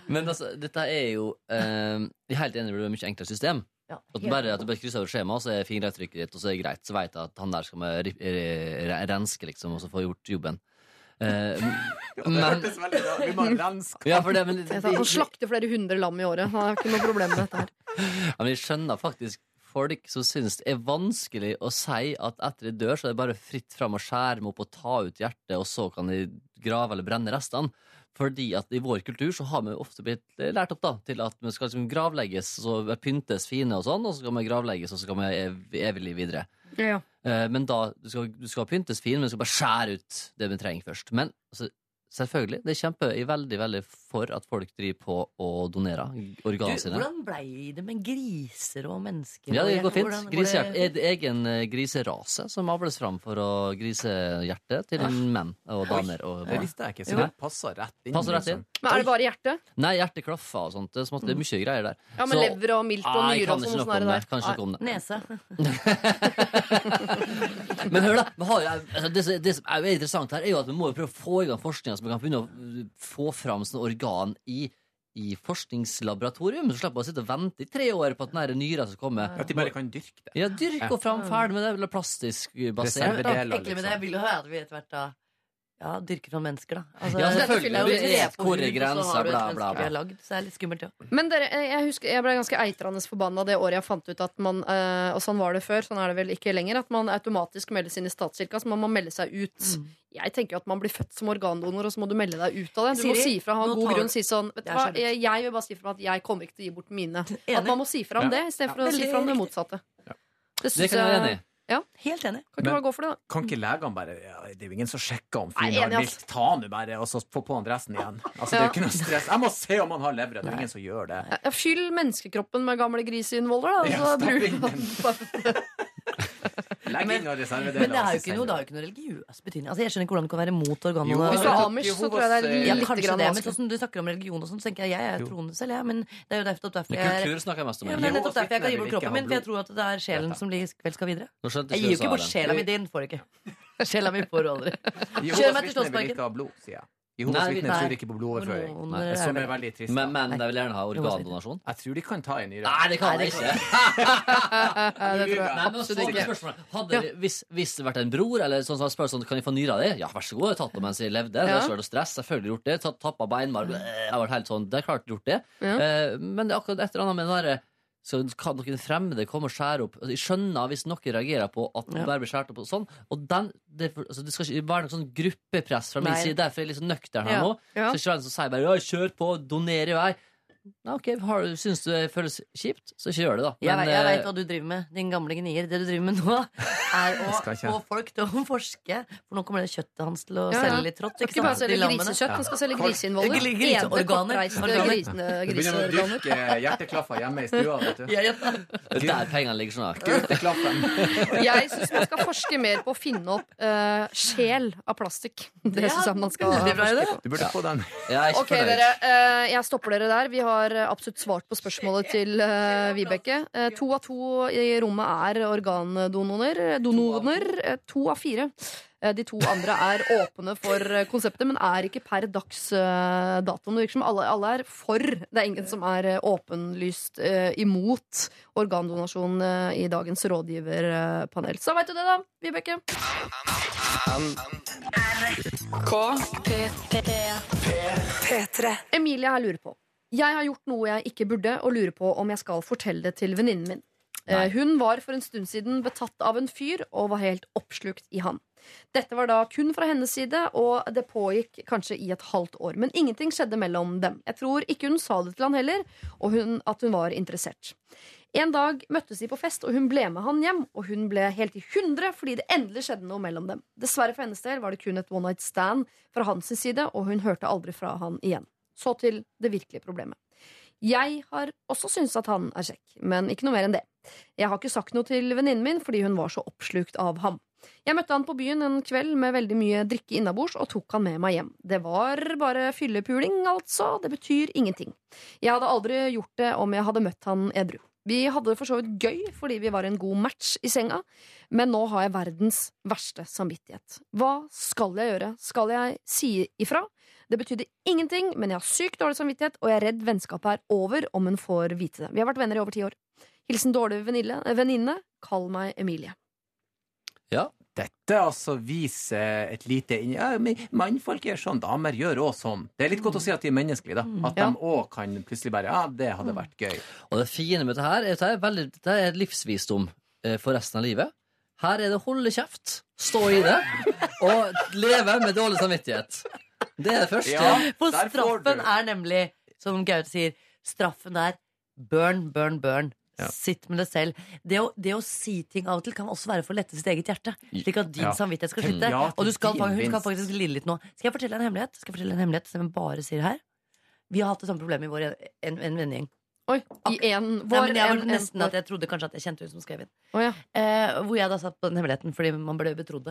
Men altså, dette er jo eh, Jeg er helt enig, det blir et mye enklere system. Ja, At bare, at du bare krysser over skjemaet, så er fingeravtrykket ditt, og så er det greit. Så vet jeg at han der skal vi renske, liksom, og så få gjort jobben. Eh, [LAUGHS] Det men hørtes veldig bra Vi må renske. ja, for det, men, det, Han slakter flere hundre lam i året. Han har ikke noe problem med dette her. [LAUGHS] Ja, men jeg skjønner faktisk folk som syns det er vanskelig å si at etter de dør, så er det bare fritt fram å skjære dem opp og ta ut hjertet, og så kan de grave eller brenne restene. Fordi at i vår kultur så har vi ofte blitt lært opp da til at vi skal liksom gravlegges, så pyntes fine og sånn, og så skal vi gravlegges, og så skal vi ev evig liv videre. Ja. Eh, Men da, du skal, du skal pyntes fin, men du skal bare skjære ut det vi trenger først. Men altså, selvfølgelig, det kjemper i veldig, veldig for at folk driver på og donerer organene sine. hvordan blei det med griser og mennesker? Ja, det går fint. hvordan Grisehjert det- er det egen eh, griserase som avles fram for å grise hjertet til menn og damer og Det visste jeg ikke, så det passer rett inn. Passer rett inn. liksom. Men er det bare hjertet? Nei, hjertet klaffer og sånt. Det er, er mye greier der. Ja, men Så- lever og milt og nyre og sånn. Sånn er det der. Kan ikke noe om det. Nese. [LAUGHS] Men hør da, vi har, altså, det, som- det som er jo interessant her, er jo at vi må prøve å få i gang forskninga, så vi kan begynne å få fram sånne organ i, i forskningslaboratorium. Så slipper man å sitte og vente i tre år på at den nyra skal komme. At de bare kan dyrke det. Ja, dyrk og fram, ferdig med det. Eller plastisk basert. Egentlig Ekle med det liksom. vil jo høre at vi etter hvert da ja, dyrker noen mennesker, da. Altså, Ja, selvfølgelig. Det er jo Det tre på hvor hud, og så grensa, du et bla, bla, bla. har lagd, Så det er litt skummelt, ja. Men dere, jeg husker jeg ble ganske eitrende forbanna det året jeg fant ut at man øh, Og sånn var det før, sånn er det vel ikke lenger. At man automatisk meldes inn i statskirka, så man må melde seg ut. Mm. Jeg tenker jo at man blir født som organdonor, og så må du melde deg ut av det. Du må si fra, ha god tar grunn, si sånn Vet du hva, jeg, jeg vil bare si fra at jeg kommer ikke til å gi bort mine. At man må si fra om Ja. det, istedenfor å si fra om det motsatte. motsatte. Det Det kan jeg være enig i. Helt enig. Kan ikke bare gå for det, da. Kan ikke legene bare ja, Det er jo ingen som sjekker om fyren har enig, vilt. Ta nå bare, og så få på han dressen igjen. Altså, Det er jo ikke noe stress. Jeg må se om han har lever. Det er ingen som gjør det. Ja, Fyll menneskekroppen med gamle griseinnvoller, da. og Ja, så stapp bruk den. Legg inn reservedeler. Men det er har jo ikke noe, det har jo ikke noe religiøs betydning. Altså, jeg skjønner ikke hvordan du kan være mot Jo, organene. Hvis du er amish, så tror jeg det er litt kanskje grann det, men sånn som du snakker om religion og sånn, så tenker jeg jeg er troende selv, jeg. Men det er jo nettopp derfor jeg kultur snakker jeg mest om. ja, men nettopp derfor jeg kan gi bort kroppen min, for jeg tror at det er sjelen som vel skal videre. Nå Jeg gir jo ikke bort sjela mi, din får du ikke. [LAUGHS] Sjela mi får du aldri. Kjør meg til Slottsparken. Jeg. Jehovas vitner tror ikke på blodoverføring. Nei, er Som er veldig trist. Men, men jeg vil gjerne ha organdonasjon. Jeg tror de kan ta en nyre. Nei, det kan de [LAUGHS] ikke. Det tror jeg. Nei, men så absolutt ikke. hadde, hvis, hvis det vært en bror eller sånn som spør sånn, kan jeg få nyra di, ja, vær så god, jeg har tatt det mens jeg levde. Ja. Det noe stress. Selvfølgelig gjort det. Tatt, tappa beinmarg. Jeg har vært helt sånn, det er klart gjort det. Ja. Eh, men det er akkurat et eller annet med den derre så kan noen fremmede komme og skjære opp Altså, Jeg skjønner hvis noen reagerer på at Ja. bare blir skåret opp og sånn. Og den, det, altså, det skal ikke være noe sånn gruppepress fra min Nei. side. Derfor er jeg litt sånn nøktern her Ja. nå. Ja. Så ikke være en som sier bare «Ja, 'kjør på, doner i vei'. Ja, ok, har du, Syns du det føles kjipt, så ikke gjør det, da. Jeg, Men, vet- jeg eh, veit hva du driver med, din gamle gnier. Det du driver med nå, [LAUGHS] er å få folk til å forske. For nå kommer det kjøttet hans til å Ja, ja. selge litt trått. Skal ikke bare selge grisekjøtt, han skal selge griseinnvoller. Gri- griseorganer. Du begynner å dyrke hjerteklaffer hjemme i stua. vet du. [LAUGHS] Ja, er der pengene ligger snart. [LAUGHS] Gauteklaffen. Jeg syns man skal forske mer på å finne opp uh, sjel av plastikk. Det syns jeg man skal forske på. Du burde få den. Jeg er ikke Ok, dere. Uh, jeg stopper dere der. Vi har eh, absolutt svart på spørsmålet til uh, Vibeke. Uh, to av to i rommet er organdonorer. Donorer. Eh, to av fire. Eh, de to andre er åpne for eh, konseptet, men er ikke per dags eh, dato. Alle, alle er for. Det er ingen som er eh, åpenlyst eh, imot organdonasjon eh, i dagens rådgiverpanel. Så veit du det, da, Vibeke. P3. Emilie her lurer på. Jeg har gjort noe jeg ikke burde, og lurer på om jeg skal fortelle det til venninnen min. Nei. Hun var for en stund siden betatt av en fyr og var helt oppslukt i han. Dette var da kun fra hennes side, og det pågikk kanskje i et halvt år. Men ingenting skjedde mellom dem. Jeg tror ikke hun sa det til han heller, og hun, at hun var interessert. En dag møttes de på fest, og hun ble med han hjem. Og hun ble helt i hundre fordi det endelig skjedde noe mellom dem. Dessverre for hennes del var det kun et one night stand fra hans side, og hun hørte aldri fra han igjen. Så til det virkelige problemet. Jeg har også syntes at han er kjekk, men ikke noe mer enn det. Jeg har ikke sagt noe til venninnen min fordi hun var så oppslukt av ham. Jeg møtte han på byen en kveld med veldig mye drikke innabords og tok han med meg hjem. Det var bare fyllepuling, altså. Det betyr ingenting. Jeg hadde aldri gjort det om jeg hadde møtt han edru. Vi hadde det for så vidt gøy fordi vi var en god match i senga, men nå har jeg verdens verste samvittighet. Hva skal jeg gjøre? Skal jeg si ifra? Det betydde ingenting, men jeg har sykt dårlig samvittighet, og jeg er redd vennskapet er over om hun får vite det. Vi har vært venner i over ti år. Hilsen dårlig venninne. Kall meg Emilie. Ja. Dette altså viser et lite ja, men Mannfolk er sånn, damer gjør òg sånn. Det er litt godt å si at de er menneskelige, da. At Ja. de òg kan plutselig bare Ja, det hadde vært gøy. Og det fine med dette her er at det er, veldig, det er livsvisdom eh, for resten av livet. Her er det holde kjeft, stå i det, og leve med dårlig samvittighet. Det er det første. Ja. For straffen er nemlig, som Gaute sier, straffen er burn, burn, burn. Ja. Sitt med det selv. Det å, det å si ting av og til kan også være for å lette sitt eget hjerte. Slik at din Ja. samvittighet skal slutte. Ja, og du skal, hun skal faktisk lide litt nå. Skal jeg fortelle en hemmelighet? Skal jeg fortelle en hemmelighet som jeg bare sier her? Vi har hatt det samme problemet i vår en, en vennegjeng. Oi, i en vår Nei, jeg en- en- nesten at jeg trodde kanskje at jeg kjente hun som skrev inn. Oh, ja. Eh, hvor jeg da satt på den hemmeligheten fordi man ble betrodd.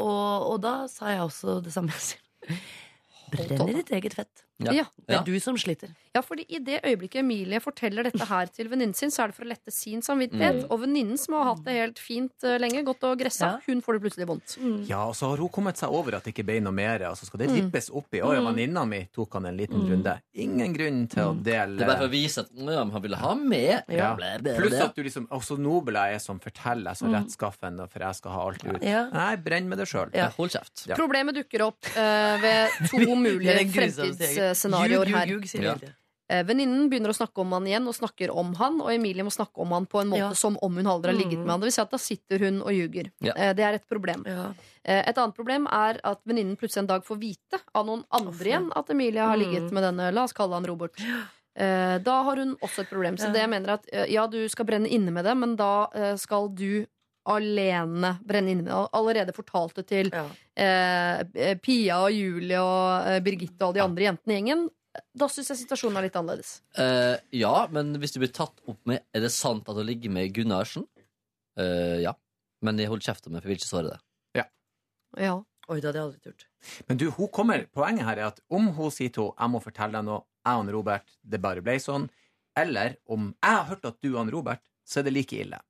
Og, og da sa jeg også det samme i ditt eget fett. Ja. Ja. Det Ja. er du som sliter. Ja, fordi I det øyeblikket Emilie forteller dette her til venninnen sin, så er det for å lette sin samvittighet. Og venninnen som har hatt det helt fint uh, lenge, gått og gressa, Ja. hun får det plutselig vondt. Ja, og så har hun kommet seg over at det ikke ble noe mer, og så skal det rippes rippes oppi. Å ja, venninna mi tok han en liten runde. Ingen grunn til å dele Det er bare for å vise at ja, han ville ha med. Ja. Pluss at du liksom også nobel jeg er som forteller, så rettskaffen, for jeg skal ha alt ut. Ja. Nei, brenn med det sjøl. Ja. Hold kjeft. Ja. Problemet dukker opp uh, ved to [LAUGHS] mulige fremtidsscenarioer her. Ljug, ljug, Ja. Eh, Venninnen begynner å snakke om han igjen og snakker om han, og Emilie må snakke om han på en måte Ja. som om hun aldri har ligget med han. Det vil si at da sitter hun og ljuger. Ja. Eh, Det er et problem. Ja. Eh, Et annet problem er at venninnen plutselig en dag får vite av noen andre igjen at Emilie har Mm. ligget med denne, la oss kalle han Robert. Eh, Da har hun også et problem. Så det jeg mener er at ja, du skal brenne inne med det, men da skal du alene brenne inne med. Allerede fortalt det til Ja. eh, Pia og Julie og eh, Birgitte og alle de andre jentene i gjengen. Da syns jeg situasjonen er litt annerledes. Eh, ja, men hvis du blir tatt opp med Er det sant at du ligger med Gunnarsen? Eh, ja. Men jeg holder kjeft om det, for jeg vil ikke såre det. Ja. Oi, det hadde jeg aldri turt. Men du, hun kommer, poenget her er at om hun sier til henne 'jeg må fortelle deg noe', jeg og Robert, det bare ble sånn, eller om 'jeg har hørt at du og Robert', så er det like ille.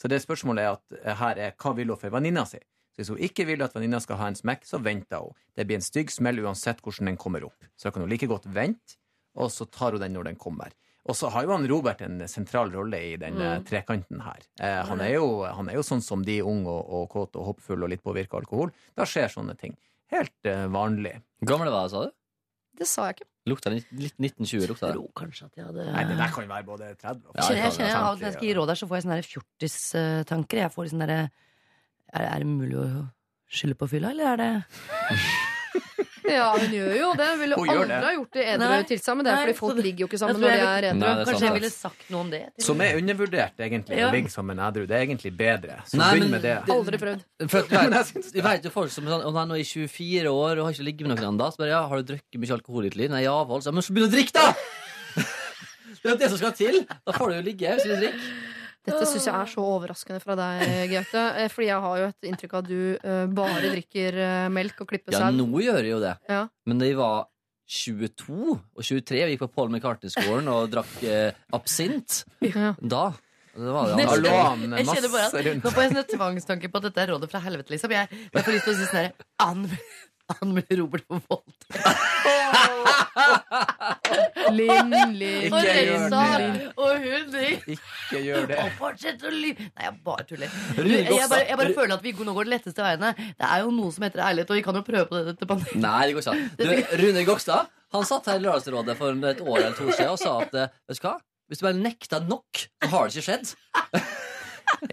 Så det spørsmålet er at eh, her er hva vil hun for venninna si? Så hvis hun ikke vil at venninna skal ha en smekk, så venter hun. Det blir en stygg smell uansett hvordan den kommer opp. Så da kan hun like godt vente, og så tar hun den når den kommer. Og så har jo han Robert en sentral rolle i den mm. trekanten her. Eh, han, er jo, han er jo sånn som de unge og, og kåte og hoppfulle og litt påvirka av alkohol. Da skjer sånne ting. Helt eh, vanlig. Hvor gammel var jeg, sa du? Det sa jeg ikke. Lukta litt litt 1920? Lukta det? Tror kanskje at jeg hadde Nei, det der kan være både 30 og 40. kjenner, jeg, kjenner jeg, av og til jeg skal gi råd der, så får jeg sånne der fjortistanker. Jeg får sånne der, derre er, er det mulig å skylde på fylla, eller er det Ja, hun gjør jo det. Hun ville Hun gjør aldri det. ha gjort det i edru Nei. tilstand, men det er Nei, fordi folk det- ligger jo ikke Jeg sammen tror når de jeg er edru. det er Kanskje sant, jeg ville sagt noe om det. Som er undervurdert, egentlig, Ja. å ligge sammen edru. Det er egentlig bedre. Så Nei, begynn men med det. Aldri prøvd. For [LAUGHS] jeg vet, jeg vet jo folk som er sånn, «Å, nei, nå er jeg 24 år og har ikke ligget med noen ennå. Så bare, ja, har du drukket mye alkohol i ditt liv? Nei, ja vel. Så, men så begynn å drikke, da! [LAUGHS] Det er det som skal til. Da får du jo ligge hvis du drikker. Dette syns jeg er så overraskende fra deg, Gaute. eh, Fordi jeg har jo et inntrykk av at du uh, bare drikker uh, melk og klipper Ja, nå gjør jeg jo det. Ja. Men da jeg var 22 og 23 og gikk på Paul McCartney-skolen og drakk uh, absint, Ja. da det var det han Jeg kjenner bare at. Nå får jeg sånn en tvangstanke på at dette er rådet fra helvete, liksom. Jeg, jeg får lyst til å si sånn herre Ann med Robert for vold. Linn, Linn. Gjør det. Og hun Ikke gjør det. Og fortsett å lyve! Nei, jeg bare tuller. Jeg, jeg, bare, jeg bare føler at vi nå går de letteste veiene. Det er jo noe som heter ærlighet, og vi kan jo prøve på det dette panelet. Nei, det går ikke. Du, Rune Gokstad han satt her i Lørdagsrådet for et år eller to siden og sa at eh, vet du hva? Hvis du bare nekter nok, så har det ikke skjedd.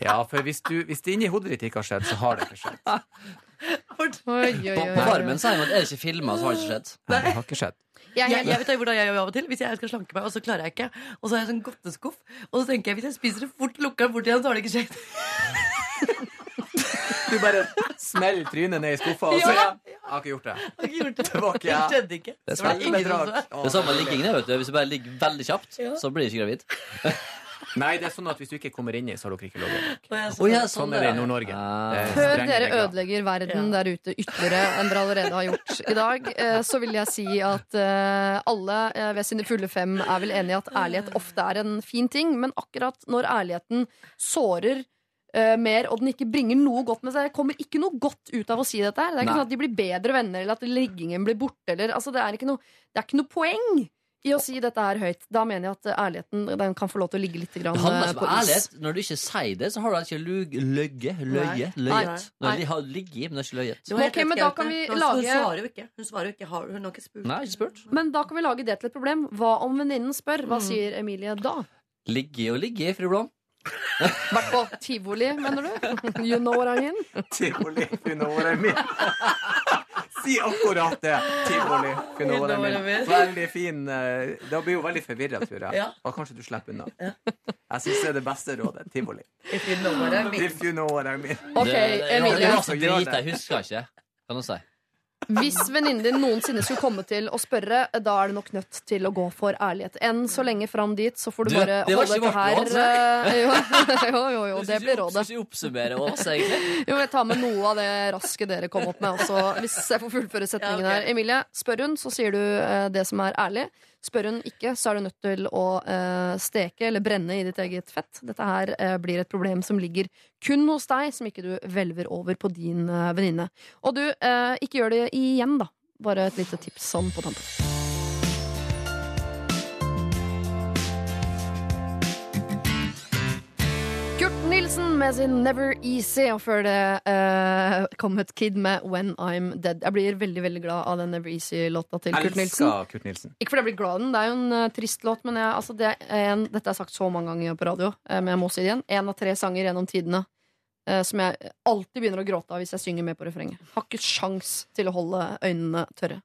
Ja, for hvis, du, hvis det inni hodet ditt ikke har skjedd, så har det ikke skjedd. [LAUGHS] [LAUGHS] På, på Farmen at er det ikke filma, så har det ikke skjedd. Nei, det har ikke skjedd. Jeg er Jeg, jeg vet hvordan jeg gjør av og til. Hvis jeg skal slanke meg, og så klarer jeg ikke. Og så har jeg sånn godteskuff. Og så tenker jeg hvis jeg spiser det fort, lukker den fort igjen, så har det ikke skjedd. [LAUGHS] Du bare smeller trynet ned i skuffa, og sier Ja. Jeg har ikke gjort det. Har ikke gjort det. Det var ikke Det jeg. skjedde ikke. Det Det var er ingen som bedrag. så. Det samme med liggingen. vet du. Hvis du bare ligger veldig kjapt, så blir du ikke gravid. [LAUGHS] Nei, det er sånn at hvis du ikke kommer inni, så har dere ikke lov å ja, Sånn er det i Nord-Norge. Ah. Før dere ødelegger verden der ute ytterligere enn dere allerede har gjort i dag, eh, så vil jeg si at eh, alle eh, ved sine fulle fem er vel enige i at ærlighet ofte er en fin ting, men akkurat når ærligheten sårer Uh, mer, og den ikke bringer noe godt med seg. Det kommer ikke noe godt ut av å si dette. her Det er ikke Nei. sånn at de blir bedre venner, eller at liggingen blir borte. Eller, altså, det, er ikke noe, det er ikke noe poeng i å si dette her høyt. Da mener jeg at ærligheten den kan få lov til å ligge litt grann, Det handler eh, på is. ærlighet. Når du ikke sier det, så har du ikke lug- løgget. Løyet. Nei. Løyet. Nei. De har ligget, men det er ikke løyet. Okay, men da kan vi lage- Hun svarer jo ikke. Hun svarer jo ikke. Har, hun har ikke spurt. Nei, ikke spurt. Men da kan vi lage det til et problem. Hva om venninnen spør? Hva Mm. sier Emilie da? Ligge og ligge, fru Blom. [LAUGHS] Vært på tivoli, mener du? [LAUGHS] You know what I mean? Tivoli, you know what I mean. [LAUGHS] Si akkurat det. Tivoli, you know what I mean. Veldig fin. Det Da blir jo veldig forvirra, tror jeg. Og kanskje du slipper unna. Jeg syns det er det beste rådet. Tivoli. If you know what I mean. If you know what I mean. Ok, det, det, det, var så Så drit, jeg husker ikke. Kan du si. Hvis venninnen din noensinne skulle komme til å spørre, da er det nok nødt til å gå for ærlighet. Enn så lenge fram dit, så får du, Du, bare det holde ikke dette her eh, [LAUGHS] jo, jo, jo, jo, det blir rådet. Skal vi oppsummere oss, egentlig? Jo, jeg tar med noe av det raske dere kom opp med også, hvis jeg får fullføre setningen Ja, her. Emilie, spør hun, så sier du eh, det som er ærlig. Spør hun ikke, så er du nødt til å eh, steke eller brenne i ditt eget fett. Dette her eh, blir et problem som ligger kun hos deg, som ikke du hvelver over på din eh, venninne. Og du, eh, ikke gjør det igjen, da. Bare et lite tips sånn på tampen. Nilsen med sin Never Easy, og før det uh, kom et Kid med When I'm Dead. Jeg blir veldig veldig glad av den Never Easy-låta til Kurt Nilsen. Kurt Nilsen. Ikke fordi jeg blir glad av den, det er jo en uh, trist låt, men jeg, altså, det er en, dette har jeg sagt så mange ganger på radio, uh, men jeg må si det igjen. En av tre sanger gjennom tidene eh, som jeg alltid begynner å gråte av hvis jeg synger med på refrenget. Har ikke sjans til å holde øynene tørre.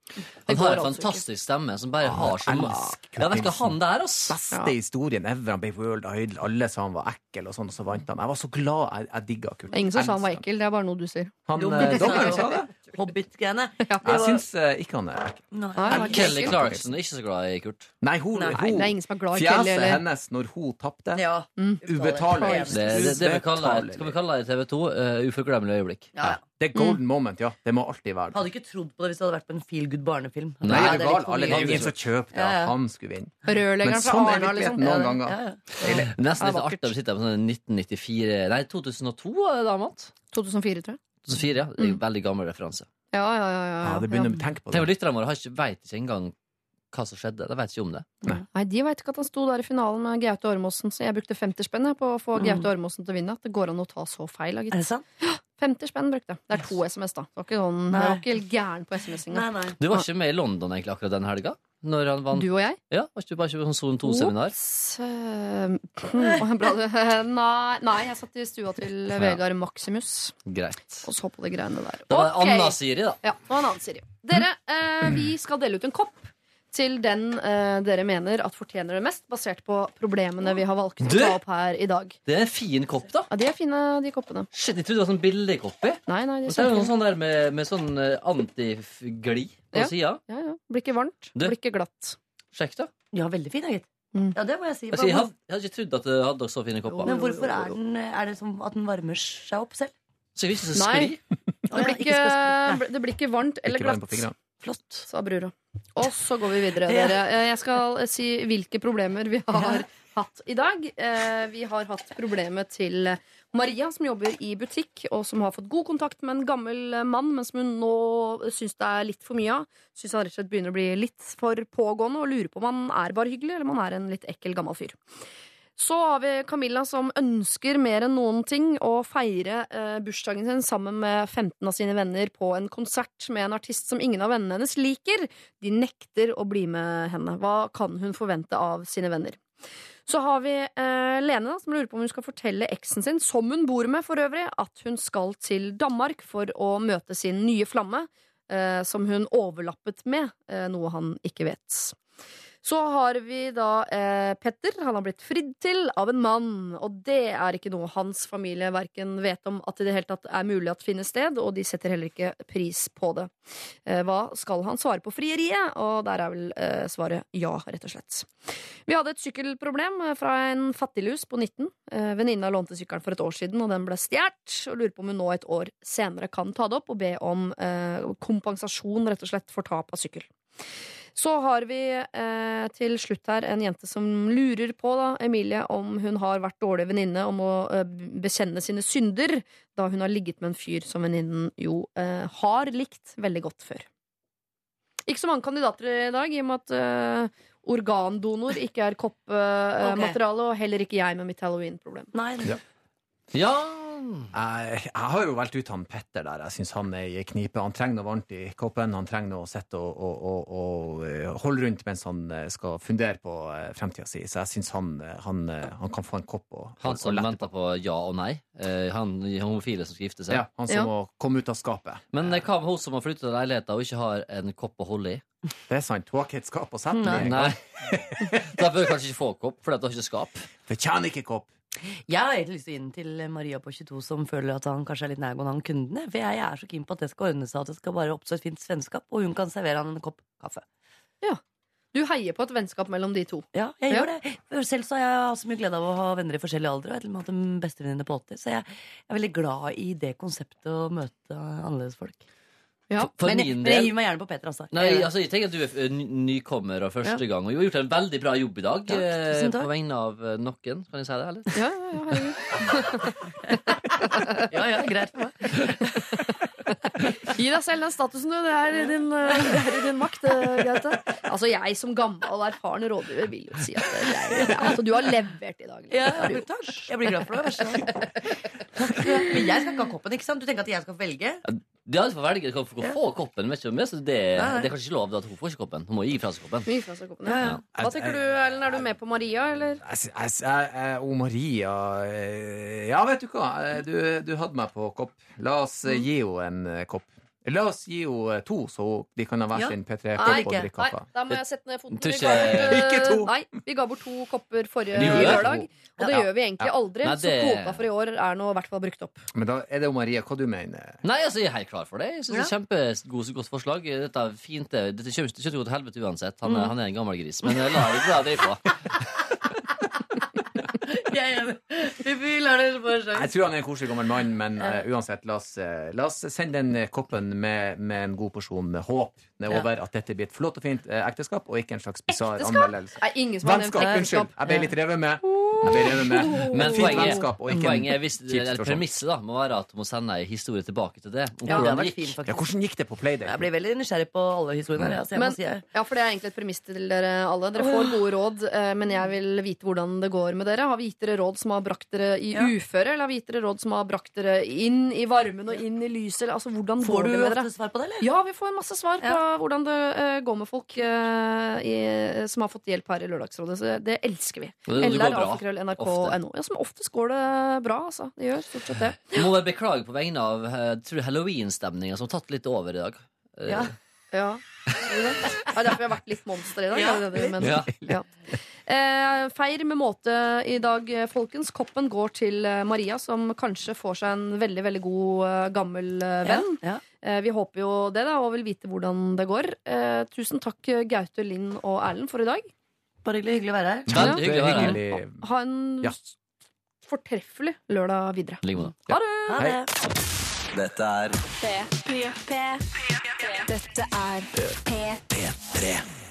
Han har en ikke. fantastisk stemme som bare har så Ja, vet du han der, ass? Beste Ja. historien ever. Han ble World Idol. Alle sa han var ekkel, og sånn, og så vant han. Jeg var så glad. Jeg, jeg digga Kurt. Ingen som sa han var ekkel, det er bare noe du sier. Han, Jo, eh, men Hobbit-greiene. [LAUGHS] Jeg syns uh, ikke han er ekkel. Kelly. Clarkson er ikke så glad i Kurt. Nei, hun, Nei, hun det er ingen som er glad i Kelly, Fjeset hennes når hun tapte, Ja. Mm. ubetalelig. Det, det, det vi kaller, skal vi kalle det i TV 2 uh, uforglemmelig øyeblikk. Ja. Det er golden moment, ja. Det må alltid være det. Hadde ikke trodd på det hvis det hadde vært på en feel good barnefilm. Nei, Ja, det er gal? Alle ingen som kjøpte det. Ja, ja. Han skulle vinne. Rørleggeren Men fra sånn er Arna, liksom. virkeligheten noen ganger. ja, ja. Nesten litt artig å sitte på sånn 1994 Nei, 2002 er det damat. 2004, tror jeg. 2004, ja. Det er en veldig gammel referanse. Ja, ja, ja, ja, Ja, det begynner å tenke på Tenk det. lytterne våre har ikke, vet ikke engang hva som skjedde. De vet ikke om det. Nei, De vet ikke at han sto der i finalen med Gaute Ormåsen, så jeg brukte 50 spenn på å få Mm. Gaute Ormåsen til å vinne. At det går an å ta så feil, da, Er det gitt. sant? 50 spenn brukte jeg. Det er to SMS, da. Det var ikke sånn, jeg var ikke helt gæren på SMS-inga. Nei, nei. Du var ikke med i London egentlig akkurat den helga? Når han vant Du og jeg? Ja, Var ikke du bare på sånn Zone 2-seminar? Ops. eh, [LAUGHS] Nei, nei, jeg satt i stua til Vegard Maximus Greit. og så på de greiene der. Det var okay. Anna Siri, da. Ja, og en annen Siri. Dere, eh, vi skal dele ut en kopp til den eh, dere mener at fortjener det mest, basert på problemene vi har valgt å Du! ta opp her i dag. Det er en fin kopp, da. Ja, De er fine, de koppene. Shit, Jeg trodde det var sånn billig kopp i. Nei, nei, de Og er så er det noe kjempefine. sånn der med, med sånn eh, antigli på Ja. sida. Ja, ja. Blir ikke varmt, Du. blir ikke glatt. Sjekk, da. Ja, veldig fin, egentlig. Mm. Ja, det må jeg si. Altså, jeg, hadde, jeg hadde ikke trodd at det hadde så fine kopper. Men hvorfor er den Er det som at den varmer seg opp selv? Så jeg vil ikke så Nei. skli. Det blir ikke, det blir ikke varmt eller Ikke varm på glatt, fingrene. Flott. sa brura. Og så går vi videre, [LAUGHS] dere. Eh, Jeg skal eh, si hvilke problemer vi har hatt i dag. Eh, Vi har hatt problemet til Maria, som jobber i butikk, og som har fått god kontakt med en gammel mann, men som hun nå syns det er litt for mye av. Syns han rett og slett begynner å bli litt for pågående, og lurer på om han er bare hyggelig, eller om han er en litt ekkel gammel fyr. Så har vi Camilla som ønsker mer enn noen ting å feire eh, bursdagen sin sammen med 15 av sine venner på en konsert med en artist som ingen av vennene hennes liker. De nekter å bli med henne. Hva kan hun forvente av sine venner? Så har vi eh, Lene, da, som lurer på om hun skal fortelle eksen sin, som hun bor med for øvrig, at hun skal til Danmark for å møte sin nye flamme, eh, som hun overlappet med, eh, noe han ikke vet. Så har vi da eh, Petter. Han har blitt fridd til av en mann. Og det er ikke noe hans familie verken vet om at det i det hele tatt er mulig at finner sted, og de setter heller ikke pris på det. Eh, hva skal han svare på frieriet? Og der er vel eh, svaret ja, rett og slett. Vi hadde et sykkelproblem eh, fra en fattiglus på 19. Eh, Venninna lånte sykkelen for et år siden, og den ble stjålet. Og lurer på om hun nå et år senere kan ta det opp og be om eh, kompensasjon rett og slett for tap av sykkel. Så har vi eh, til slutt her en jente som lurer på, da, Emilie, om hun har vært dårlig venninne om å eh, bekjenne sine synder, da hun har ligget med en fyr som venninnen jo eh, har likt veldig godt før. Ikke så mange kandidater i dag, i og med at eh, organdonor ikke er koppmateriale, og heller ikke jeg med mitt halloween-problem. Ja. Ja Jeg, jeg har jo valgt ut han Petter der. Jeg syns han er i knipe. Han trenger noe varmt i koppen. Han trenger noe å sitte og, og, og, og eh, holde rundt mens han eh, skal fundere på eh, fremtida si. Så jeg syns han, han, han kan få en kopp og, Han som og venter på ja og nei. Eh, han homofile som skal gifte seg. Ja, han som Ja. må komme ut av skapet. Men hva med hun som har flyttet til leiligheten og ikke har en kopp å holde i? Det er sant. Hun har ikke et skap å sette den i. [LAUGHS] Da bør du kanskje ikke få kopp, for du har ikke skap. Fortjener ikke kopp. Jeg har egentlig lyst til å inn til Maria på 22 som føler at han kanskje er litt nærgående han kundene. For jeg er så keen på at det skal ordne seg, at det skal bare oppstå et fint vennskap, og hun kan servere han en kopp kaffe. Ja. Du heier på et vennskap mellom de to. Ja, jeg Ja. gjør det. Selv så har jeg hatt så mye glede av å ha venner i forskjellig alder. Og jeg har hatt en bestevenninne på 80, så jeg er veldig glad i det konseptet å møte annerledes folk. Ja. For, men, min del, men jeg gir meg gjerne på Peter, altså. Nei, Jeg altså, jeg tenker at du er nykommer og første gang, og du har gjort en veldig bra jobb i dag. Takk, eh, takk. På vegne av eh, noen, kan jeg si det? eller? Ja, ja, ja, [LAUGHS] ja, ja, greit for meg. [LAUGHS] Gi deg selv den statusen, du. Det er i din, eh, er i din makt, eh, Gaute. Altså, jeg som gammel og erfaren rådgiver vil jo si at det, er, altså, du har levert i dag. liksom. Ja. Jeg blir glad for det. Vær så god. [LAUGHS] Men jeg skal ikke ha koppen, ikke sant? Du tenker at jeg skal velge? Ja, er for velge. Hun får få få koppen, men ikke så det, Nei, nei. det er kanskje ikke lov. da, at Hun får ikke koppen. Hun må gi fra seg koppen. Ja, ja. ja. Hva tenker du, Ellen? Er du med på Maria, eller? Og Maria eh, Ja, vet du hva? Eh, Du, du hadde meg på kopp. La oss eh, gi henne en kopp. La oss gi henne to, så de kan ha hver sin P3-kopp og ikke. drikke Nei, da må jeg sette ned foten. Vi ikke- eh, Ikke to. Nei, vi ga bort to kopper forrige Vi lørdag. Og det Ja. gjør vi egentlig Ja. aldri, Nei, så det- kvota for i år er nå i hvert fall brukt opp. Men da er det jo Maria. Hva du mener Nei, altså, jeg er helt klar for det. Jeg synes det er Kjempegodt godt forslag. Dette er fint. det. Dette kommer ikke til å gå til helvete uansett. Han er, han er en gammel gris. Men eh, la det la det drive på. [LAUGHS] Jeg er enig. Vi lar det få en Jeg tror han er en koselig gammel mann, men uh, uansett, la oss, eh, la oss sende den koppen med, med en god porsjon håp nedover at dette blir et flott og fint eh, ekteskap, og ikke en slags bisarr anmeldelse. Vennskap, unnskyld. Jeg ble litt revet med. Med. Men Fint poenget, poenget er hvis, eller premisset da, må være at du må sende ei historie tilbake til det. Ja, hvordan det vært fint, gikk. Ja, hvordan gikk det på Playdate? Jeg blir veldig nysgjerrig på alle historiene her. Altså, jeg Men- må si jeg. Ja, for det er egentlig et premiss til dere alle. Dere får gode råd, eh, men jeg vil vite hvordan det går med dere. Har vi gitt dere råd som har brakt dere i Ja. uføre, eller har vi gitt dere råd som har brakt dere inn i varmen og inn i lyset? Altså, hvordan Får går du det med dere? Får ofte svar på det, eller? Ja, vi får masse svar på hvordan det eh, går med folk eh, i, som har fått hjelp her i Lørdagsrådet. Så det elsker vi. Det-. Ja, som oftest går det bra, altså. Det gjør stort sett det. Jeg må bare beklage på vegne av eh, tror halloween-stemninga som har tatt litt over i dag. Eh, Ja. Ja. Det er derfor vi har vært litt monster i dag. Ja, det det? Ja. Ja. Eh, feir med måte i dag, eh, folkens. Koppen går til eh, Maria, som kanskje får seg en veldig veldig god eh, gammel eh, venn. Eh, vi håper jo det, da, og vil vite hvordan det går. Eh, tusen takk, Gaute, Linn og Erlend, for i dag. Bare hyggelig, hyggelig å være her. Ja. Det hyggelig er å være her. hyggelig. Ha en Ja. fortreffelig lørdag videre. Like. Ha det! Ha Hei. det. Dette er Dette er P3. P3.